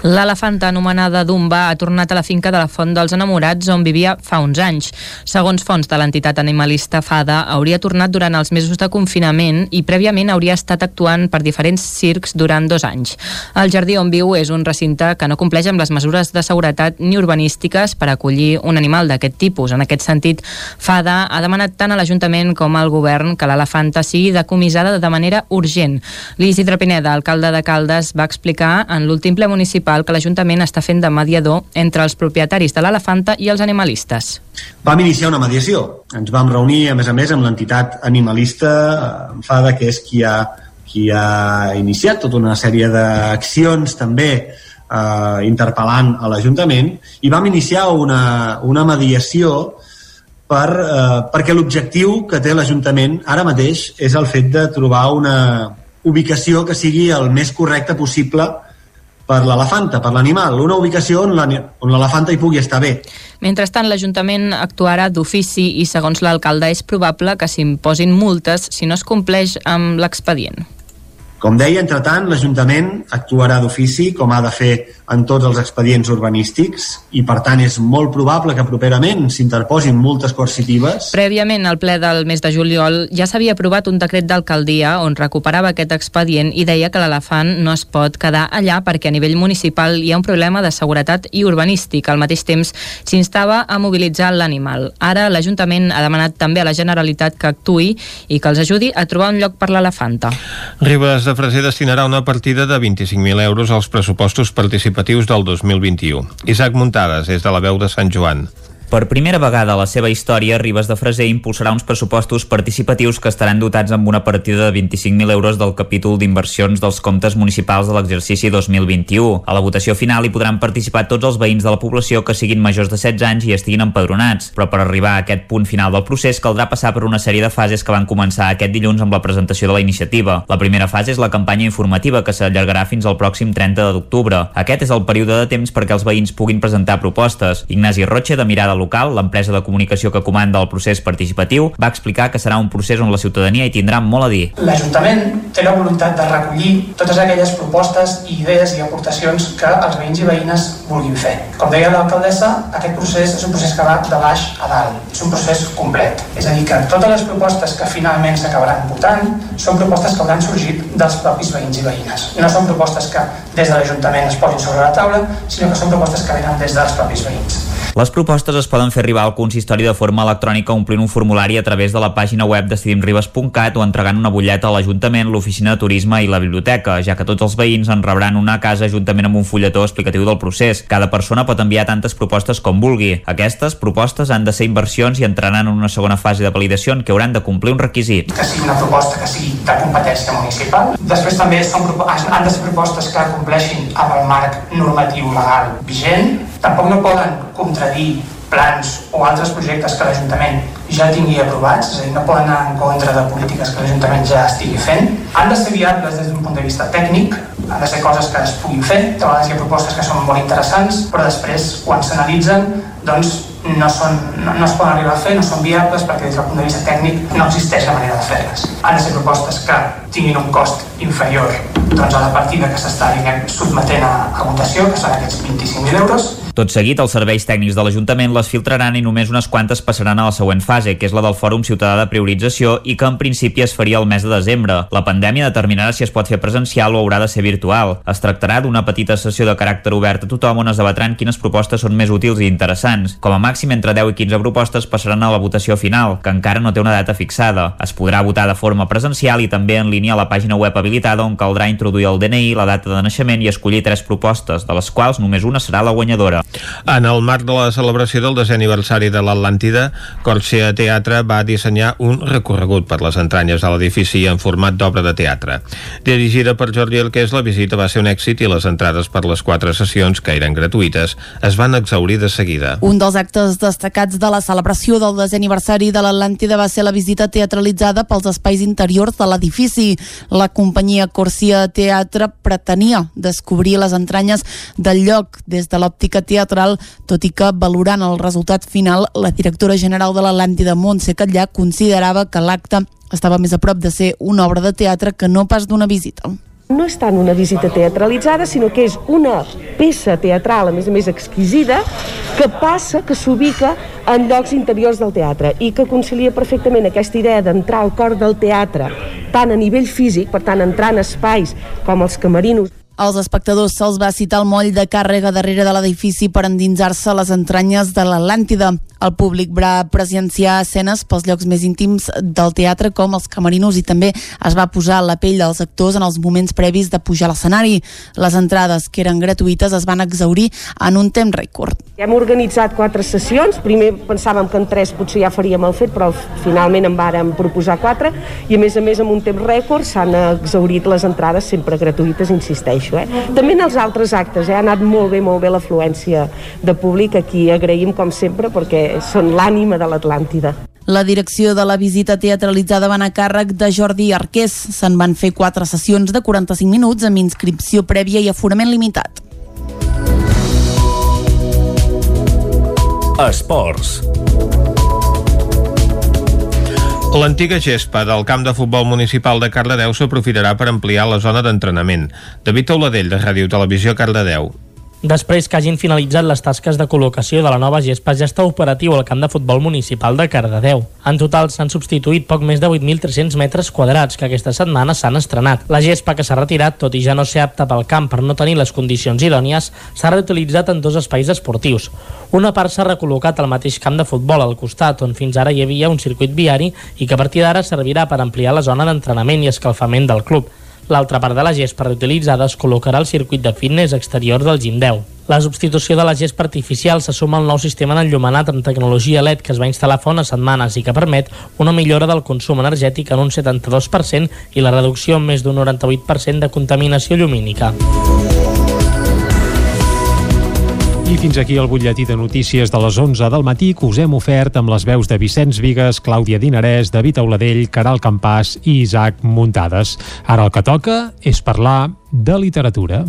L'elefanta anomenada Dumba ha tornat a la finca de la Font dels Enamorats on vivia fa uns anys. Segons fonts de l'entitat animalista FADA, hauria tornat durant els mesos de confinament i prèviament hauria estat actuant per diferents circs durant dos anys. El jardí on viu és un recinte que no compleix amb les mesures de seguretat ni urbanístiques per acollir un animal d'aquest tipus. En aquest sentit, FADA ha demanat tant a l'Ajuntament com al govern que l'elefanta sigui decomissada de manera urgent. L'Isidre Pineda, alcalde de Caldes, va explicar en l'últim ple municipal que l'Ajuntament està fent de mediador entre els propietaris de l'elefanta i els animalistes. Vam iniciar una mediació. Ens vam reunir, a més a més, amb l'entitat animalista FADA, que és qui ha, qui ha iniciat tota una sèrie d'accions també eh, interpel·lant a l'Ajuntament i vam iniciar una, una mediació per, eh, perquè l'objectiu que té l'Ajuntament ara mateix és el fet de trobar una ubicació que sigui el més correcta possible per l'elefanta, per l'animal, una ubicació on l'elefanta hi pugui estar bé. Mentrestant, l'Ajuntament actuarà d'ofici i, segons l'alcalde, és probable que s'imposin multes si no es compleix amb l'expedient. Com deia, entre tant, l'Ajuntament actuarà d'ofici, com ha de fer en tots els expedients urbanístics, i per tant és molt probable que properament s'interposin multes coercitives. Prèviament, al ple del mes de juliol, ja s'havia aprovat un decret d'alcaldia on recuperava aquest expedient i deia que l'elefant no es pot quedar allà perquè a nivell municipal hi ha un problema de seguretat i urbanístic. Al mateix temps, s'instava a mobilitzar l'animal. Ara, l'Ajuntament ha demanat també a la Generalitat que actui i que els ajudi a trobar un lloc per l'elefanta. Ribes de Freser destinarà una partida de 25.000 euros als pressupostos participatius del 2021. Isaac Muntades, des de la veu de Sant Joan. Per primera vegada a la seva història, Ribes de Freser impulsarà uns pressupostos participatius que estaran dotats amb una partida de 25.000 euros del capítol d'inversions dels comptes municipals de l'exercici 2021. A la votació final hi podran participar tots els veïns de la població que siguin majors de 16 anys i estiguin empadronats, però per arribar a aquest punt final del procés caldrà passar per una sèrie de fases que van començar aquest dilluns amb la presentació de la iniciativa. La primera fase és la campanya informativa que s'allargarà fins al pròxim 30 d'octubre. Aquest és el període de temps perquè els veïns puguin presentar propostes. Ignasi Roche, de Mirada Local, l'empresa de comunicació que comanda el procés participatiu, va explicar que serà un procés on la ciutadania hi tindrà molt a dir. L'Ajuntament té la voluntat de recollir totes aquelles propostes, idees i aportacions que els veïns i veïnes vulguin fer. Com deia l'alcaldessa, aquest procés és un procés que va de baix a dalt, és un procés complet. És a dir, que totes les propostes que finalment s'acabaran votant són propostes que hauran sorgit dels propis veïns i veïnes. No són propostes que des de l'Ajuntament es posin sobre la taula, sinó que són propostes que venen des dels propis veïns. Les propostes es poden fer arribar al consistori de forma electrònica omplint un formulari a través de la pàgina web decidimribes.cat o entregant una butlleta a l'Ajuntament, l'Oficina de Turisme i la Biblioteca, ja que tots els veïns en rebran una casa juntament amb un fulletó explicatiu del procés. Cada persona pot enviar tantes propostes com vulgui. Aquestes propostes han de ser inversions i entraran en una segona fase de validació en què hauran de complir un requisit. Que sigui una proposta que sigui de competència municipal. Després també són, han de ser propostes que compleixin amb el marc normatiu legal vigent. Tampoc no poden contradir plans o altres projectes que l'Ajuntament ja tingui aprovats, és a dir, no poden anar en contra de polítiques que l'Ajuntament ja estigui fent. Han de ser viables des d'un punt de vista tècnic, han de ser coses que es puguin fer, de vegades hi ha propostes que són molt interessants, però després, quan s'analitzen, doncs no, són, no, no es poden arribar a fer, no són viables perquè des del punt de vista tècnic no existeix la manera de fer-les. Han de ser propostes que tinguin un cost inferior doncs, a la partida que s'està sotmetent a, a votació, que són aquests 25.000 euros, tot seguit, els serveis tècnics de l'Ajuntament les filtraran i només unes quantes passaran a la següent fase, que és la del Fòrum Ciutadà de Priorització i que en principi es faria el mes de desembre. La pandèmia determinarà si es pot fer presencial o haurà de ser virtual. Es tractarà d'una petita sessió de caràcter obert a tothom on es debatran quines propostes són més útils i interessants. Com a màxim, entre 10 i 15 propostes passaran a la votació final, que encara no té una data fixada. Es podrà votar de forma presencial i també en línia a la pàgina web habilitada on caldrà introduir el DNI, la data de naixement i escollir tres propostes, de les quals només una serà la guanyadora. En el marc de la celebració del desè aniversari de l'Atlàntida, Corsia Teatre va dissenyar un recorregut per les entranyes de l'edifici en format d'obra de teatre. Dirigida per Jordi Elqués, la visita va ser un èxit i les entrades per les quatre sessions, que eren gratuïtes, es van exaurir de seguida. Un dels actes destacats de la celebració del desè aniversari de l'Atlàntida va ser la visita teatralitzada pels espais interiors de l'edifici. La companyia Corsia Teatre pretenia descobrir les entranyes del lloc des de l'òptica teatral tot i que, valorant el resultat final, la directora general de l'Atlàntida, Montse Catllà, considerava que l'acte estava més a prop de ser una obra de teatre que no pas d'una visita. No és tant una visita teatralitzada, sinó que és una peça teatral, a més a més exquisida, que passa, que s'ubica en llocs interiors del teatre i que concilia perfectament aquesta idea d'entrar al cor del teatre, tant a nivell físic, per tant, entrar en espais com els camerinos, als espectadors se'ls va citar el moll de càrrega darrere de l'edifici per endinsar-se a les entranyes de l'Atlàntida. El públic va presenciar escenes pels llocs més íntims del teatre com els camerinos i també es va posar la pell dels actors en els moments previs de pujar a l'escenari. Les entrades, que eren gratuïtes, es van exaurir en un temps rècord. Hem organitzat quatre sessions. Primer pensàvem que en tres potser ja faríem el fet, però finalment en vàrem proposar quatre i a més a més amb un temps rècord s'han exaurit les entrades sempre gratuïtes, insisteixo. Eh? També en els altres actes eh? ha anat molt bé, molt bé l'afluència de públic. Aquí agraïm com sempre perquè són l'ànima de l'Atlàntida. La direcció de la visita teatralitzada va anar a càrrec de Jordi Arqués. Se'n van fer quatre sessions de 45 minuts amb inscripció prèvia i aforament limitat. Esports. L'antiga gespa del camp de futbol municipal de Cardedeu s'aprofitarà per ampliar la zona d'entrenament. David Auladell, de Ràdio Televisió Cardedeu. Després que hagin finalitzat les tasques de col·locació de la nova gespa, ja està operatiu al camp de futbol municipal de Cardedeu. En total s'han substituït poc més de 8.300 metres quadrats que aquesta setmana s'han estrenat. La gespa que s'ha retirat, tot i ja no ser apta pel camp per no tenir les condicions idònies, s'ha reutilitzat en dos espais esportius. Una part s'ha recol·locat al mateix camp de futbol al costat, on fins ara hi havia un circuit viari i que a partir d'ara servirà per ampliar la zona d'entrenament i escalfament del club. L'altra part de la gespa reutilitzada es col·locarà al circuit de fitness exterior del Gim 10. La substitució de la gespa artificial se suma al nou sistema d'enllumenat amb tecnologia LED que es va instal·lar fa unes setmanes i que permet una millora del consum energètic en un 72% i la reducció en més d'un 98% de contaminació llumínica. I fins aquí el butlletí de notícies de les 11 del matí que us hem ofert amb les veus de Vicenç Vigues, Clàudia Dinarès, David Auladell, Caral Campàs i Isaac Muntades. Ara el que toca és parlar de literatura.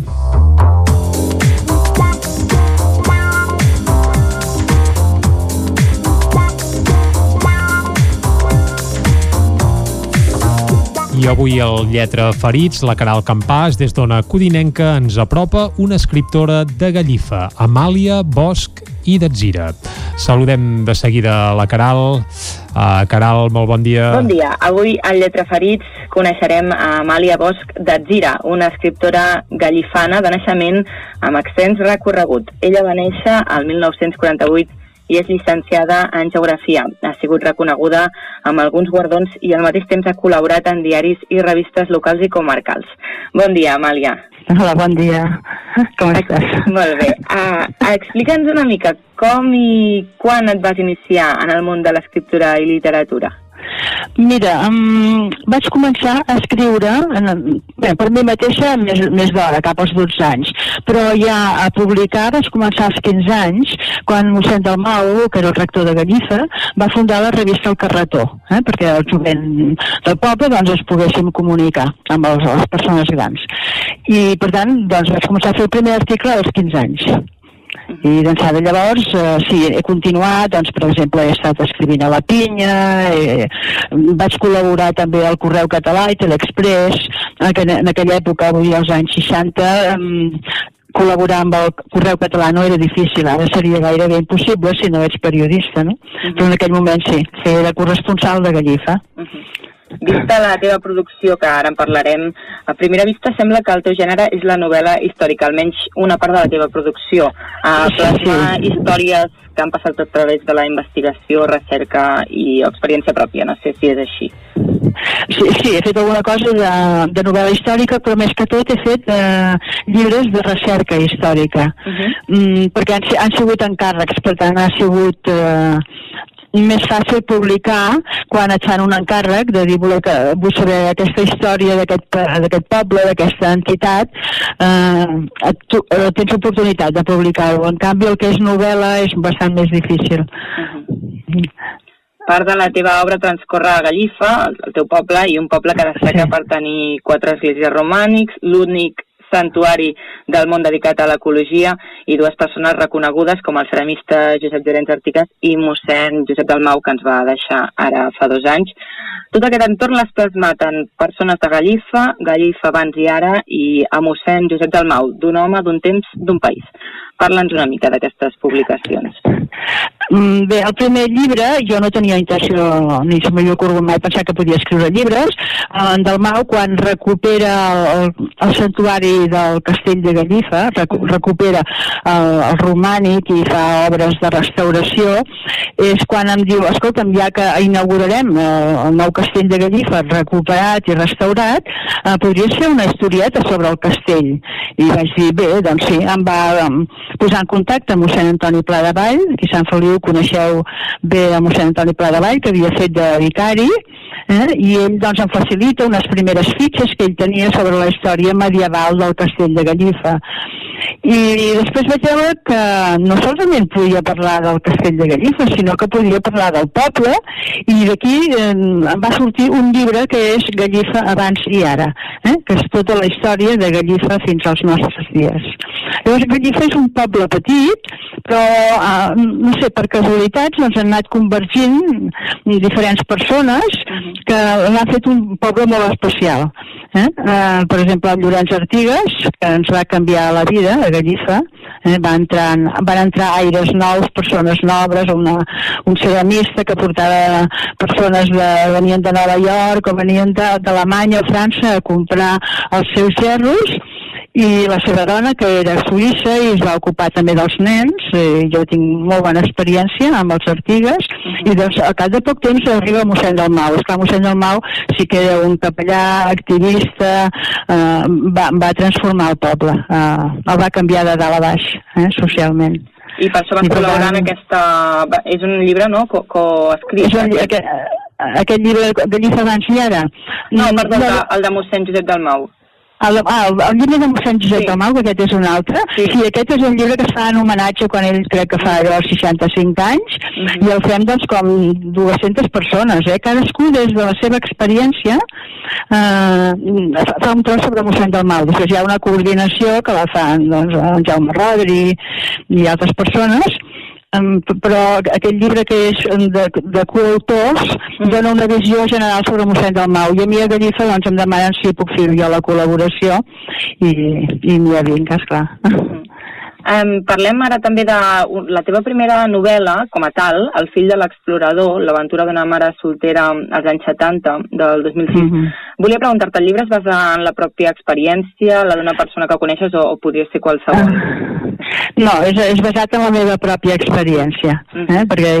I avui el Lletra Ferits, la Caral Campàs, des d'Ona Codinenca, ens apropa una escriptora de Gallifa, Amàlia Bosch i d'Atzira. Saludem de seguida la Caral. Uh, Caral, molt bon dia. Bon dia. Avui al Lletra Ferits coneixerem a Amàlia Bosch d'Atzira, una escriptora gallifana de naixement amb extens recorregut. Ella va néixer al 1948 i és llicenciada en Geografia. Ha sigut reconeguda amb alguns guardons i al mateix temps ha col·laborat en diaris i revistes locals i comarcals. Bon dia, Amàlia. Hola, bon dia. Com estàs? Molt bé. Uh, Explica'ns una mica com i quan et vas iniciar en el món de l'escriptura i literatura. Mira, um, vaig començar a escriure, en, bé, per mi mateixa més, més d'hora, cap als 12 anys, però ja a publicar vaig començar als 15 anys, quan mossèn del Mau, que era el rector de Gallifa, va fundar la revista El Carretó, eh, perquè el jovent del poble doncs, es poguéssim comunicar amb els, les persones grans. I, per tant, doncs, vaig començar a fer el primer article als 15 anys i d'ençà de llavors eh, sí, he continuat doncs per exemple he estat escrivint a la Pinya eh, vaig col·laborar també al Correu Català i Telexpress en, aquella, en aquella època, avui als anys 60 eh, col·laborar amb el Correu Català no era difícil, ara seria gairebé impossible si no ets periodista, no? Uh -huh. Però en aquell moment sí, era corresponsal de Gallifa. Uh -huh. Vista la teva producció, que ara en parlarem, a primera vista sembla que el teu gènere és la novel·la històrica, almenys una part de la teva producció. A plasmar sí. històries que han passat a través de la investigació, recerca i experiència pròpia. No sé si és així. Sí, sí, he fet alguna cosa de, de novel·la històrica, però més que tot he fet eh, llibres de recerca històrica, uh -huh. mm, perquè han, han sigut encàrrecs, per tant ha sigut... Eh, més fàcil publicar quan et fan un encàrrec de dir vull, que, vull saber aquesta història d'aquest poble, d'aquesta entitat eh, tu, eh, tens oportunitat de publicar-ho en canvi el que és novel·la és bastant més difícil uh -huh. part de la teva obra transcorre a Gallifa, el teu poble, i un poble que destaca sí. per tenir quatre esglésies romànics, l'únic santuari del món dedicat a l'ecologia i dues persones reconegudes com el ceramista Josep Llorenç Artigas i mossèn Josep Dalmau, que ens va deixar ara fa dos anys. Tot aquest entorn l'has plasmat en persones de Gallifa, Gallifa abans i ara, i a mossèn Josep Dalmau, d'un home, d'un temps, d'un país. Parla'ns una mica d'aquestes publicacions. Mm, bé, el primer llibre, jo no tenia intenció, ni se m'havia ocorregut mai pensar que podia escriure llibres. En Dalmau, quan recupera el, el santuari del castell de Gallifa, recupera el, el romànic i fa obres de restauració, és quan em diu, escolta'm, ja que inaugurarem el, eh, el nou castell de Gallifa recuperat i restaurat, eh, podries fer una historieta sobre el castell. I vaig dir, bé, doncs sí, em va posar en contacte amb mossèn Antoni Pla de Vall, aquí a Sant Feliu coneixeu bé a mossèn Antoni Pla de Vall, que havia fet de vicari, eh? i ell doncs em facilita unes primeres fitxes que ell tenia sobre la història medieval del castell de Gallifa. I després vaig veure que no solament podia parlar del castell de Gallifa, sinó que podia parlar del poble, i d'aquí eh, em va sortir un llibre que és Gallifa abans i ara, eh? que és tota la història de Gallifa fins als nostres dies. Llavors, Gallifa és un poble petit, però uh, no sé, per casualitats doncs han anat convergint diferents persones que l'han fet un poble molt especial. Eh? Uh, per exemple, el Llorenç Artigas, que ens va canviar la vida a Gallifa, eh? va entrar, van entrar aires nous, persones noves, una, un ceramista que portava persones de, venien de Nova York o venien d'Alemanya o França a comprar els seus gerros i la seva dona, que era suïssa i es va ocupar també dels nens, eh, jo tinc molt bona experiència amb els Artigues, uh -huh. i doncs al cap de poc temps arriba mossèn del Mau. Esclar, mossèn del Mau sí que era un capellà, activista, eh, va, va transformar el poble, eh, el va canviar de dalt a baix, eh, socialment. I per això vas col·laborar en aquesta... És un llibre, no?, co, co aquest, aquest llibre de Lliça abans i ara. No, perdó, no, el de mossèn Josep del Mau. El, el, el llibre de mossèn Josep sí. Dalmau, que aquest és un altre, sí. sí, aquest és un llibre que es fa en homenatge quan ell crec que fa allò 65 anys, uh -huh. i el fem doncs com 200 persones, eh? cadascú des de la seva experiència eh, fa un tros sobre mossèn Dalmau, després hi ha una coordinació que la fan doncs, en Jaume Rodri i altres persones, però aquest llibre que és de, de coautors mm. dona una visió general sobre mossèn del Mau i a mi a Gallifa doncs em demanen si puc fer jo la col·laboració i, i m'hi avinc, esclar. Mm. Um, parlem ara també de la teva primera novel·la, com a tal, El fill de l'explorador, l'aventura d'una mare soltera als anys 70, del 2006. Mm -hmm. Volia preguntar-te, el llibre es basa en la pròpia experiència, la d'una persona que coneixes o, o podria ser qualsevol? No, és, és basat en la meva pròpia experiència, -huh. eh? perquè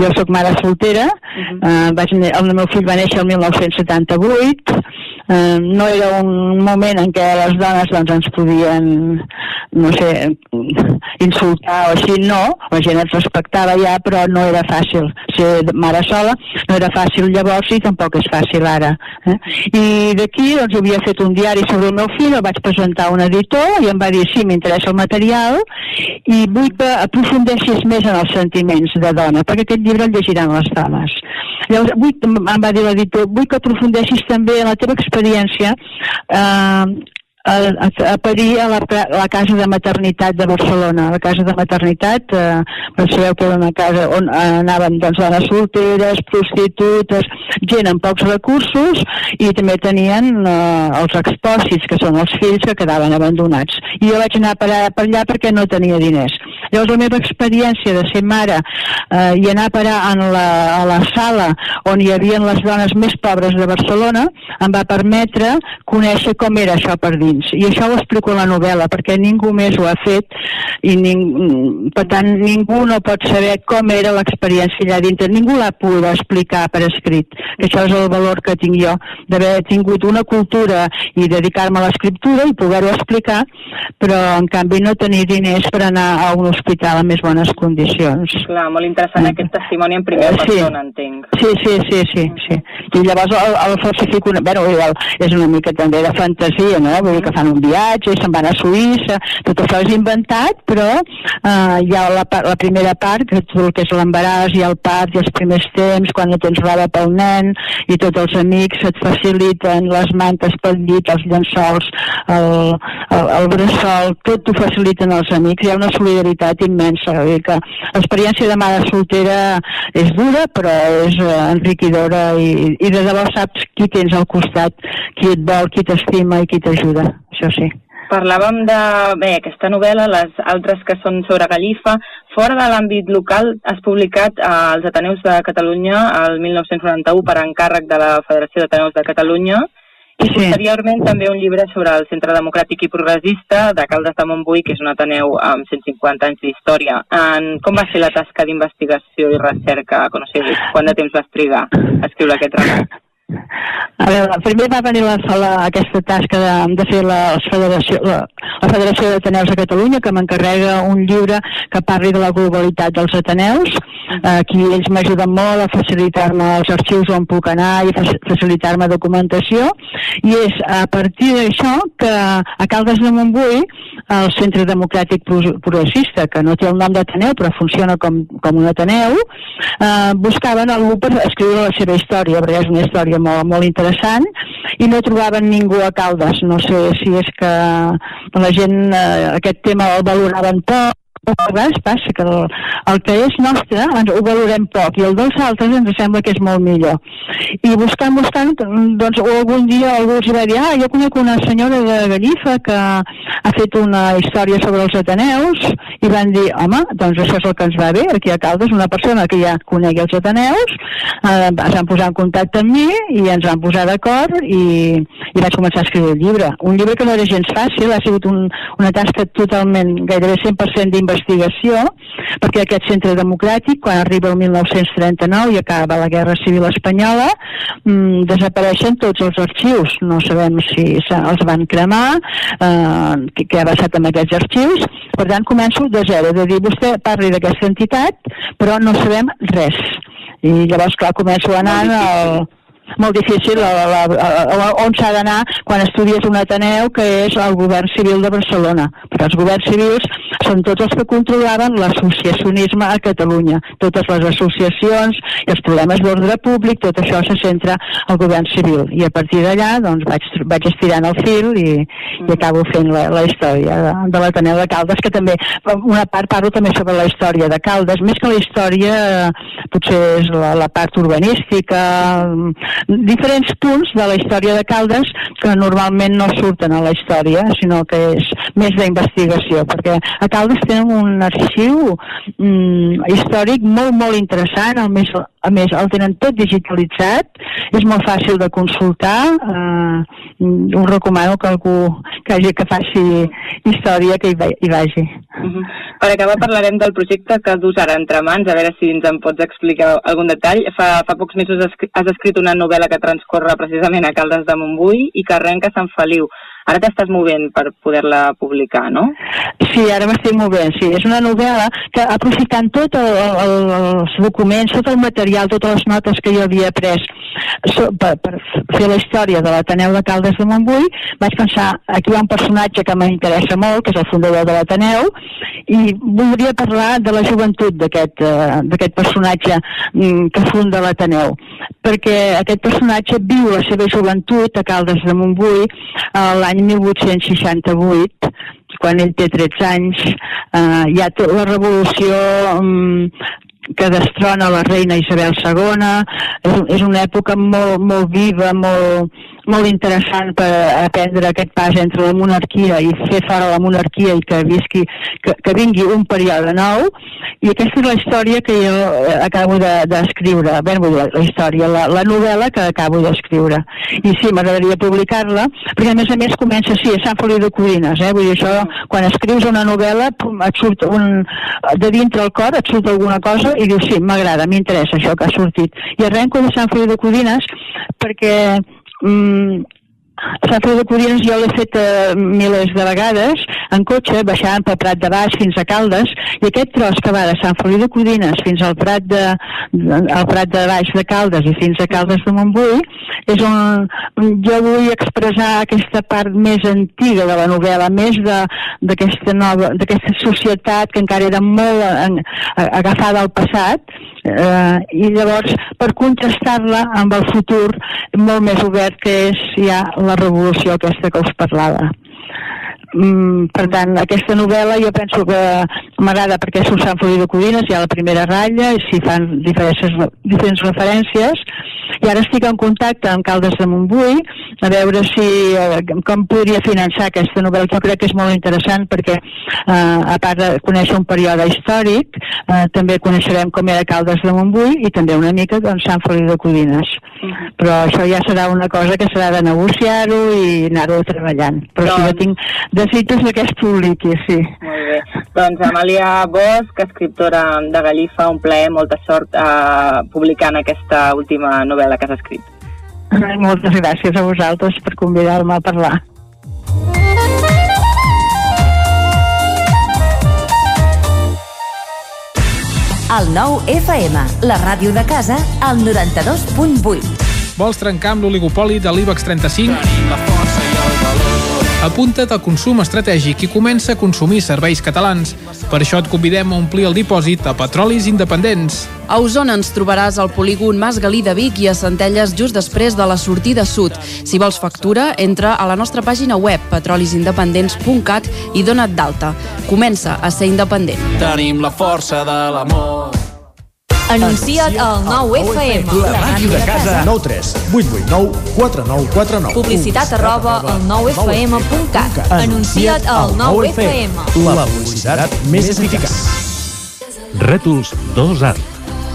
jo sóc mare soltera, uh -huh. uh, vaig, el meu fill va néixer el 1978, eh, no era un moment en què les dones doncs, ens podien, no sé, insultar o així, no, la gent et respectava ja, però no era fàcil ser mare sola, no era fàcil llavors i tampoc és fàcil ara. Eh? I d'aquí doncs havia fet un diari sobre el meu fill, el vaig presentar a un editor i em va dir sí, m'interessa el material i vull que aprofundeixis més en els sentiments de dona, perquè aquest llibre el llegiran les dones. Llavors, vull, em va dir l'editor, vull que aprofundeixis també en la teva experiència eh, a, a parir a la, a la casa de maternitat de Barcelona. La casa de maternitat, eh, sabeu que era una casa on anaven doncs, dones solteres, prostitutes, gent amb pocs recursos i també tenien eh, els expòsits, que són els fills que quedaven abandonats. I jo vaig anar per, per allà perquè no tenia diners. Llavors la meva experiència de ser mare eh, i anar a parar en la, a la sala on hi havia les dones més pobres de Barcelona em va permetre conèixer com era això per dins dins. I això ho explico a la novel·la, perquè ningú més ho ha fet i ning... per tant ningú no pot saber com era l'experiència allà dintre. Ningú l'ha pogut explicar per escrit, que això és el valor que tinc jo, d'haver tingut una cultura i dedicar-me a l'escriptura i poder-ho explicar, però en canvi no tenir diners per anar a un hospital en més bones condicions. Clar, molt interessant mm. aquest testimoni en primera sí. persona, entenc. Sí, sí, sí, sí, sí. I llavors el, el falsifico, bueno, és una mica també de fantasia, no? Vull que fan un viatge i se'n van a Suïssa, tot això és inventat, però eh, hi ha la, la primera part, que tot el que és l'embaràs i el part i els primers temps, quan no tens roba pel nen i tots els amics et faciliten les mantes pel llit, els llençols, el, el, el bressol, tot t'ho faciliten els amics, hi ha una solidaritat immensa, que l'experiència de mare soltera és dura, però és eh, enriquidora i, i de debò saps qui tens al costat, qui et vol, qui t'estima i qui t'ajuda això sí. Parlàvem de, bé, aquesta novel·la, les altres que són sobre Gallifa. Fora de l'àmbit local, has publicat eh, als Ateneus de Catalunya el 1991 per encàrrec de la Federació d'Ateneus de Catalunya i sí. posteriorment també un llibre sobre el Centre Democràtic i Progressista de Caldes de Montbui, que és un Ateneu amb 150 anys d'història. Com va ser la tasca d'investigació i recerca? No sé, quant de temps vas trigar a escriure aquest relat? A veure, primer va venir la, la, aquesta tasca de, de fer la, federació, la, la Federació d'Ateneus de Catalunya, que m'encarrega un llibre que parli de la globalitat dels Ateneus. Aquí ells m'ajuden molt a facilitar-me els arxius on puc anar i facilitar-me documentació. I és a partir d'això que a Caldes de Montbui, el Centre Democràtic Progressista, que no té el nom d'Ateneu però funciona com, com un Ateneu, eh, buscaven algú per escriure la seva història, perquè és una història molt, molt interessant i no trobaven ningú a Caldes. No sé si és que la gent eh, aquest tema el valoraven poc a vegades passa que el, el que és nostre ens ho valorem poc i el dels altres ens sembla que és molt millor. I buscant, buscant, doncs algun dia algú els va dir, ah, jo conec una senyora de Gallifa que ha fet una història sobre els Ateneus i van dir, home, doncs això és el que ens va bé, aquí a Caldes, una persona que ja conegui els Ateneus, eh, es van posar en contacte amb mi i ens van posar d'acord i, i vaig començar a escriure el llibre. Un llibre que no era gens fàcil, ha sigut un, una tasca totalment, gairebé 100% d'investigació, perquè aquest centre democràtic, quan arriba el 1939 i acaba la Guerra Civil Espanyola, mmm, desapareixen tots els arxius. No sabem si els van cremar, eh, què, ha passat amb aquests arxius. Per tant, començo de zero, de dir, vostè parli d'aquesta entitat, però no sabem res. I llavors, clar, començo anant al, molt difícil a, a, a, a, on s'ha d'anar quan estudies un Ateneu que és el govern civil de Barcelona. Perquè els governs civils són tots els que controlaven l'associacionisme a Catalunya. Totes les associacions i els problemes d'ordre públic tot això se centra al govern civil. I a partir d'allà doncs vaig, vaig estirant el fil i, i acabo fent la, la història de, de l'Ateneu de Caldes que també, una part parlo també sobre la història de Caldes, més que la història potser és la, la part urbanística diferents punts de la història de Caldes que normalment no surten a la història, sinó que és més d'investigació, perquè a Caldes tenen un arxiu mm, històric molt, molt interessant, a més, a més el tenen tot digitalitzat, és molt fàcil de consultar, eh, ho recomano que algú que, hagi, que faci història que hi, hi vagi. Uh -huh. Per acabar parlarem del projecte que dus ara entre mans, a veure si ens en pots explicar algun detall. Fa, fa pocs mesos has escrit una novel·la que transcorre precisament a Caldes de Montbui i que arrenca a Sant Feliu. Ara t'estàs movent per poder-la publicar, no? Sí, ara m'estic movent, sí. És una novel·la que aprofitant tot el, el, els documents, tot el material, totes les notes que jo havia pres so, per, per fer la història de l'Ateneu de Caldes de Montbui, vaig pensar, aquí hi ha un personatge que m'interessa molt, que és el fundador de l'Ateneu, i voldria parlar de la joventut d'aquest uh, personatge um, que funda l'Ateneu, perquè aquest personatge viu la seva joventut a Caldes de Montbui uh, l'any 1868, quan ell té 13 anys, eh, hi ha la revolució um, que destrona la reina Isabel II, és, és una època molt, molt viva, molt, molt interessant per aprendre aquest pas entre la monarquia i fer fora la monarquia i que, visqui, que, que vingui un període nou. I aquesta és la història que jo eh, acabo d'escriure, de, bé, la, la història, la, la novel·la que acabo d'escriure. I sí, m'agradaria publicar-la perquè a més a més comença així, a Sant Feliu de Codines eh? vull dir això, quan escrius una novel·la pum, et surt un, de dintre el cor et surt alguna cosa i dius sí, m'agrada, m'interessa això que ha sortit. I arrenco de Sant Feliu de Codines perquè mm, Feliu de Codines jo l'he fet eh, milers de vegades en cotxe, baixant pel Prat de Baix fins a Caldes, i aquest tros que va de Sant Feliu de Codines fins al Prat de, al Prat de Baix de Caldes i fins a Caldes de Montbui, és on jo vull expressar aquesta part més antiga de la novel·la, més d'aquesta nova, d'aquesta societat que encara era molt en, agafada al passat, eh, i llavors per contrastar-la amb el futur molt més obert que és ja la revolució aquesta que us parlava. Mm, per tant, aquesta novel·la jo penso que m'agrada perquè surt Sant Feliu de Codines, hi ha la primera ratlla, i s'hi fan diferents, diferents referències, i ara estic en contacte amb Caldes de Montbui a veure si eh, com podria finançar aquesta novel·la. Jo crec que és molt interessant perquè eh, a part de conèixer un període històric eh, també coneixerem com era Caldes de Montbui i també una mica doncs, Sant Feliu de Codines. Però això ja serà una cosa que serà de negociar-ho i anar-ho treballant. Però doncs... si jo tinc desitjos que es publiqui, sí. Molt bé. Doncs Amàlia Bosch, escriptora de Gallifa, un plaer, molta sort eh, publicant aquesta última novel·la que has escrit. Moltes gràcies a vosaltres per convidar-me a parlar. El nou FM, la ràdio de casa, al 92.8. Vols trencar amb l'oligopoli de l'IBEX 35? Apunta't al consum estratègic i comença a consumir serveis catalans. Per això et convidem a omplir el dipòsit a petrolis independents. A Osona ens trobaràs al polígon Mas Galí de Vic i a Centelles just després de la sortida sud. Si vols factura, entra a la nostra pàgina web petrolisindependents.cat i dona't d'alta. Comença a ser independent. Tenim la força de l'amor. Anuncia't al 9FM. La màquina de casa. 9 3 8 8 9 4 9 4 9. Publicitat arroba al 9FM.cat. Anuncia't al 9FM. La publicitat més eficaç. Rètols 2 Art.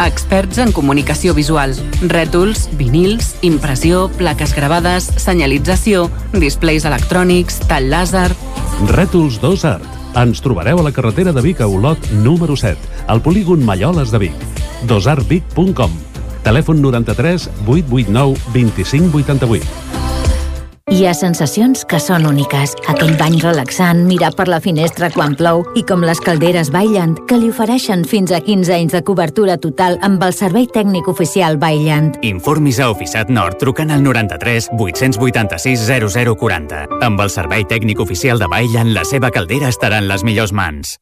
Experts en comunicació visual. Rètols, vinils, impressió, plaques gravades, senyalització, displays electrònics, tall làser... Rètols 2 Art. Ens trobareu a la carretera de Vic a Olot número 7, al polígon Malloles de Vic. dosartvic.com Telèfon 93 889 2588. Hi ha sensacions que són úniques. Aquell bany relaxant, mirar per la finestra quan plou i com les calderes Bailand, que li ofereixen fins a 15 anys de cobertura total amb el servei tècnic oficial Bailand. Informis a Oficiat Nord trucant al 93 886 0040. Amb el servei tècnic oficial de Bailand, la seva caldera estarà en les millors mans.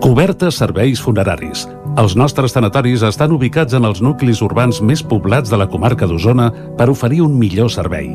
Cobertes serveis funeraris. Els nostres tanatoris estan ubicats en els nuclis urbans més poblats de la comarca d'Osona per oferir un millor servei.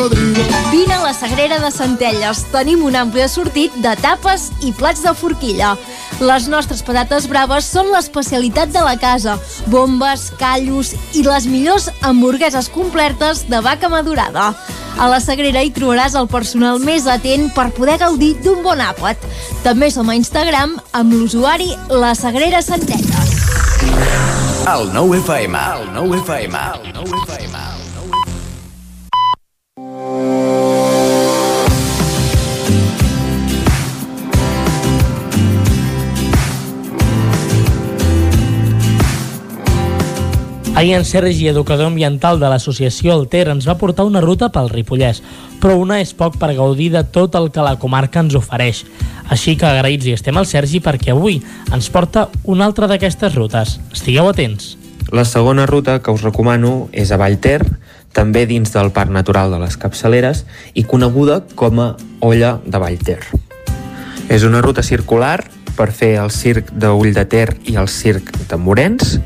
cocodrilo. Vine a la Sagrera de Centelles. Tenim un ampli assortit de tapes i plats de forquilla. Les nostres patates braves són l'especialitat de la casa. Bombes, callos i les millors hamburgueses completes de vaca madurada. A la Sagrera hi trobaràs el personal més atent per poder gaudir d'un bon àpat. També som a Instagram amb l'usuari La Sagrera Centelles. El 9 FM, el 9 FM, el 9 FM. Ahir en Sergi, educador ambiental de l'associació Alter, ens va portar una ruta pel Ripollès, però una és poc per gaudir de tot el que la comarca ens ofereix. Així que agraïts i estem al Sergi perquè avui ens porta una altra d'aquestes rutes. Estigueu atents. La segona ruta que us recomano és a Vallter, també dins del Parc Natural de les Capçaleres i coneguda com a Olla de Vallter. És una ruta circular per fer el circ d'Ull de Ter i el circ de Morens.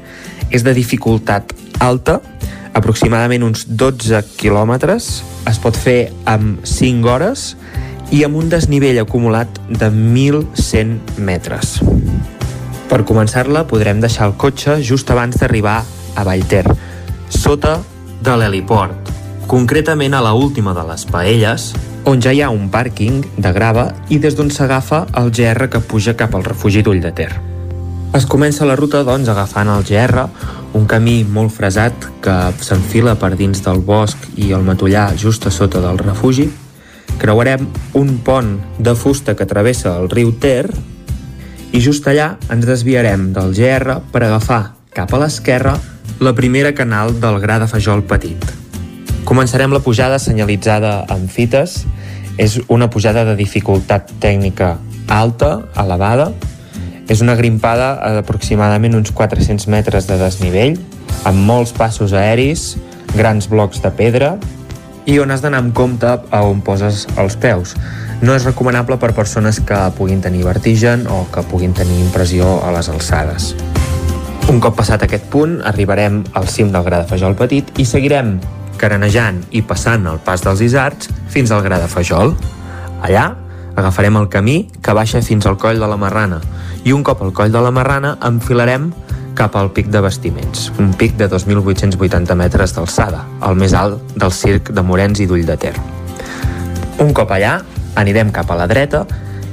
És de dificultat alta, aproximadament uns 12 quilòmetres. Es pot fer amb 5 hores i amb un desnivell acumulat de 1.100 metres. Per començar-la podrem deixar el cotxe just abans d'arribar a Vallter, sota de l'heliport, concretament a la última de les paelles, on ja hi ha un pàrquing de grava i des d'on s'agafa el GR que puja cap al refugi d'Ull de Ter. Es comença la ruta, doncs, agafant el GR, un camí molt fresat que s'enfila per dins del bosc i el matollar just a sota del refugi. Creuarem un pont de fusta que travessa el riu Ter i just allà ens desviarem del GR per agafar cap a l'esquerra la primera canal del Gra de Fajol Petit. Començarem la pujada senyalitzada amb fites. És una pujada de dificultat tècnica alta, elevada. És una grimpada d'aproximadament uns 400 metres de desnivell, amb molts passos aeris, grans blocs de pedra i on has d'anar amb compte a on poses els peus. No és recomanable per persones que puguin tenir vertigen o que puguin tenir impressió a les alçades. Un cop passat aquest punt, arribarem al cim del Gra de Fajol Petit i seguirem carenejant i passant el pas dels isards fins al Gra de Fajol. Allà agafarem el camí que baixa fins al coll de la Marrana i un cop al coll de la Marrana enfilarem cap al pic de Vestiments, un pic de 2.880 metres d'alçada, el més alt del circ de Morens i d'Ull de Ter. Un cop allà, anirem cap a la dreta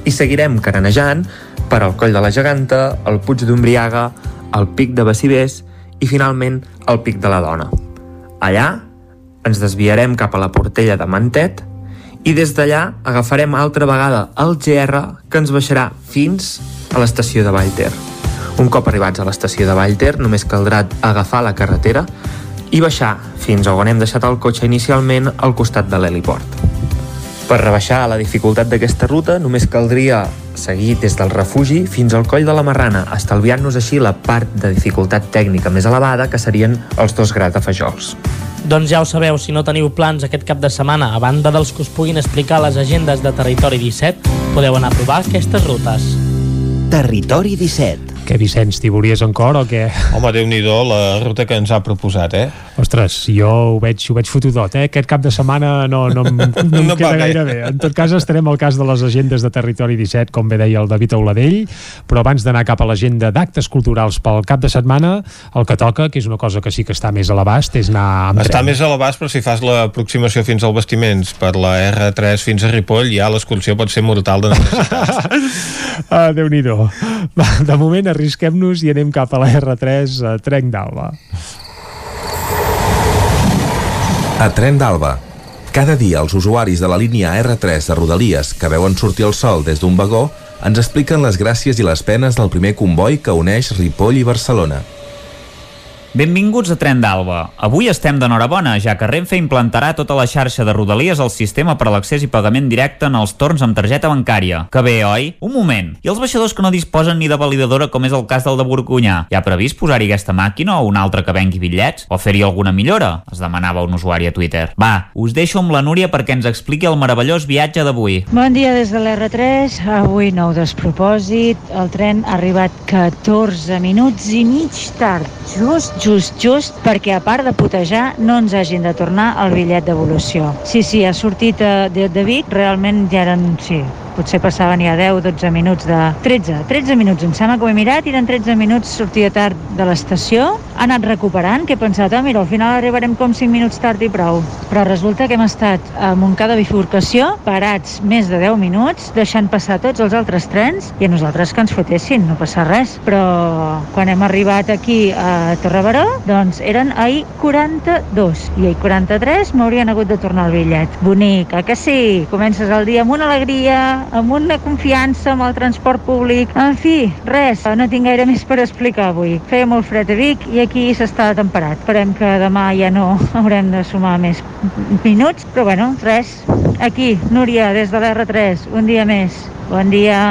i seguirem carenejant per al Coll de la Geganta, el Puig d'Umbriaga, el Pic de Bacibés i finalment el Pic de la Dona. Allà ens desviarem cap a la Portella de Mantet i des d'allà agafarem altra vegada el GR que ens baixarà fins a l'estació de Vallter. Un cop arribats a l'estació de Vallter només caldrà agafar la carretera i baixar fins on hem deixat el cotxe inicialment al costat de l'heliport. Per rebaixar la dificultat d'aquesta ruta només caldria seguir des del refugi fins al coll de la Marrana, estalviant-nos així la part de dificultat tècnica més elevada que serien els dos gratafajols. Doncs ja ho sabeu, si no teniu plans aquest cap de setmana, a banda dels que us puguin explicar les agendes de Territori 17, podeu anar a provar aquestes rutes. Territori 17 què, Vicenç, t'hi volies en cor o què? Home, déu nhi la ruta que ens ha proposat, eh? Ostres, jo ho veig, ho veig fotudot, eh? Aquest cap de setmana no, no, no, no em queda gaire bé. En tot cas, estarem al cas de les agendes de Territori 17, com bé deia el David Auladell, però abans d'anar cap a l'agenda d'actes culturals pel cap de setmana, el que toca, que és una cosa que sí que està més a l'abast, és anar amb Està tren. més a l'abast, però si fas l'aproximació fins al Vestiments per la R3 fins a Ripoll, ja l'excursió pot ser mortal de necessitat. ah, déu nhi De moment, arrisquem-nos i anem cap a la R3 a Trenc d'Alba. A Tren d'Alba. Cada dia els usuaris de la línia R3 de Rodalies que veuen sortir el sol des d'un vagó ens expliquen les gràcies i les penes del primer comboi que uneix Ripoll i Barcelona. Benvinguts a Tren d'Alba. Avui estem d'enhorabona, ja que Renfe implantarà tota la xarxa de Rodalies al sistema per a l'accés i pagament directe en els torns amb targeta bancària. Que bé, oi? Un moment. I els baixadors que no disposen ni de validadora, com és el cas del de Borgunyà? Hi ha previst posar-hi aquesta màquina o una altra que vengui bitllets? O fer-hi alguna millora? Es demanava un usuari a Twitter. Va, us deixo amb la Núria perquè ens expliqui el meravellós viatge d'avui. Bon dia des de l'R3. Avui nou despropòsit. El tren ha arribat 14 minuts i mig tard. Just, just, just, perquè a part de putejar no ens hagin de tornar el bitllet d'evolució. Sí, sí, ha sortit eh, de, de Vic, realment ja eren, sí, potser passaven ja 10-12 minuts de... 13, 13 minuts, em sembla que ho he mirat, i eren 13 minuts sortia tard de l'estació, ha anat recuperant, que he pensat, ah, mira, al final arribarem com 5 minuts tard i prou. Però resulta que hem estat a Montcada bifurcació, parats més de 10 minuts, deixant passar tots els altres trens, i a nosaltres que ens fotessin, no passa res. Però quan hem arribat aquí a Torrebaró, doncs eren ahir 42, i ahir 43 m'haurien hagut de tornar el bitllet. Bonic, eh que sí? Comences el dia amb una alegria, amb una confiança amb el transport públic. En fi, res, no tinc gaire més per explicar avui. Feia molt fred a Vic i aquí s'està temperat. Esperem que demà ja no haurem de sumar més minuts, però bueno, res. Aquí, Núria, des de l'R3, un dia més. Bon dia.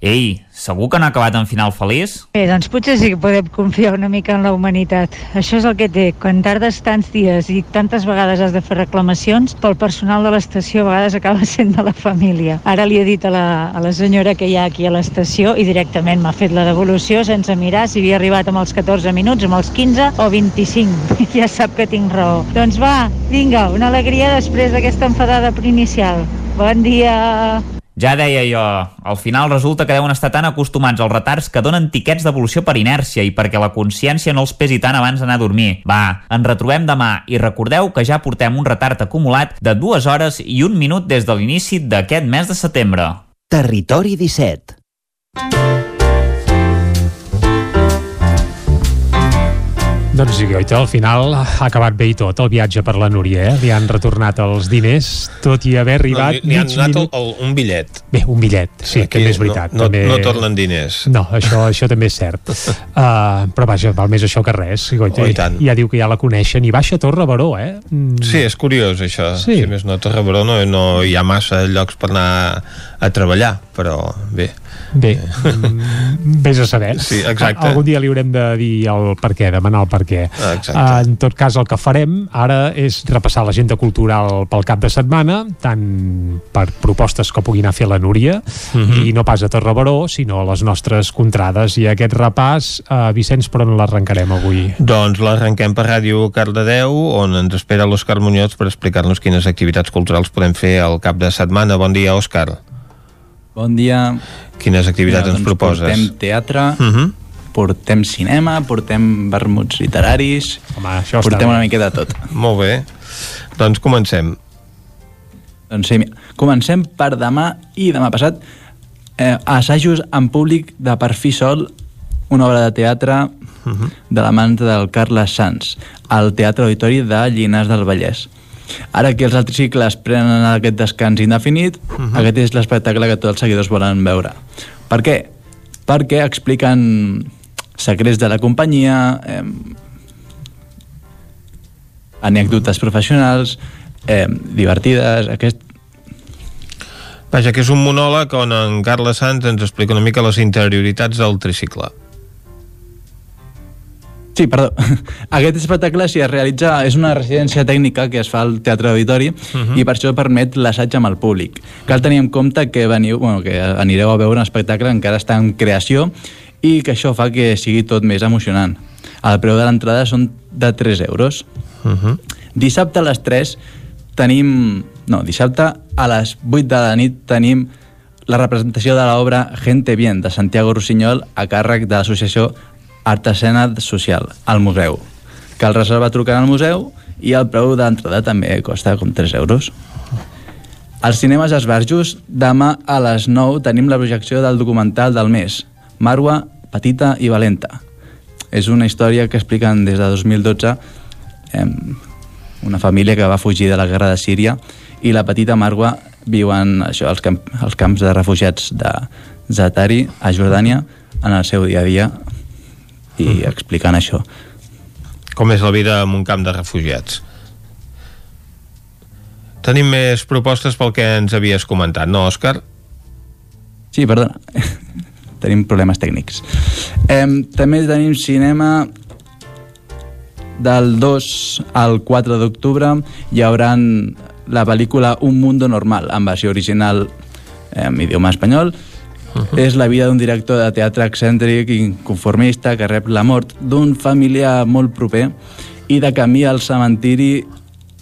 Ei, segur que no ha acabat en final feliç? Bé, doncs potser sí que podem confiar una mica en la humanitat. Això és el que té. Quan tardes tants dies i tantes vegades has de fer reclamacions, pel personal de l'estació a vegades acaba sent de la família. Ara li he dit a la, a la senyora que hi ha aquí a l'estació i directament m'ha fet la devolució sense mirar si havia arribat amb els 14 minuts, amb els 15 o 25. ja sap que tinc raó. Doncs va, vinga, una alegria després d'aquesta enfadada inicial. Bon dia! Ja deia jo, al final resulta que deuen estar tan acostumats als retards que donen tiquets devolució per inèrcia i perquè la consciència no els pesi tant abans d'anar a dormir. Va, ens retrobem demà i recordeu que ja portem un retard acumulat de dues hores i un minut des de l'inici d'aquest mes de setembre. Territori 17 Doncs sí, Goita, al final ha acabat bé i tot el viatge per la Núria, eh? Li han retornat els diners, tot i haver arribat... No, li, li han donat minut... el, el, un bitllet. Bé, un bitllet, sí, Aquí que també és veritat. No, també... no, no tornen diners. No, això, això també és cert. Uh, però vaja, val més això que res. Goita, Oh, i tant. ja diu que ja la coneixen i baixa a Torre Baró, eh? Mm. Sí, és curiós això. Sí. Si més no, a Torre Baró no, no hi ha massa llocs per anar a treballar, però bé. Bé, mm, vés a saber. Sí, exacte. Algun dia li haurem de dir el per què, demanar el per què. Ah, exacte. Uh, en tot cas, el que farem ara és repassar l'agenda cultural pel cap de setmana, tant per propostes que pugui anar a fer la Núria, Mhm. i no pas a Torre Baró, sinó a les nostres contrades. I aquest repàs, uh, Vicenç, per on l'arrencarem avui? Doncs l'arrenquem per Ràdio Cardedeu, on ens espera l'Òscar Muñoz per explicar-nos quines activitats culturals podem fer al cap de setmana. Bon dia, Òscar. Bon dia. Quines activitats Mira, ens doncs proposes? Portem teatre, Mhm. portem cinema, portem vermuts literaris, Home, això portem una mica de tot. Molt bé. Doncs comencem. Doncs sí, mira, comencem per demà i demà passat eh, assajos en públic de Per fi sol, una obra de teatre de la manta del Carles Sans, al Teatre Auditori de Llinars del Vallès. Ara que els altres cicles prenen aquest descans indefinit, aquest és l'espectacle que tots els seguidors volen veure. Per què? Perquè expliquen secrets de la companyia, eh, anècdotes professionals, eh, divertides, aquest, Vaja, que és un monòleg on en Carles Sanz ens explica una mica les interioritats del tricicle. Sí, perdó. Aquest espectacle si es realitza és una residència tècnica que es fa al Teatre Auditori uh -huh. i per això permet l'assaig amb el públic. Cal tenir en compte que, veniu, bueno, que anireu a veure un espectacle encara està en creació i que això fa que sigui tot més emocionant. El preu de l'entrada són de 3 euros. Uh -huh. Dissabte a les 3 tenim... No, dissabte a les 8 de la nit tenim la representació de l'obra Gente Bien, de Santiago Rossinyol, a càrrec de l'associació Artesana Social, al museu. Cal reservar trucant al museu i el preu d'entrada també costa com 3 euros. Als cinemes Esbarjos, demà a les 9 tenim la projecció del documental del mes, Marwa, Petita i Valenta. És una història que expliquen des de 2012 eh, una família que va fugir de la guerra de Síria i la petita Marwa viuen això, als, camp, als camps de refugiats de Zatari, a Jordània, en el seu dia a dia i explicant això. Com és la vida en un camp de refugiats. Tenim més propostes pel que ens havies comentat, no, Òscar? Sí, perdona. tenim problemes tècnics. Eh, també tenim cinema del 2 al 4 d'octubre hi haurà la pel·lícula Un mundo normal en versió original en idioma espanyol Uh -huh. És la vida d'un director de teatre excèntric i inconformista que rep la mort d'un familiar molt proper i de camí al cementiri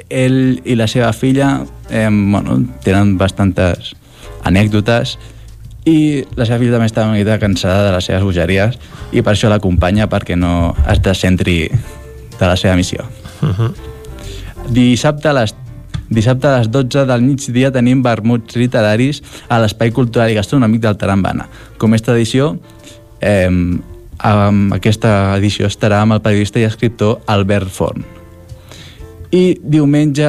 ell i la seva filla eh, bueno, tenen bastantes anècdotes i la seva filla també està una mica cansada de les seves bogeries i per això l'acompanya perquè no es descentri de la seva missió. Uh -huh. Dissabte a les Dissabte a les 12 del migdia tenim vermuts literaris a l'Espai Cultural i Gastronòmic del Tarambana. Com és tradició, eh, amb aquesta edició estarà amb el periodista i escriptor Albert Forn. I diumenge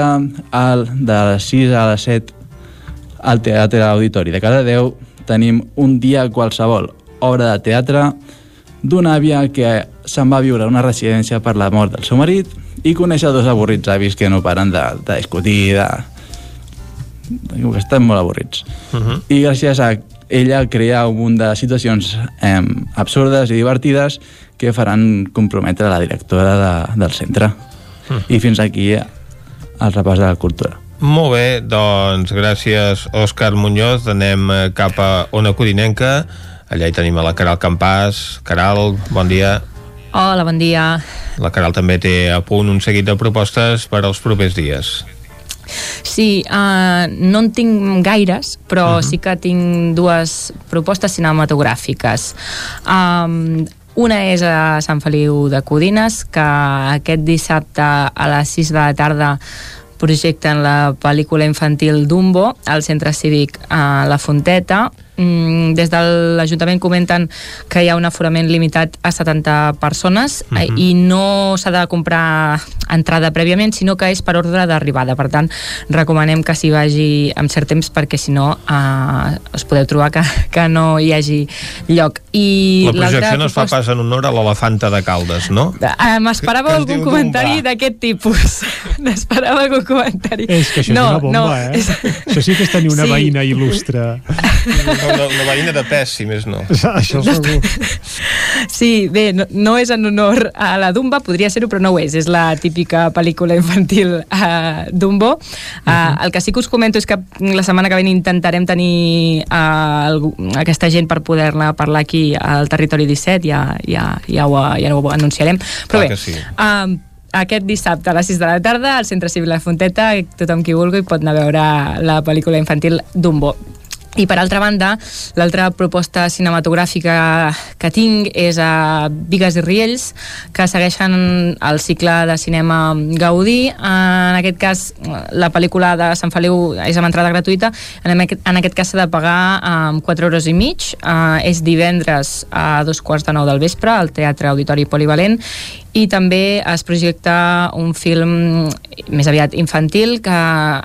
al, de les 6 a les 7 al Teatre Auditori de Cardedeu tenim un dia qualsevol, obra de teatre d'una àvia que se'n va viure a una residència per la mort del seu marit i coneix a dos avorrits avis que no paren de, de discutir, de... que estan molt avorrits. Uh -huh. I gràcies a ella crea un munt de situacions eh, absurdes i divertides que faran comprometre la directora de, del centre. Mm. I fins aquí el repàs de la cultura. Molt bé, doncs gràcies Òscar Muñoz, anem eh, cap a Ona Codinenca, allà hi tenim a la Caral Campàs. Caral, bon dia. Hola, bon dia. La Caral també té a punt un seguit de propostes per als propers dies. Sí, uh, no en tinc gaires, però uh Mhm. -huh. sí que tinc dues propostes cinematogràfiques. Um, una és a Sant Feliu de Codines, que aquest dissabte a les 6 de la tarda projecten la pel·lícula infantil Dumbo al centre cívic a La Fonteta. Mm, des de l'Ajuntament comenten que hi ha un aforament limitat a 70 persones uh -huh. i no s'ha de comprar entrada prèviament, sinó que és per ordre d'arribada. Per tant, recomanem que s'hi vagi amb cert temps perquè si no eh, us podeu trobar que, que no hi hagi lloc. I La projecció no es fa proposta- pas en honor a l'elefanta de Caldes, no? Ah, M'esperava algun comentari d'aquest tipus. M'esperava algun comentari. És que això no, és una bomba, no, eh? És... Això sí que és tenir una Sí. veïna il·lustre. Una, una veïna de pes, si més no. Això segur. Sí, bé, no, no és en honor a la Dumba, podria ser-ho, però no ho és. És la típica pel·lícula infantil uh, Dumbo. Uh, el que sí que us comento és que la setmana que ve intentarem tenir uh, aquesta gent per poder-la parlar aquí al Territori 17, ja, ja, ja, ho, ja ho anunciarem. Però Clar bé, que sí. uh, aquest dissabte a les 6 de la tarda al Centre Civil La Fonteta, tothom qui vulgui pot anar a veure la pel·lícula infantil Dumbo. I per altra banda, l'altra proposta cinematogràfica que tinc és a Vigues i Riells, que segueixen el cicle de cinema Gaudí. En aquest cas, la pel·lícula de Sant Feliu és amb entrada gratuïta. En aquest, en aquest cas s'ha de pagar amb 4 euros i mig. Uh, és divendres a dos quarts de nou del vespre al Teatre Auditori Polivalent i també es projecta un film més aviat infantil que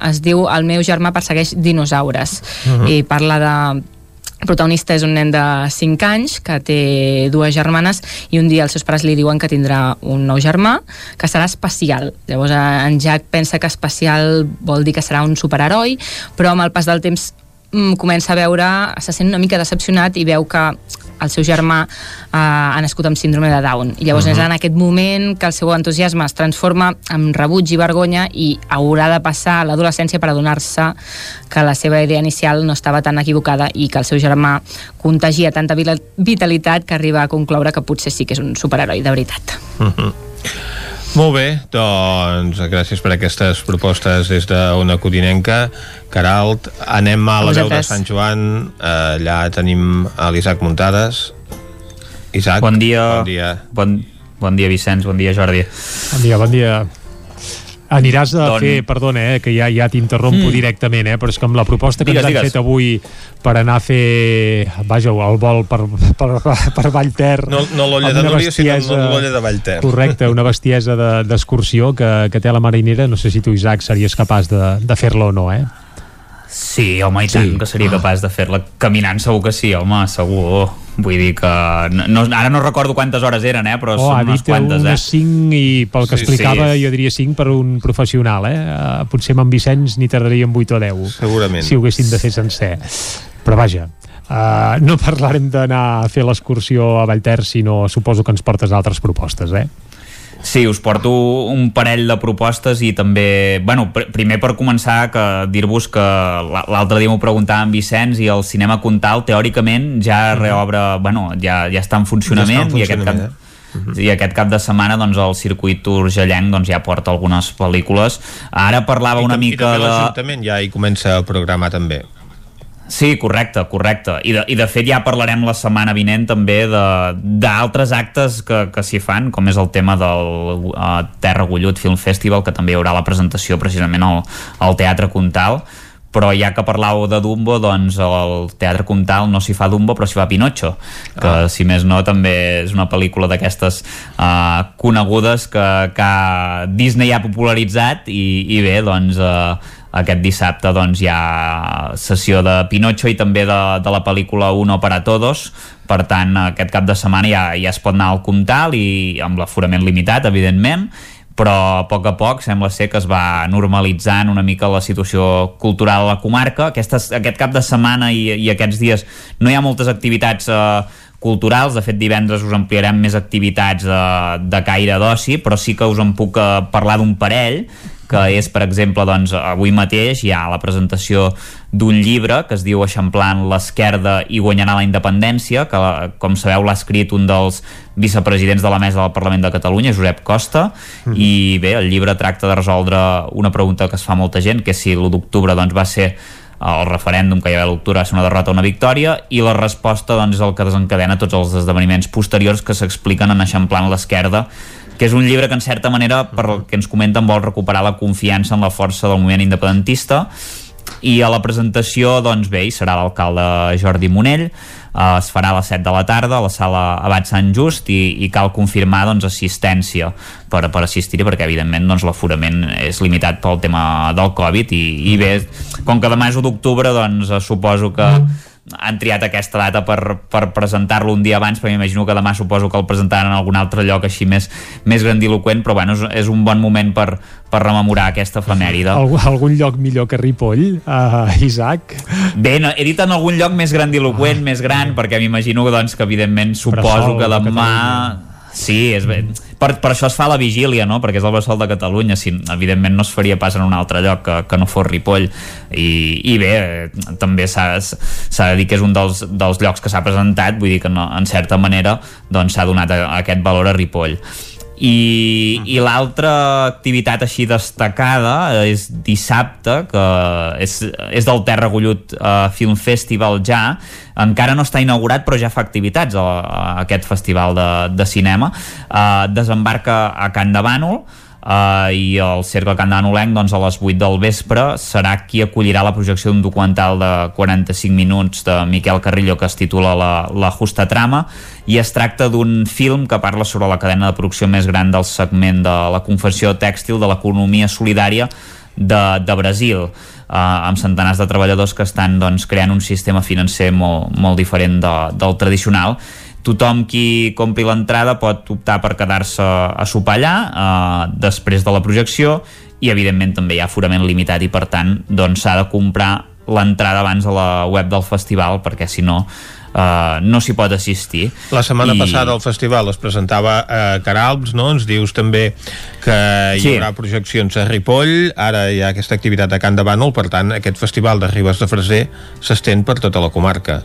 es diu El meu germà persegueix dinosaures uh -huh. i parla de el protagonista és un nen de 5 anys que té dues germanes i un dia els seus pares li diuen que tindrà un nou germà que serà especial. Llavors en Jack pensa que especial vol dir que serà un superheroi, però amb el pas del temps comença a veure, se sent una mica decepcionat i veu que el seu germà eh, ha nascut amb síndrome de Down. I llavors uh -huh. és en aquest moment que el seu entusiasme es transforma en rebuig i vergonya i haurà de passar l'adolescència per adonar-se que la seva idea inicial no estava tan equivocada i que el seu germà contagia tanta vitalitat que arriba a concloure que potser sí que és un superheroi de veritat. Uh -huh. Molt bé, doncs gràcies per aquestes propostes des d'una codinenca. Caralt, anem a la veu de Sant Joan, allà tenim l'Isaac Muntades. Isaac, bon dia. Bon dia. Bon, bon dia, Vicenç, bon dia, Jordi. Bon dia, bon dia. Aniràs a Don... fer, perdona, eh, que ja ja t'interrompo mm. directament, eh, però és que amb la proposta que digues, ens han digues. fet avui per anar a fer, vaja, el vol per, per, per Vallter... No, no l'olla de Núria, sinó l'olla de Vallter. Correcte, una bestiesa d'excursió de, que, que té la marinera, no sé si tu, Isaac, series capaç de, de fer-la o no, eh? Sí, home, i tant, Sí. que seria capaç de fer-la caminant segur que sí, home, segur vull dir que no, ara no recordo quantes hores eren, eh, però Oh, són unes dit quantes, unes eh 5 i pel que Sí, explicava sí. jo diria 5 per un professional eh? Uh, potser amb en Vicenç n'hi tardaríem 8 o 10 segurament si ho haguessin de fer sencer però vaja Uh, no parlarem d'anar a fer l'excursió a Vallter sinó suposo que ens portes altres propostes eh? Sí, us porto un parell de propostes i també, bueno, pr primer per començar que dir-vos que la- l'altre dia m'ho preguntava en Vicenç i el cinema Comtal teòricament ja reobre, bueno, ja, ja està en funcionament, Mhm. Ja està en i aquest cap, funcionament, i aquest cap de setmana doncs, el circuit urgellenc doncs, ja porta algunes pel·lícules. Ara parlava I una i mica també de... l'Ajuntament ja hi comença a programar també. Sí, correcte, correcte. I de, I de fet ja parlarem la setmana vinent també de- d'altres actes que, que s'hi fan, com és el tema del uh, Terra Gullut Film Festival, que també hi haurà la presentació precisament al, al Teatre Comtal, però ja que parlàveu de Dumbo, doncs al Teatre Comtal no s'hi fa Dumbo, però s'hi fa Pinocho, que Ah. si més no també és una pel·lícula d'aquestes uh, conegudes que, que Disney ha popularitzat i, i bé, doncs uh, aquest dissabte doncs hi ha sessió de Pinocho i també de, de la pel·lícula Uno para Todos per tant aquest cap de setmana ja, ja es pot anar al Comtal i amb l'aforament limitat evidentment però a poc a poc sembla ser que es va normalitzant una mica la situació cultural a la comarca. Aquestes, aquest cap de setmana i, i aquests dies no hi ha moltes activitats eh, culturals, de fet divendres us ampliarem més activitats de, de caire d'oci, però sí que us en puc eh, parlar d'un parell que és, per exemple, doncs, avui mateix hi ha la presentació d'un llibre que es diu Eixamplant l'esquerda i guanyarà la independència, que, com sabeu, l'ha escrit un dels vicepresidents de la mesa del Parlament de Catalunya, Josep Costa, Mhm. i bé, el llibre tracta de resoldre una pregunta que es fa molta gent, que és si l'1 d'octubre doncs, va ser el referèndum que hi va a l'octubre va ser una derrota o una victòria i la resposta doncs, és el que desencadena tots els esdeveniments posteriors que s'expliquen en Eixamplant l'esquerda que és un llibre que en certa manera per el que ens comenten vol recuperar la confiança en la força del moviment independentista. I a la presentació doncs bé, hi serà l'alcalde Jordi Monell eh, es farà a les 7 de la tarda a la sala Abat Sant Just i, i cal confirmar doncs, assistència per, per assistir-hi perquè evidentment doncs, l'aforament és limitat pel tema del Covid i, i bé, com que demà és 1 d'octubre doncs suposo que han triat aquesta data per, per presentar-lo un dia abans, perquè m'imagino que demà suposo que el presentaran en algun altre lloc així més, més grandiloquent, però bueno, és, és un bon moment per, per rememorar aquesta efemèride. Algun, algun lloc millor que Ripoll, uh, Isaac? Bé, no, he dit en algun lloc més grandiloquent, més gran, perquè m'imagino doncs, que evidentment suposo Bressol que de demà... Catalunya. Sí, és. Per, per això es fa la vigília, no? Perquè és el Bressol de Catalunya. Si, evidentment no es faria pas en un altre lloc que, que no fos Ripoll. I, i bé, eh, també s'ha de dir que és un dels, dels llocs que s'ha presentat, vull dir que no, en certa manera doncs, s'ha donat a, a aquest valor a Ripoll. I, i l'altra activitat així destacada és dissabte que és, és del Terra Gullut uh, Film Festival ja. Encara no està inaugurat però ja fa activitats a, a aquest festival de, de cinema. Uh, desembarca a Can de Bànol Uh, i el Cercle Can d'Anolenc doncs, a les 8 del vespre serà qui acollirà la projecció d'un documental de 45 minuts de Miquel Carrillo que es titula La, la Justa Trama. I es tracta d'un film que parla sobre la cadena de producció més gran del segment de la confecció tèxtil de l'economia solidària de, de Brasil eh, amb centenars de treballadors que estan doncs, creant un sistema financer molt, molt diferent de, del tradicional tothom qui compri l'entrada pot optar per quedar-se a sopar allà eh, després de la projecció i evidentment també hi ha aforament limitat i per tant doncs s'ha de comprar l'entrada abans a la web del festival perquè si no Uh, no s'hi pot assistir. La setmana I... passada al festival es presentava a uh, Caralps, no? Ens dius també que hi sí. haurà projeccions a Ripoll, ara hi ha aquesta activitat a Can de Bànol, per tant, aquest festival de Ribes de Freser s'estén per tota la comarca.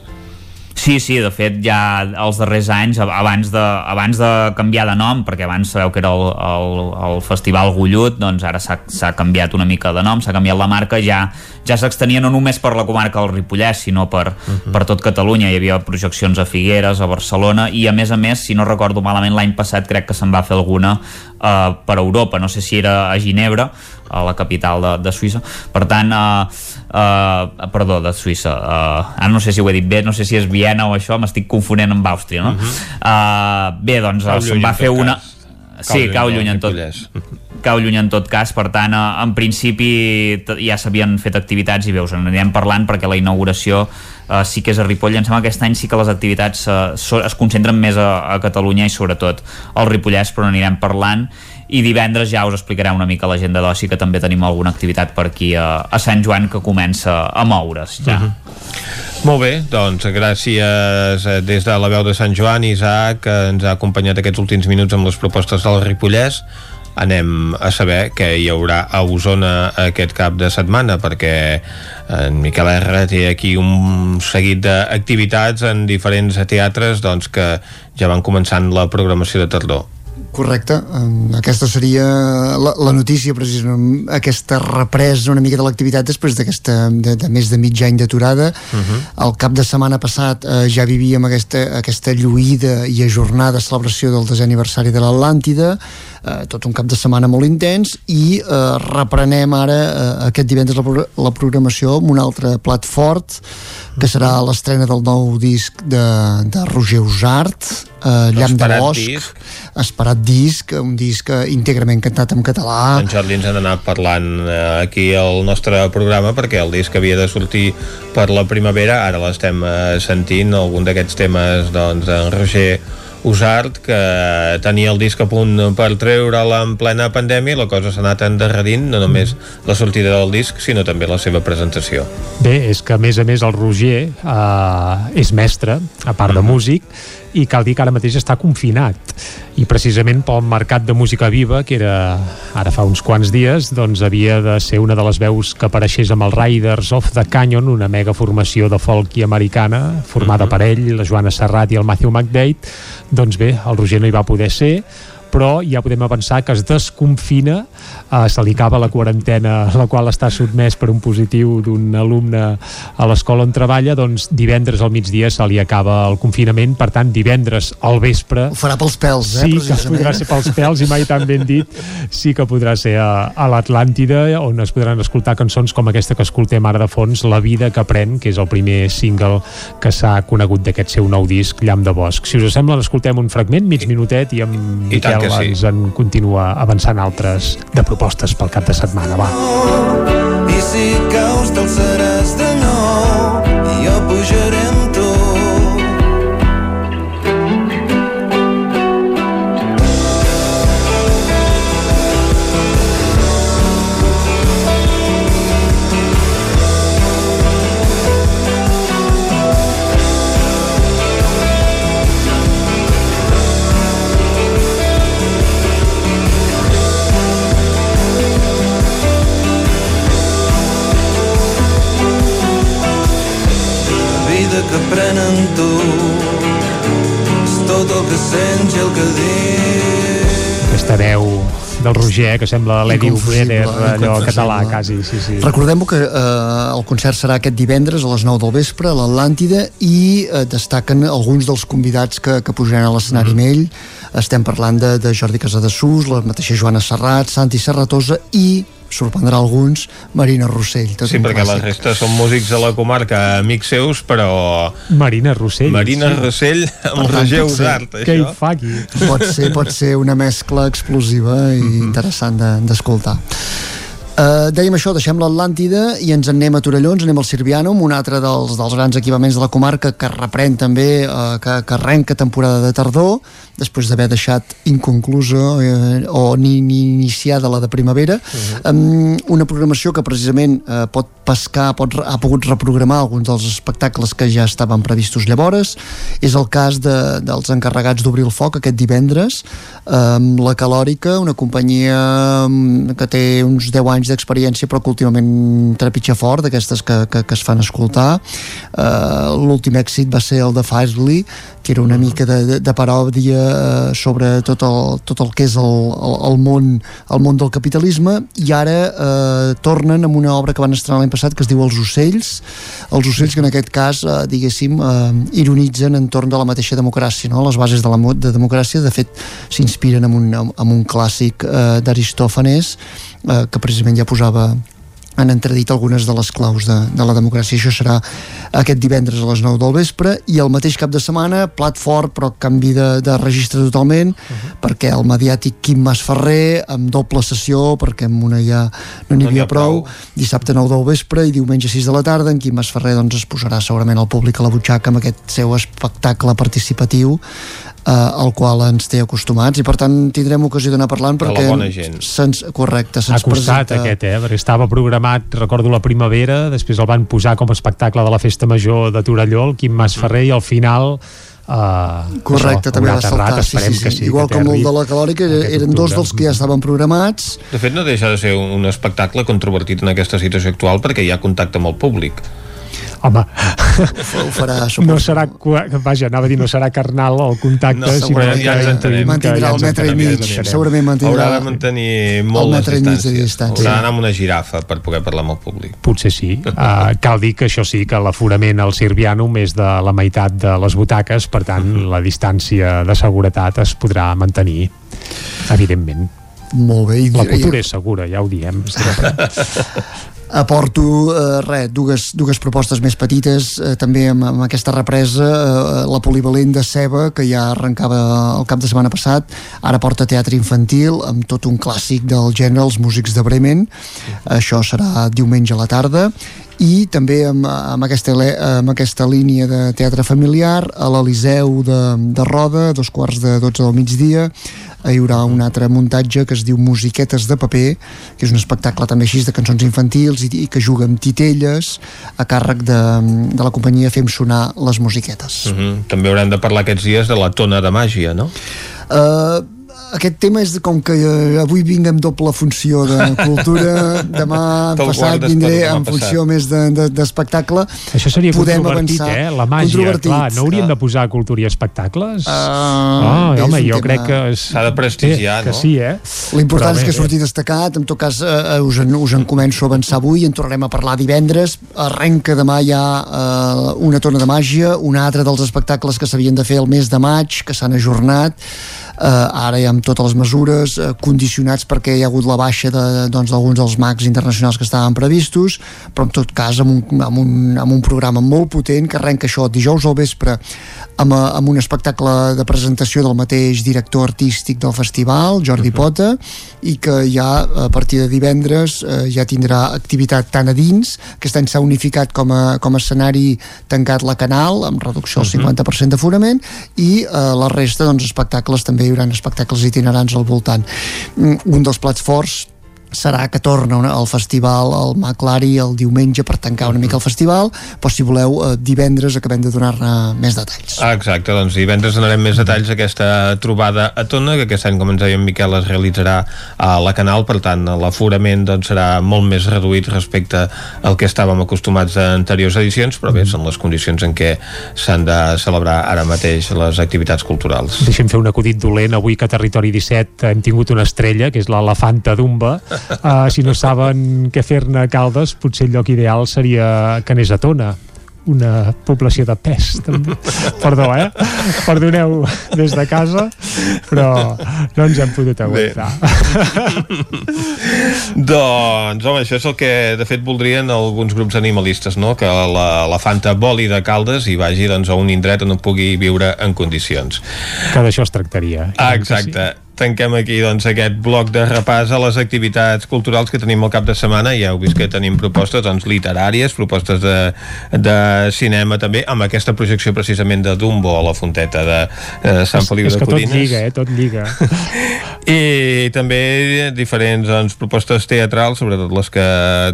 Sí, sí, de fet ja els darrers anys, abans de, abans de canviar de nom, perquè abans sabeu que era el, el, el Festival Gullut, doncs ara s'ha canviat una mica de nom, s'ha canviat la marca, ja ja s'extenia no només per la comarca del Ripollès, sinó per, uh mhm. -huh. per tot Catalunya. Hi havia projeccions a Figueres, a Barcelona, i a més a més, si no recordo malament, l'any passat crec que se'n va fer alguna uh, per Europa, no sé si era a Ginebra, a la capital de, de Suïssa. Per tant, uh, uh, perdó, de Suïssa, uh, ara no sé si ho he dit bé, no sé si és Viena o això, m'estic confonent amb Àustria, no? Uh -huh. uh, bé, doncs se'n va fer una... Cas. Sí, cau lluny en tot cau lluny en tot cas, per tant en principi ja s'havien fet activitats i veus, en anirem parlant perquè la inauguració uh, sí que és a Ripoll, em sembla que aquest any sí que les activitats so, es concentren més a, a Catalunya i sobretot al Ripollès, però n'anirem parlant i divendres ja us explicarem una mica l'agenda d'oci que també tenim alguna activitat per aquí a, a Sant Joan que comença a moure's ja. Uh mhm. -huh. Molt bé, doncs gràcies eh, des de la veu de Sant Joan Isaac que ens ha acompanyat aquests últims minuts amb les propostes del Ripollès anem a saber què hi haurà a Osona aquest cap de setmana perquè en Miquel R té aquí un seguit d'activitats en diferents teatres doncs, que ja van començant la programació de tardor Correcte, aquesta seria la, la notícia precisament, aquesta represa una mica de l'activitat després d'aquesta de, de més de mig any d'aturada. Uh -huh. el cap de setmana passat eh, ja vivíem aquesta, aquesta lluïda i ajornada celebració del desè aniversari de l'Atlàntida. Eh, tot un cap de setmana molt intens i eh, reprenem ara eh, aquest divendres la, la programació amb un altre plat fort que serà l'estrena del nou disc de, de Roger Usart eh, Llamp de Bosc. disc. esperat disc, un disc íntegrament cantat en català. En Jordi ens han anat parlant eh, aquí al nostre programa perquè el disc havia de sortir per la primavera. Ara l'estem eh, sentint algun d'aquests temes doncs en Roger Usart, que tenia el disc a punt per treure'l en plena pandèmia i la cosa s'ha anat endarrerint, no només la sortida del disc, sinó també la seva presentació. Bé, és que a més a més el Roger eh, és mestre, a part de músic, i cal dir que ara mateix està confinat. I precisament pel mercat de música viva que era ara fa uns quants dies doncs havia de ser una de les veus que apareixés amb els Riders of the Canyon una mega formació de folk i americana formada uh -huh. per ell, la Joana Serrat i el Matthew McDade. Doncs bé, el Roger no hi va poder ser però ja podem avançar que es desconfina eh, se li acaba la quarantena la qual està sotmès per un positiu d'un alumne a l'escola on treballa doncs divendres al migdia se li acaba el confinament, per tant divendres al vespre... Ho farà pels pèls, eh? Sí, que podrà ser pels pèls i mai tan ben dit sí que podrà ser a, a l'Atlàntida on es podran escoltar cançons com aquesta que escoltem ara de fons, La vida que pren que és el primer single que s'ha conegut d'aquest seu nou disc, Llamp de Bosc. Si us sembla, escoltem un fragment, mig minutet i amb I Miquel que sí. ens en continua avançant altres de propostes pel cap de setmana. Va. I si caus t'alçaràs de aquesta veu del Roger, que sembla l'Eddie Vedder, allò català, quasi, sí, sí. Recordem que eh, el concert serà aquest divendres a les 9 del vespre a l'Atlàntida i eh, destaquen alguns dels convidats que, que pujaran a l'escenari Mhm. amb ell. Estem parlant de, de Jordi Casadesús, la mateixa Joana Serrat, Santi Serratosa i sorprendrà alguns, Marina Rossell. Tot Sí, perquè la clàssic. resta són músics de la comarca, amics seus, però... Marina Rossell. Marina sí. Rossell amb Per pot ser- Usart, Què hi això. fa aquí? pot ser, pot ser una mescla explosiva i Mhm. interessant de- d'escoltar. Uh, dèiem això, deixem l'Atlàntida i ens en anem a Torelló, ens anem al Sirvianum, un altre dels, dels grans equipaments de la comarca que reprèn també, uh, que, que arrenca temporada de tardor, després d'haver deixat inconclusa eh, o ni, ni iniciada la de primavera. Uh -huh. um, una programació que precisament uh, pot pescar, pot, ha pogut reprogramar alguns dels espectacles que ja estaven previstos llavors. És el cas de, dels encarregats d'obrir el foc aquest divendres, amb la Calòrica, una companyia mm, que té uns 10 anys d'experiència però que últimament trepitja fort d'aquestes que, que, que es fan escoltar. Uh, l'últim èxit va ser el de Firely que era una mica de, de, de paròdia eh, sobre tot el, tot el que és el, el, el, món, el món del capitalisme. I ara eh, tornen amb una obra que van estrenar l'any passat que es diu Els ocells. Els ocells que en aquest cas eh, diguéssim eh, ironitzen entorn de la mateixa democràcia no? les bases de la de democràcia de fet s'inspiren en, un, en un clàssic eh, d'Aristòfanes eh, que precisament ja posava han entredit algunes de les claus de, de la democràcia. Això serà aquest divendres a les 9 del vespre i el mateix cap de setmana, plat fort però canvi de, de registre totalment perquè el mediàtic Quim Masferrer amb doble sessió perquè amb una ja no n'hi havia prou, dissabte 9 del vespre i diumenge 6 de la tarda en Quim Masferrer doncs, es posarà segurament al públic a la butxaca amb aquest seu espectacle participatiu eh, al qual ens té acostumats i per tant tindrem ocasió d'anar parlant De la perquè bona gent. se'ns, correcte, Ha se'ns costat presenta aquest, eh? Perquè estava programat, recordo la primavera, després el van posar com a espectacle de la Festa Major de Torelló, el Quim Masferrer, i al final Uh, Correcte, això, també va saltar, sí, sí, sí. que sí. Igual que com el de la Calòrica, eren dos dels que ja estaven programats. De fet, no deixa de ser un, un espectacle controvertit en aquesta situació actual perquè hi ha contacte amb el públic. Home, ho farà, no serà, vaja, anava a dir, no serà carnal el contacte, No, sinó que ja ens entenem. que Mantindrà el metre i mig, segurament mantindrà Haurà de mantenir molt les mig de distàncies. distància. Haurà d'anar amb una girafa per poder parlar amb el públic. Potser sí. Uh, cal dir que això sí, que l'aforament al Sirvianum és de la meitat de les butaques, per tant, la distància de seguretat es podrà mantenir, evidentment. Molt bé. I, La cultura és segura, ja ho diem. Aporto eh, res, dues, dues propostes més petites eh, també amb, amb aquesta represa eh, la polivalent de Ceba que ja arrencava el cap de setmana passat ara porta teatre infantil amb tot un clàssic del gènere Els músics de Bremen. Això serà diumenge a la tarda. I també amb, amb, aquesta, amb aquesta línia de teatre familiar a l'Eliseu de, de Roda dos quarts de 12 del migdia hi haurà un altre muntatge que es diu Musiquetes de paper, que és un espectacle també així de cançons infantils i, i que juga amb titelles a càrrec de, de la companyia Fem Sonar les Musiquetes. Uh -huh. També haurem de parlar aquests dies de la tona de màgia, no? Uh, aquest tema és com que uh, avui vinc amb doble funció de cultura, demà passat vindré en funció passat. més d'espectacle. De, d'espectacle. Això seria Podem controvertit, avançar. eh? La màgia, clar. No hauríem de posar cultura i espectacles? Uh, oh, bé, és home, jo tema- crec que... és- S'ha de prestigiar, que no? sí, eh? L'important és que surti destacat, en tot cas eh, us, en, us en començo a avançar avui, en tornarem a parlar divendres, arrenca demà ja eh, una tona de màgia, un altre dels espectacles que s'havien de fer el mes de maig, que s'han ajornat, eh, ara ja amb totes les mesures, eh, condicionats perquè hi ha hagut la baixa de- doncs, d'alguns dels mags internacionals que estaven previstos, però en tot cas amb un, amb un, amb un programa molt potent que arrenca això dijous al vespre amb, eh, amb un espectacle de presentació del mateix director artístic del festival, Jordi Pota, i que ja a partir de divendres eh, ja tindrà activitat tant a dins, que any s'ha unificat com a, com a escenari tancat la Canal, amb reducció al 50% d'aforament, i eh, la resta, doncs, espectacles, també hi haurà espectacles itinerants al voltant. Mm, Un dels plats forts serà que torna una, el festival al Maclari el diumenge per tancar una mica el festival, però si voleu eh, divendres acabem de donar-ne més detalls. Ah, exacte, doncs divendres donarem més detalls aquesta trobada a Tona, que aquest any, com ens deia en Miquel, es realitzarà a la Canal, per tant, l'aforament doncs, serà molt més reduït respecte al que estàvem acostumats a anteriors edicions, però bé, són les condicions en què s'han de celebrar ara mateix les activitats culturals. Deixem fer un acudit dolent. Avui que a Territori 17 hem tingut una estrella, que és l'elefanta d'Umba. Uh, si no saben què fer-ne a Caldes, potser el lloc ideal seria que anés a Tona una població de pes també. perdó, eh? perdoneu des de casa però no ens hem pogut aguantar doncs, home, això és el que de fet voldrien alguns grups animalistes no? que la, la Fanta voli de Caldes i vagi doncs, a un indret on pugui viure en condicions que d'això es tractaria ah, exacte sí tanquem aquí doncs, aquest bloc de repàs a les activitats culturals que tenim al cap de setmana. Ja heu vist que tenim propostes doncs, literàries, propostes de, de cinema també, amb aquesta projecció precisament de Dumbo a la fonteta de eh, Sant Feliu de Codines. És que tot lliga, eh? Tot lliga. I també diferents doncs, propostes teatrals, sobretot les que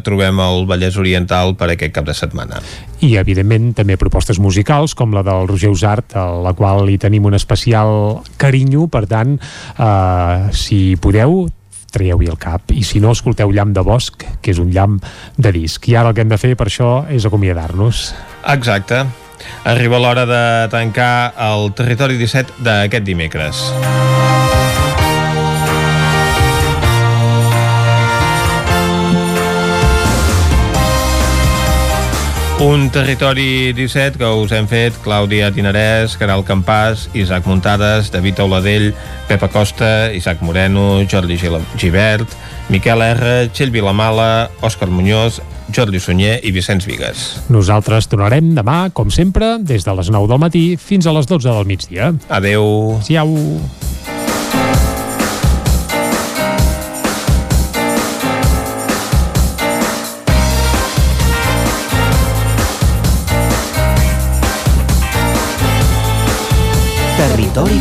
trobem al Vallès Oriental per aquest cap de setmana. I, evidentment, també propostes musicals, com la del Roger Usart, a la qual hi tenim un especial carinyo, per tant, eh, Uh, si podeu, traieu-hi el cap. I si no, escolteu Llamp de Bosc que és un llamp de disc. I ara el que hem de fer per això és acomiadar-nos. Exacte. Arriba l'hora de tancar el Territori 17 d'aquest dimecres. Un territori 17 que us hem fet Clàudia Tinarès, Caral Campàs, Isaac Muntades, David Auladell, Pepa Costa, Isaac Moreno, Jordi Givert, Miquel R, Txell Vilamala, Òscar Muñoz, Jordi Sunyer i Vicenç Vigues. Nosaltres tornarem demà, com sempre, des de les 9 del matí fins a les 12 del migdia. Adeu. Siau.